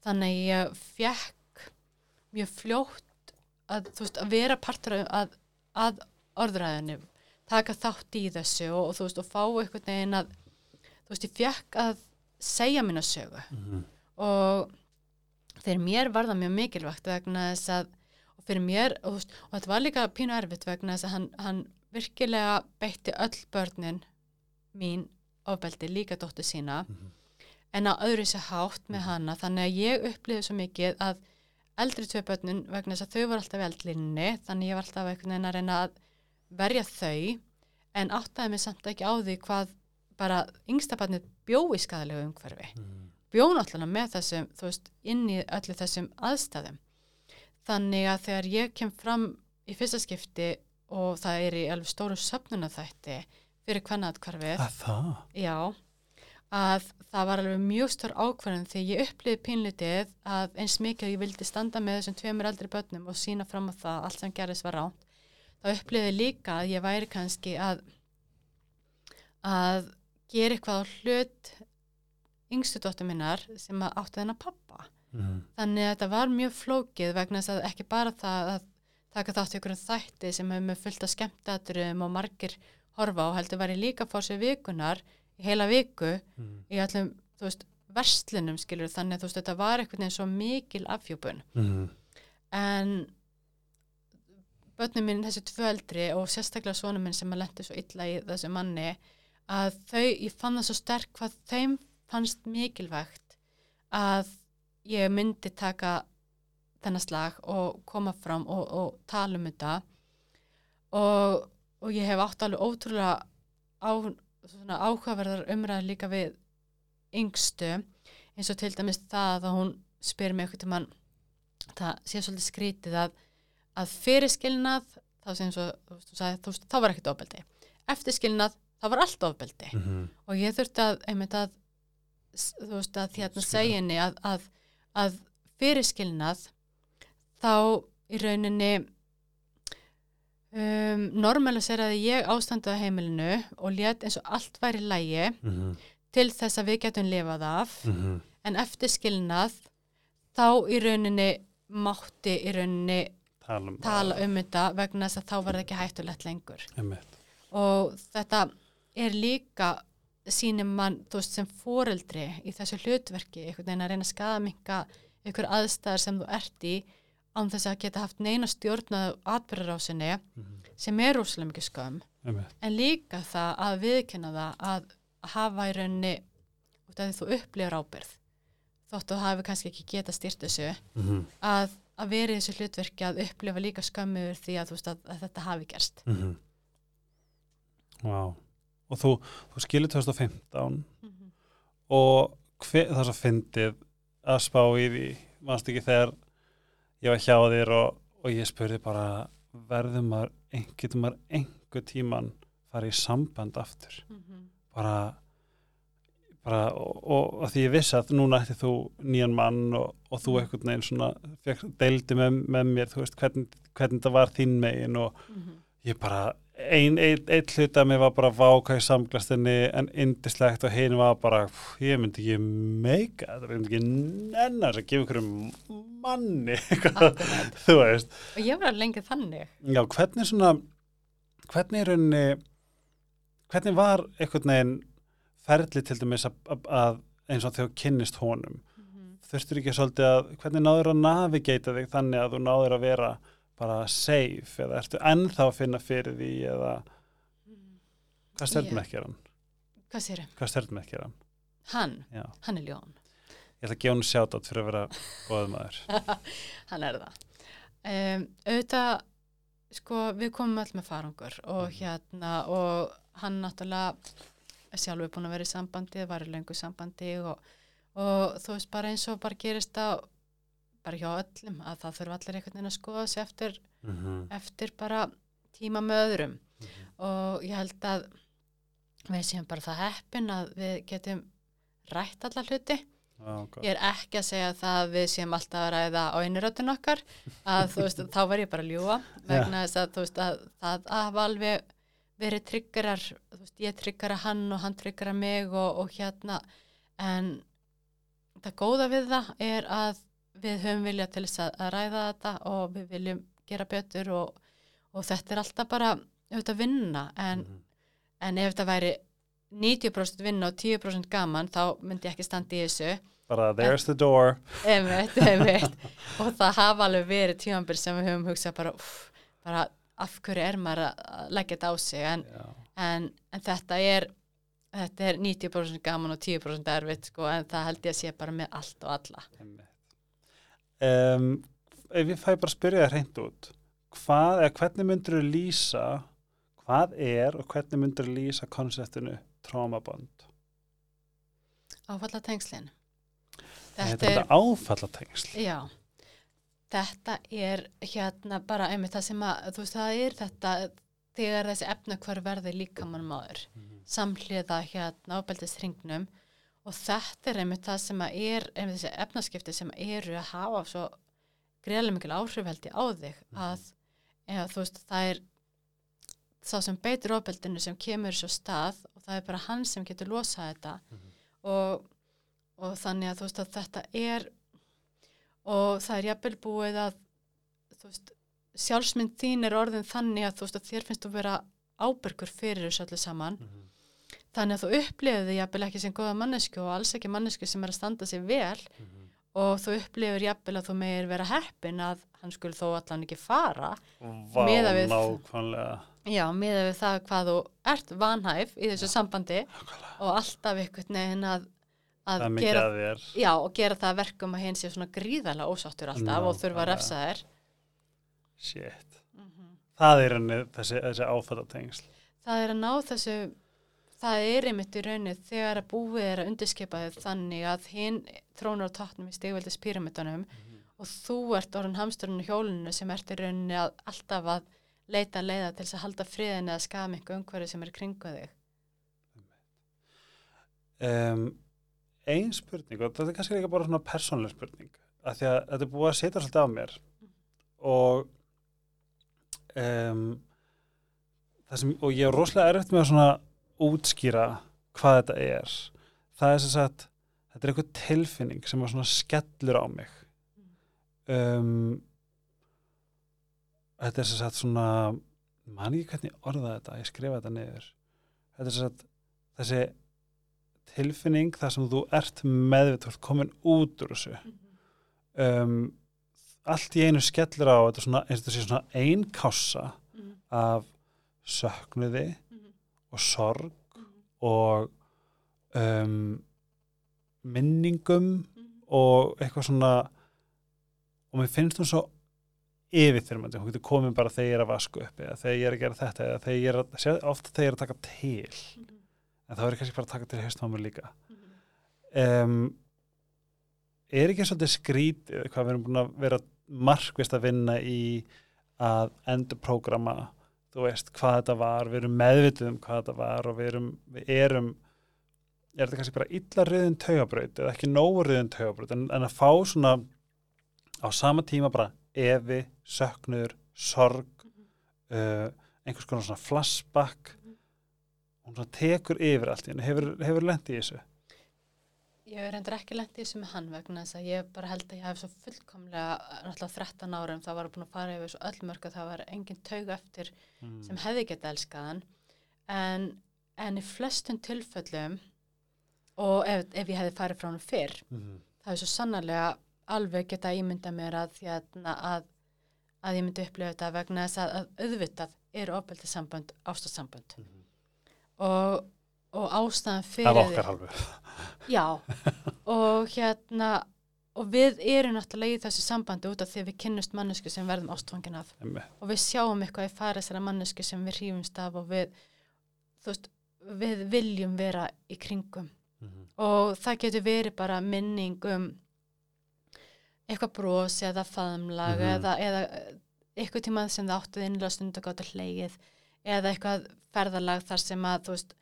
þannig að ég fekk mjög fljótt að, þú veist, að vera partur að, að orðræðinu taka þátt í þessu og, og þú veist og fá einhvern veginn að þú veist ég fekk að segja mína sögu. Mm og fyrir mér var það mjög mikilvægt vegna þess að fyrir mér og, veist, og þetta var líka pínu erfitt vegna þess að hann, hann virkilega beitti öll börnin mín ofbeldi líka dóttu sína Mhm. en á öðru sér hátt með hana þannig að ég upplýði svo mikið að eldri tvei börnin vegna þess að þau voru alltaf í eldlinni þannig ég var alltaf einhvern veginn að reyna að verja þau en áttaði mig samt ekki á því hvað bara yngsta barnið bjó í skadalegu umhverfi Mhm. bjó náttúrulega með þessum, þú veist, inn í öllu þessum aðstæðum. Þannig að þegar ég kem fram í fyrsta skipti og það er í alveg stóru söfnunarþætti fyrir kvennaðkvarfið, að það já, að það var alveg mjög stór ákvarðan því ég upplýði pínlitið að eins mikið að ég vildi standa með þessum tveimur eldri börnum og sína fram á það að allt sem gerðist var ránt, þá upplýði ég líka að ég væri kannski að að gera eitthvað á hlut yngstu dóttur minnar sem að áttu þennan pappa. Mm. Þannig að þetta var mjög flókið vegna þess að ekki bara það að taka þátt í einhverjum þætti sem hefur með fullt af skemmtaturum og margir horfa á heldur ég líka fór sér vikunar í heila viku Mhm. í allum, þú veist, verslunum skilur þannig að þú veist, þetta var eitthvað eins svo mikil afhjúpun Mhm. en börnum minn þessi tvö eldri og sérstaklega svona minn sem að lendi svo illa í þessu manni að þau, ég fann það svo sterk hvað þeim fannst mikilvægt að ég myndi taka þennan slag og koma fram og, og tala um þetta og, og ég hef átt alveg ótrúlega á, áhugaverðar umræðar líka við yngstu eins og til dæmis það að hún spyr mig eitthvað til mann það sé svolítið skrítið að, að þá svo, þú veist, þú sagði, þú þá var ekkert ofbeldi eftirskilnað, þá var allt ofbeldi Mhm. og ég þurfti að, að þú veist að hérna Skilja. segja henni að, að, að fyrirskilnað þá í rauninni um, normaliseraði ég ástandið á heimilinu og let eins og allt væri lægi Mhm. til þess að við getum lifað af Mhm. en eftir skilnað þá í rauninni mátti í rauninni Tala um tala um þetta vegna þess að þá var það ekki hættulegt lengur Einmitt. og þetta er líka sínum mann, þú veist, sem foreldri í þessu hlutverki, einhvern veginn að reyna að skadaminka ykkur aðstæðar sem þú ert í án þess að geta haft neina stjórnað atbyrðarásinni Mhm. sem er rúslega mikið skömm Einmitt. en líka það að viðkenna það að hafa í rauninni út af því þú upplifur ábyrð þótt þú hafi kannski ekki geta styrt þessu Mhm. að, að vera í þessu hlutverki að upplifa líka skömmu yfir því að, veist, að, að þetta hafi gerst Mhm. Vá. Og þú, þú skilur 2015 og hver, það svo fyndið að spá í því, mannst ekki þegar ég var hjá þér og, og ég spurði bara verður maður, getur maður einhver tíman farið í samband aftur? Bara, bara og, og, og því ég vissi að núna ætti þú nýjan mann og, og þú einhvern veginn svona fekk, deildi með, með mér, veist hvernig, hvernig það var þín megin og ég bara, ein, ein, ein hluta mér var bara váka í samglastinni en indislegt og hinn var bara pff, ég myndi ekki meika þetta myndi ekki nennar að gefa einhverjum manni þú veist. Og ég var lengi þannig. Já, hvernig svona hvernig er rauninni hvernig var einhvern veginn ferli til dæmis að, að, að eins og þú kynnist honum? Þurftur ekki svolítið að hvernig náður að navigata þig þannig að þú náður að vera bara safe eða ertu ennþá að finna fyrir því eða hvað stjörnum Ég- ekki er hann? hvað sér Hvað stjörnum ekki er hann? hann, Já, hann er ljón. Ég ætla að gefa hann sjátt fyrir að vera góðum aður. hann er það. Um, auðvitað sko við komum öll með farangur og hérna og hann náttúrulega er sjálfur búin að vera í sambandi var í löngu sambandi og, og þú veist bara eins og bara gerist á bara hjá öllum að það þurfa allir einhvern veginn að skoða sig eftir, Mm -hmm. eftir bara tíma með öðrum. Og ég held að við séum bara það heppin að við getum rætt alla hluti. Ég er ekki að segja það að við séum alltaf að ræða á einurötun okkar að þú veist, þá var ég bara að ljúa vegna þess að þú veist að það hafa alveg verið tryggarar þú veist, ég tryggara hann og hann tryggara mig og, og hérna. En það góða við það er að við höfum vilja til þess að, ræða þetta og við viljum gera betur og, og þetta er alltaf bara auðvitað vinna en, Mhm. en ef þetta væri 90% vinna og 10% gaman þá myndi ég ekki standa í þessu Bara there's the door. einmitt, einmitt. og það hafa alveg verið tímanbyrð sem við höfum hugsað bara, uff, bara af hverju er maður að leggja þetta á sig en, en, en þetta er þetta er 90% gaman og 10% erfitt sko, en það held ég að sé bara með allt og alla Um, ef ég fæ bara að spyrja það hreint út, hvað, eða hvernig myndur þú lýsa, hvað er og hvernig myndur þú lýsa konseptinu trómabond? áfalla tengslin Þetta þetta er áfallatengsl. já þetta er hérna bara einmitt það sem að, þú veist, það er þetta þegar þessi efna hver verði líkamann maður samhliða hérna ábeldist hringnum og þetta er einmitt það sem að er einmitt þessi efnaskipti sem eru að hafa svo greiðlega mikil áhrif held ég á þig að eða, veist það er sá sem beitir ábeldinu sem kemur svo stað og það er bara hann sem getur losað þetta. Og, og þannig að veist að þetta er og það er jafnvel búið að veist sjálfsmynd þín er orðin þannig að að þér finnst þú vera ábyrgur fyrir þessu öllu saman. Mhm. Þannig að þú upplifir þið jafnvel ekki sem góða mannesku og alls ekki mannesku sem er að standa sig vel. Og þú upplifir jafnvel að þú meir vera heppin að hann skul þó allan ekki fara Vá, við- nákvæmlega. Já, miða við það hvað þú ert vanhæf í þessu sambandi Nákvæmlega. og alltaf einhvern veginn að, að er gera, að já, gera það að verkum að hinn sé svona gríðarlega ósáttur alltaf og þurfa að refsa þér. Shit. Mhm. Það er henni þessi, þessi áfattatengsl það er að ná þessu það er einmitt í raunnið þegar að búið er að undirskipa þau þannig að hinn trónur á tóknum í stigveldis pyramidunum og þú ert orðin hamsturinn í hjólinu sem ert í rauninni að alltaf að leita leiða til þess að halda friðin eða skama einhver umhverju sem er kringu þig. Um, Ein spurning og þetta er kannski líka bara svona persónlega spurning af því að þetta er búið að setja svolítið á mér og um, það sem, og ég er rosalega erfitt með að svona útskýra hvað þetta er. Það er sem sagt þetta er eitthvað tilfinning sem að svona skellur á mig. Um, þetta er sem sagt svona man ekki hvernig orða þetta ég skrifa þetta niður. Þetta er sem sagt þessi tilfinning þar sem þú ert meðvitað, komin út úr þessu. Um, allt í einu skellur á þetta svona, eins og þetta sé svona ein kássa af söknuði og sorg og um, minningum og eitthvað svona og mér finnst hún svo yfirþyrmandi, hún getur komið bara þegar ég er að vasku upp eða þegar ég er að gera þetta eða þegar ég er að, sé- oft þegar ég er að taka til en þá er ég kannski bara að taka til mér líka. Um, er ekki svolítið skrítið hvað við erum búin að vera markvist að vinna í að endur prógrama þú veist hvað þetta var, við erum meðvitið um hvað þetta var og við erum, við erum er þetta kannski bara illa riðin taugabraut eða ekki nógu riðin taugabraut en, en að fá svona á sama tíma bara evi, söknur, sorg uh, einhvers konar svona flashback. Hún svona tekur yfir allt í henni hefur, hefur lent í þessu Ég er endur ekki lent í þessu með hann vegna þess að ég bara held að ég hef svo fullkomlega náttúrulega 13 árum það var búin að fara yfir svo öll mörg að það var engin taug eftir mm. sem hefði getað elskað hann en, en í flestum tilfellum og ef, ef ég hefði farið frá hann fyrr mm. það er svo sannarlega alveg geta ímynda mér að, hérna, að, að ég myndi upplifa þetta vegna þess að, að auðvitað eru ofbeldi sambönd, ástasambönd Mhm. og, og ástæðan fyrir af því- okkar halvu Já, og hérna og við erum náttúrulega í þessu sambandi út af því að við kynnust mannesku sem verðum ástfangin af Einmitt. og við sjáum eitthvað í fara þessara mannesku sem við hrífumst af og við, þú veist, við viljum vera í kringum Mhm. og það getur verið bara minning um eitthvað bros eða faðumlag Mhm. eða, eða eitthvað tímað sem það áttuð innlega stund að gáta hleið eða eitthvað ferðalag þar sem að þú veist,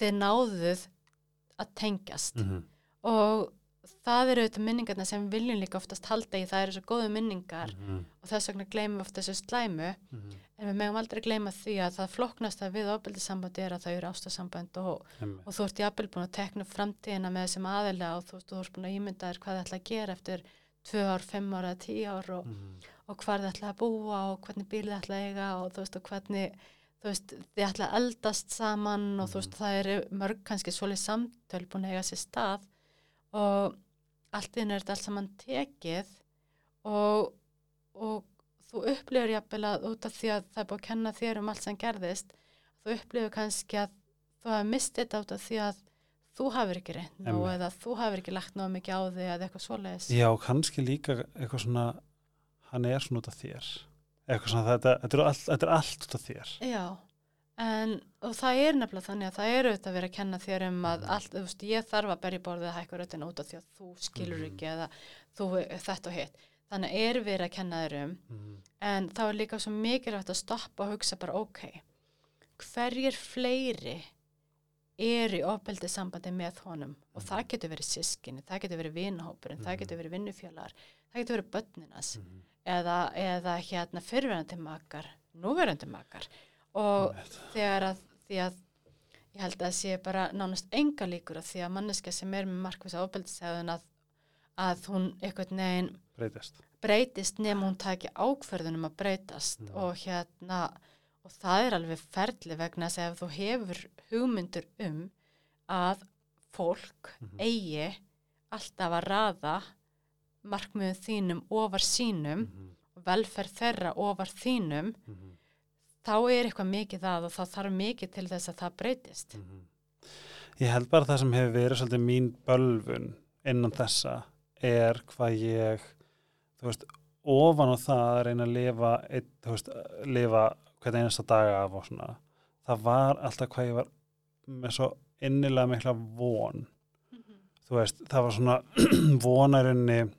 þið náðuð að tengjast Mhm. og það eru auðvitað minningarna sem viljum líka oftast halda í, það eru svo góðu minningar Mhm. og þess vegna gleymum við oft þessu slæmu Mhm. en við megum aldrei gleyma því að það flóknasta við ofbeldissambandi er að það eru ástasamband og, og þú ert jafnvel búin að tekna framtíðina með þessum aðeila og þú, veist, þú ert búin að ímynda þér hvað þið ætla að gera eftir tvö ár, fimm ára, tíu ár og, Mhm. og hvað þið ætla að búa og hvernig bíl þið ætla að eiga og þú veist og hvernig þú veist, þið ætla að eldast saman og þú veist, það eru mörg kannski svolítið samtöl búin að eiga sér stað og allt inn er þetta allt saman tekið og, og þú upplifur jafnvel að út af því að það er búið að kenna þér um allt sem gerðist þú upplifur kannski að þú hafi mistið þetta út af því að þú hafur ekki reynd Einmitt. eða þú hafur ekki lagt nóg mikið á þig eða eitthvað svoleiðis. Já, kannski líka eitthvað svona hann er svona út af þér eitthvað svona þetta, þetta, er allt, þetta er allt út af þér Já, en og það er nefnilega þannig að það eru auðvitað að vera að kenna þér um að allt, þú veist, ég þarf að berja borðið að hækka röddina út af því að þú skilur Mhm. ekki eða þú þetta og hitt. Þannig er verið að kenna þér um Mhm. en þá er líka svo mikilvægt að stoppa og hugsa bara ok, hverjir fleiri er í ofbeldi sambandi með honum og það getur verið sískinni, það getur verið vinahópurinn, það Mhm. getur verið vinnufélagar, það getur verið börninas Mhm. Eða, eða hérna fyrverandi makar, núverandi makar og þegar að því að ég held að það sé bara nánast enga líkur að því að manneska sem er með markvisa ofbeldisæðun að, að hún einhvern veginn breytist breytist nema hún taki ákverðunum að breytast Mhm. og hérna og það er alveg ferli vegna að ef þú hefur hugmyndur um að fólk Mhm. eigi alltaf að raða markmiðum þínum ofar sínum Mhm. og velferð þeirra ofar þínum Mhm. þá er eitthvað mikið að og þá þarf mikið til þess að það breytist Mhm. Ég held bara það sem hefur verið svolítið mín bölvun innan þessa er hvað ég, þú veist, ofan á það að reyna að lifa, eitt, þú veist, lifa hvern einasta daga af og svona. Það var alltaf hvað ég var með svo innilega mikla von. Þú veist, það var svona vonarinni,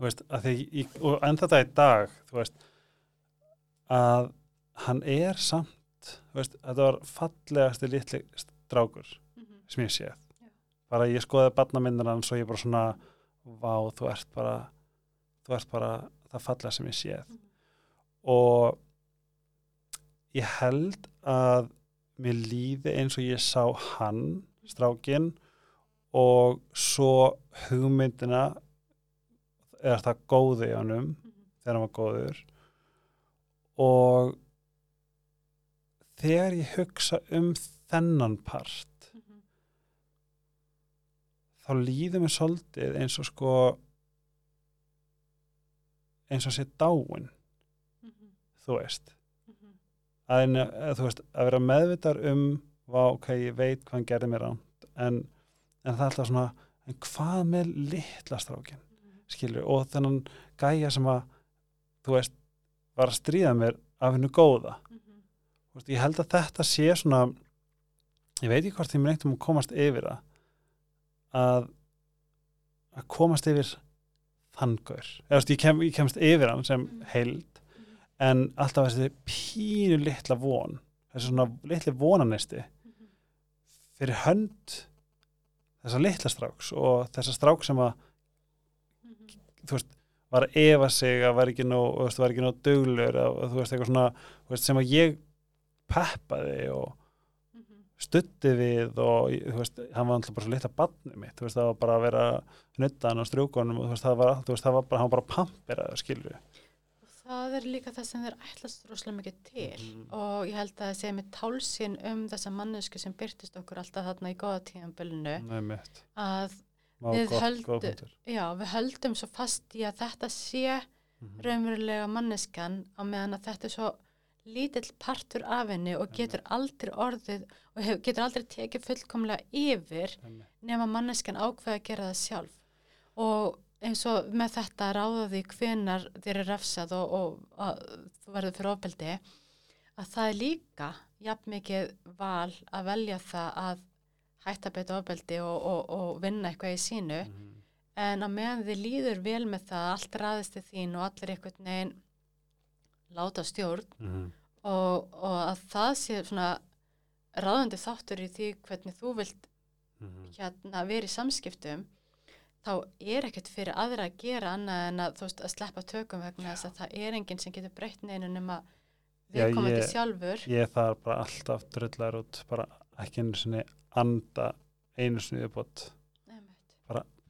þú veist, að því, ég, og enn þetta í dag, þú veist, að hann er samt, þú veist, þetta var fallegasti litli strákur sem ég séð Já. bara ég skoði barnamyndir hans og ég bara svona vá, þú ert bara þú ert bara það fallega sem ég séð Mhm. og ég held að mér líði eins og ég sá hann strákin og svo hugmyndina er það góði í honum þegar hann var góður. Og þegar ég hugsa um þennan part þá líður mér svolítið eins og sko eins og sé dáin þú veist. Að, en, að, þú veist, að vera meðvitar um vá, ok, ég veit hvað hann gerði mér ránt en, en það er alltaf svona en hvað með litla strákin skilur, og þennan gæja sem að þú veist, var að stríða mér af hennu góða. Þú veist, ég held að þetta sé svona ég veit ekki hvort ég mér einhvern veginn komast yfir að að komast yfir þann gaur. Eða veist, ég, kem, ég kemst yfir hann sem heild en alltaf þessi pínu litla von þessi svona litli vonanisti fyrir hönd þessa litla stráks og þessa strák sem að þú veist, var að efa sig að var ekki nóg, var ekki nóg duglur og þú veist, eitthvað svona þú veist, sem að ég peppaði og stutti við og þú veist, hann var alltaf bara svo litla badni mitt, þú veist, það var bara að vera nuttan á strjúkonum og þú veist, það var, þú veist, það var bara, hann var bara pamperaður, skilju það er líka það sem þeir ætlast rosalega mikið til Mhm. og ég held að það sé með tálsinn um þessa mannesku sem byrtist okkur alltaf þarna í góða tíðanbölinu að Við gott, höldum- já, við höldum svo fast í að þetta sé Mhm. raunverulega manneskan á meðan að þetta er svo lítill partur af henni og getur aldrei orðið og hef, getur aldrei tekið fullkomlega yfir Einmitt. nema manneskan ákveða að gera það sjálf og eins og með þetta ráða því hvenar þér er refsað og, og að, þú verður fyrir ofbeldi að það er líka jafn mikið val að velja það að hætta að beita ofbeldi og, og, og vinna eitthvað í sínu Mhm. en að meðan þið líður vel með það allt ræðist til þín og allir einhvern veginn láta stjórn Mhm. og, og að það sé svona ráðandi þáttur í því hvernig þú vilt Mhm. hérna verið í samskiptum þá er ekkert fyrir aðra að gera annað en að þú veist að sleppa tökum vegna þess að það er enginn sem getur breytt neinu nema Já, við komum til sjálfur Ég þarf bara alltaf drullar út bara ekki einu sinni anda einu sinni uppbót. Einmitt.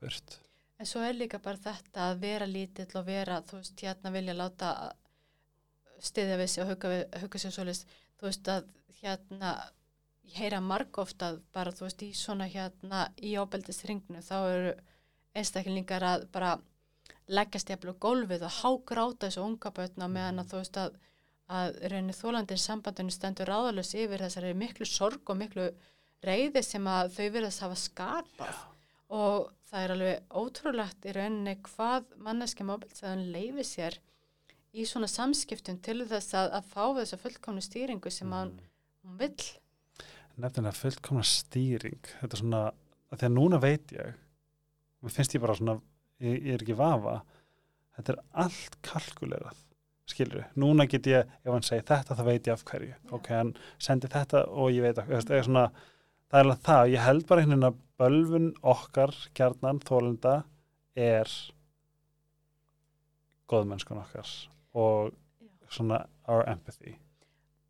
burt. En svo er líka bara þetta að vera lítill og vera, þú veist, hérna vilja láta stiðja við sig og huga, sér svolítið, þú veist að hérna, ég heyra margóft að bara, þú veist, í svona hérna í ábeldisringnu, þá eru einstaklingar að bara leggjast jafnvel á gólfið og hágráta þessu unga bötna meðan að þú veist að að reyni þólandin sambandinu stendur ráðalus yfir þessari miklu sorg og miklu reyði sem að þau verðast hafa skapað og það er alveg ótrúlegt í rauninni hvað manneski móbilsæðun leifi sér í svona samskiptum til þess að, að fá þessa fullkomnu stýringu sem að Mhm. hún vill. nefnilega fullkomna stýring þetta er svona, að að núna veit ég mér finnst ég bara svona ég, ég er ekki vafa þetta er allt kalkulerað skilur núna get ég, ef hann segir þetta þá veit ég af hverju, Já. ok, hann sendi þetta og ég veit að, það er svona það er alveg það, ég held bara hérna að bölvun okkar, kjarnan, þólenda er góðmennskun okkar og svona our empathy.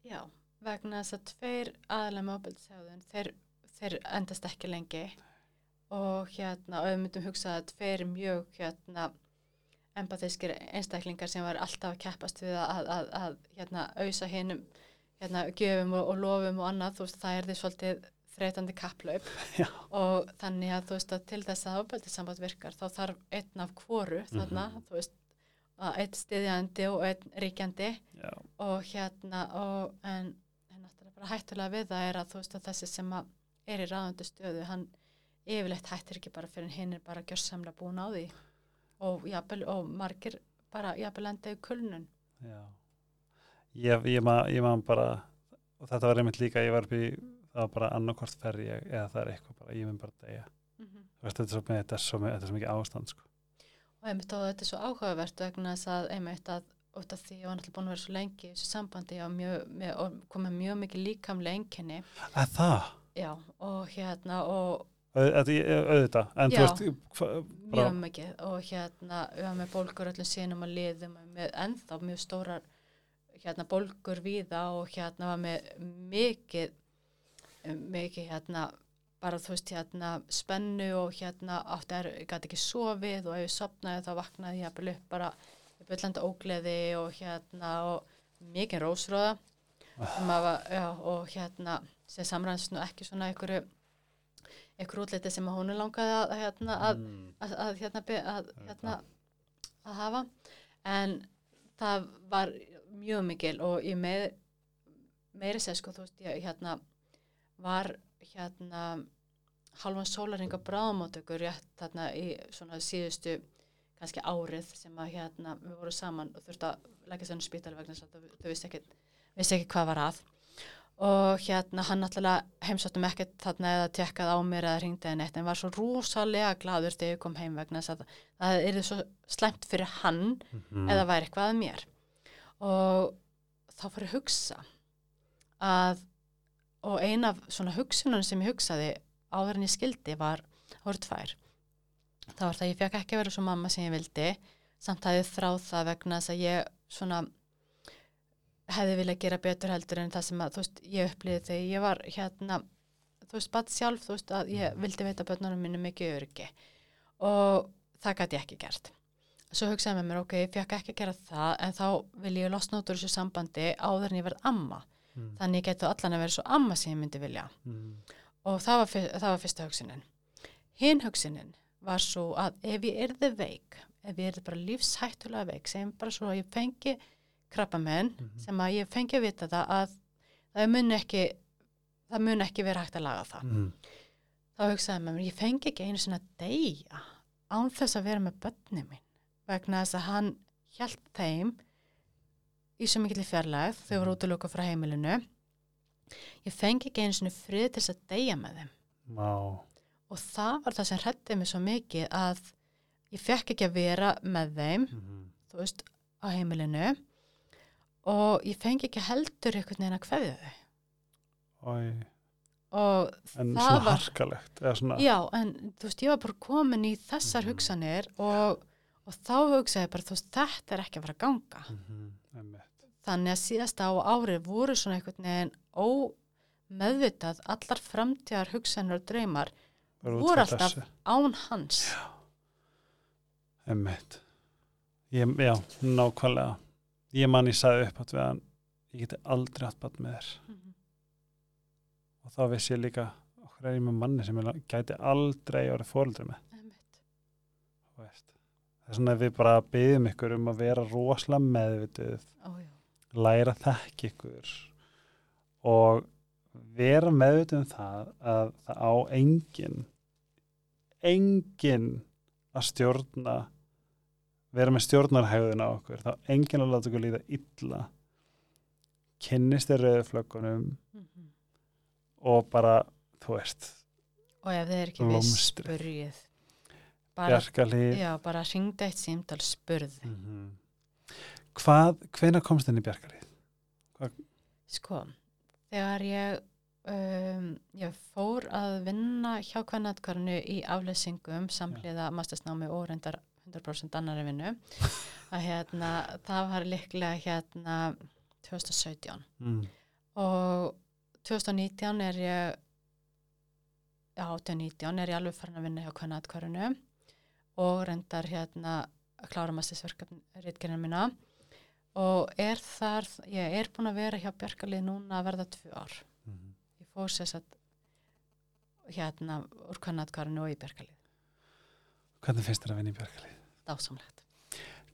Já, vegna þess að tveir aðalega móbilsæðun, þeir, þeir endast ekki lengi. Og hérna, og við myndum hugsa að tveir mjög hérna empathískir einstaklingar sem var alltaf að keppast við að, að, að hérna, auðsa hinnum hérna, gjöfum og, og lofum og annað, þú veist, það er því svolítið þreytandi kapplaup Já. og þannig að þú veist að til þess að ábældisamband virkar þá þarf einn af hvoru þarna, Mhm. þú veist, að einn stiðjandi og einn ríkjandi Já. og hérna og en, en náttúrulega bara hættulega við það er að þú veist að þessi sem að er í ráðandi stöðu, hann yfirleitt hættir ekki bara fyrir hinn er bara gjörsamlega búin á því og, jafnvel, og margir bara jafnvel enda í kulnun Já. Ég, ég, man, ég man bara, og þetta var einmitt líka, ég var upp í, það var bara annarkort ferri ég, eða það er eitthvað bara, ég mun bara deyja. Þú veist, þetta er svo, þetta er svo, þetta er svo mikið ástand, sko. og einmitt og þetta er svo áhugavert vegna þess að einmitt að út af því ég var náttúrulega búin að vera svo lengi í þessu sambandi var mjög, með, og komið mjög mikið líkamlega enginni Að það, já og hérna og Au- þetta ég- auðvitað, en þú veist, mjög mikið og hérna við varum með bólgur öllum sínum að liðum og með ennþá mjög stórar hérna bólgur víða og hérna var með mikið mikið hérna bara þú veist hérna spennu og hérna átti er, ég gæti ekki sofið og ef ég sopnaði þá vaknaði ég að upp bara byllandi ógleði og hérna og mikið rósröða að, var- já, og hérna sem samræðast nú ekki svona einhverju einhverju útliti sem að hún langaði að, hérna, að, mm, að, að, hérna, að, hérna, að hafa. En það var mjög mikil og ég með meiri sér sko þú veist ég hérna var hérna halvan sólaringa bráðamótökur rétt þarna í svona síðustu kannski árið sem að hérna við vorum saman og þurfti að leggja þennan spítali vegna þess að þau, vissi ekki, vissi ekki hvað var að. Og hérna hann náttúrulega heimsóttum ekkert þarna eða tekkað á mér eða ringdi eða neitt en var svo rosalega gladur þegar ég kom heim vegna þess að það er svo slæmt fyrir hann mm, eða væri eitthvað að mér. Og þá að hugsa að og ein af svona hugsunum sem ég hugsaði áður en ég skildi var tvær. Það var það að ég fekk ekki vera svo mamma sem ég vildi samt að ég þráð það vegna þess að ég svona hefði viljað gera betur heldur en það sem að þú veist ég upplýði þegar ég var hérna þú veist bara sjálf þú veist að ég vildi veita börnunum minni mikið öryggi. Og það gæti ég ekki gert. Svo hugsaði með mér ok, ég fekk ekki gera það en þá vil ég losna út úr þessu sambandi áður en ég verð amma mm, þannig geti allan að vera svo amma sem ég myndi vilja. Mm, og það var, það var fyrsta hugsunin. Hinn hugsunin var svo að ef ég erði veik ef ég erði bara lífshættulega veik sem bara svo að ég fengi krabbamenn Mhm. sem að ég fengi að vita það að það mun ekki það mun ekki vera hægt að laga það. Mm, þá hugsaði með mér, ég fengi ekki einu að deyja án þess að vera með börni mín vegna þess að hann hjælt þeim í svo mikill fjarlægð þau voru útlöku frá heimilinu. Ég fengi ekki einu sinni frið til þess að deyja með þeim. Vá, og það var það sem hrættið mig svo mikið að ég fekk ekki að vera með þeim mm, þú veist, á heimilinu. Og ég fengi ekki heldur einhvern veginn að kveðja þau. Og en það svona var harkalegt, svona, Já, en þú veist, ég var bara komin í þessar Mhm. hugsanir og, og þá hugsaði bara, þú veist, þetta er ekki að fara að ganga. mm, einmitt, Þannig að síðasta á árið voru svona einhvern veginn ómeðvitað, allar framtíðar hugsanir og draumar voru alltaf þessu. án hans. Einmitt. Ég, já, nákvæmlega. Ég man ég sagði upp átt við hann, ég geti aldrei átt bann með þér. Mhm. Og þá vissi ég líka, okkur er ég með manni sem ég gæti aldrei orðið fóreldri með. Það er svona að við bara byggjum ykkur um að vera rosalega meðvituð, Ó, já. Læra að þekka ykkur og vera meðvituð um það að það á engin, engin að stjórna vera með stjórnarhægðin á okkur þá engin að láta okkur líða illa kynnist þér rauðflöggunum Mhm. og bara, þú veist Og ef þið er ekki viss, Blómstrið. spurjið. Bara, já, bara ringda eitt símtal, spurði. mm hvað, hvenær komst þinn í Bjarkalíð? Sko, þegar ég, um, ég fór að vinna hjá kvennatkarnu í afleysingum samhliða mastersnámi og reyndar 100% annari vinnu að hérna, það var líklega hérna 2017 Mm. og 2019 er ég já, 2019 er ég alveg farin að vinna hjá kvennatkarnu og reyndar hérna að klára mastersverkefni rítgerina mína og er þar, ég er búin að vera hjá Bjarkalið núna að verða tvö ár. Mhm. ég fór sér satt hérna úr kannatkarinu og í Bjarkalið Hvernig finnst þér að vinna í Bjarkalið? dásamlegt.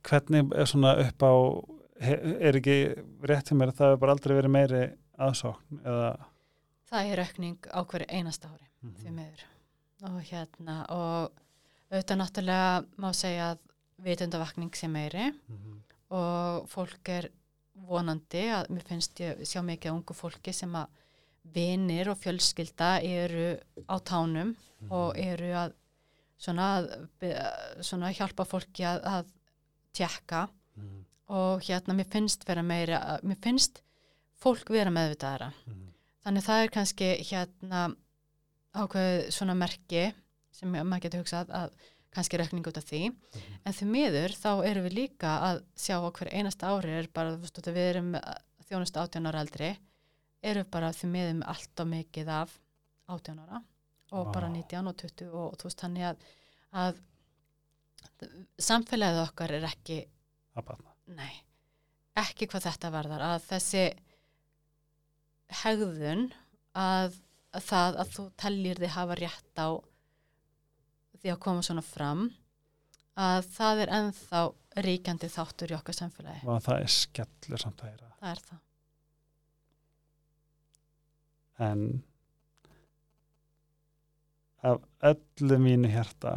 Hvernig er svona upp á er ekki rétt hjá mér að það hefur bara aldrei verið meiri aðsókn eða? Það er aukning á hverju einasta ári því miður. Og hérna og auðvitað náttúrulega má segja að vitundavakning sem meiri. Mhm. Og fólk er vonandi að mér finnst ég sjá mikið ungu fólki sem að vinir og fjölskylda eru á tánum og eru að svona, svona hjálpa fólki að, að tjekka Mhm. og hérna mér finnst vera meira, mér finnst fólk vera meðvitaðara Mhm. þannig það er kannski hérna ákveð svona merki sem maður getur hugsað að kannski rekning út af því. En því miður þá erum við líka að sjá á hver einasta ári er bara, þú veist, við erum þjónust 18 ára eldri erum við bara því miður með allt og mikið af 18 ára og Vá. bara 19 og 20 og þú veist þannig að, að samfélagið okkar er ekki Nei, ekki hvað þetta varðar að þessi hegðun að, að það að þú tellir þið hafa rétt á því að koma svona fram að það er ennþá ríkjandi þáttur í okkar samfélagi. og það er skellur samt að heyra Það er það. en af öllu mínu hjarta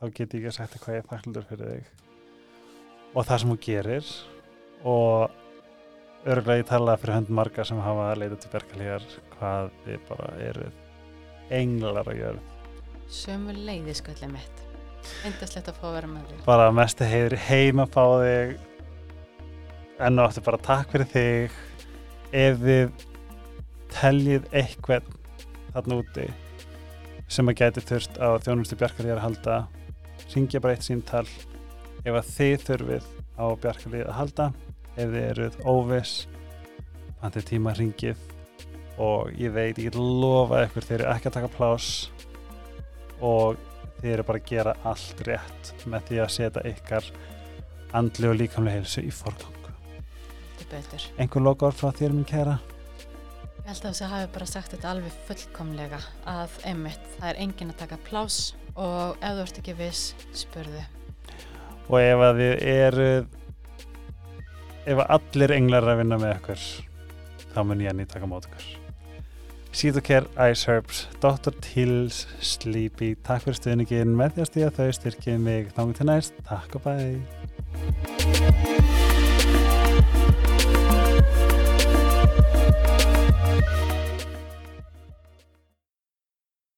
þá get ég ekki að sagt hvað ég er þakklur fyrir þig og það sem þú gerir og örgulega ég tala fyrir hönd marga sem hafa leitað til bergalíjar hvað þið bara eruð englar á jörð Sömu leiði sköllið mitt. Eindaslegt að fá að vera með því. bara mestu heiður heim að fá þig. Enn og aftur bara takk fyrir þig. Ef þið teljið eitthvað þarna úti sem að gæti þurft á þjónustu Bjarkarlíðar að halda ringja bara eitt síntal ef að þið þurfið á Bjarkarlíð að halda. Ef þið eruð óviss pantið tíma ringið og ég veit, ég lofa ykkur þeir eru ekki að taka plás og þið eru bara að gera allt rétt með því að setja ykkar andli og líkamlega heilsu í forgang Þetta betur. einhver lokaður frá þér minn kæra Ég held að þessi hafi bara sagt þetta alveg fullkomlega að einmitt, það er enginn að taka plás og ef þú ert ekki viss, spurðu. og ef að þið eru ef að allir englar er að vinna með ykkur þá mun ég að nýta taka mót ykkur Sítokær, Ice Herbs, Dr. Tills, Sleepy takk fyrir stuðningin með því að stíða þau styrkið mig. Þannig til næst, takk og bæ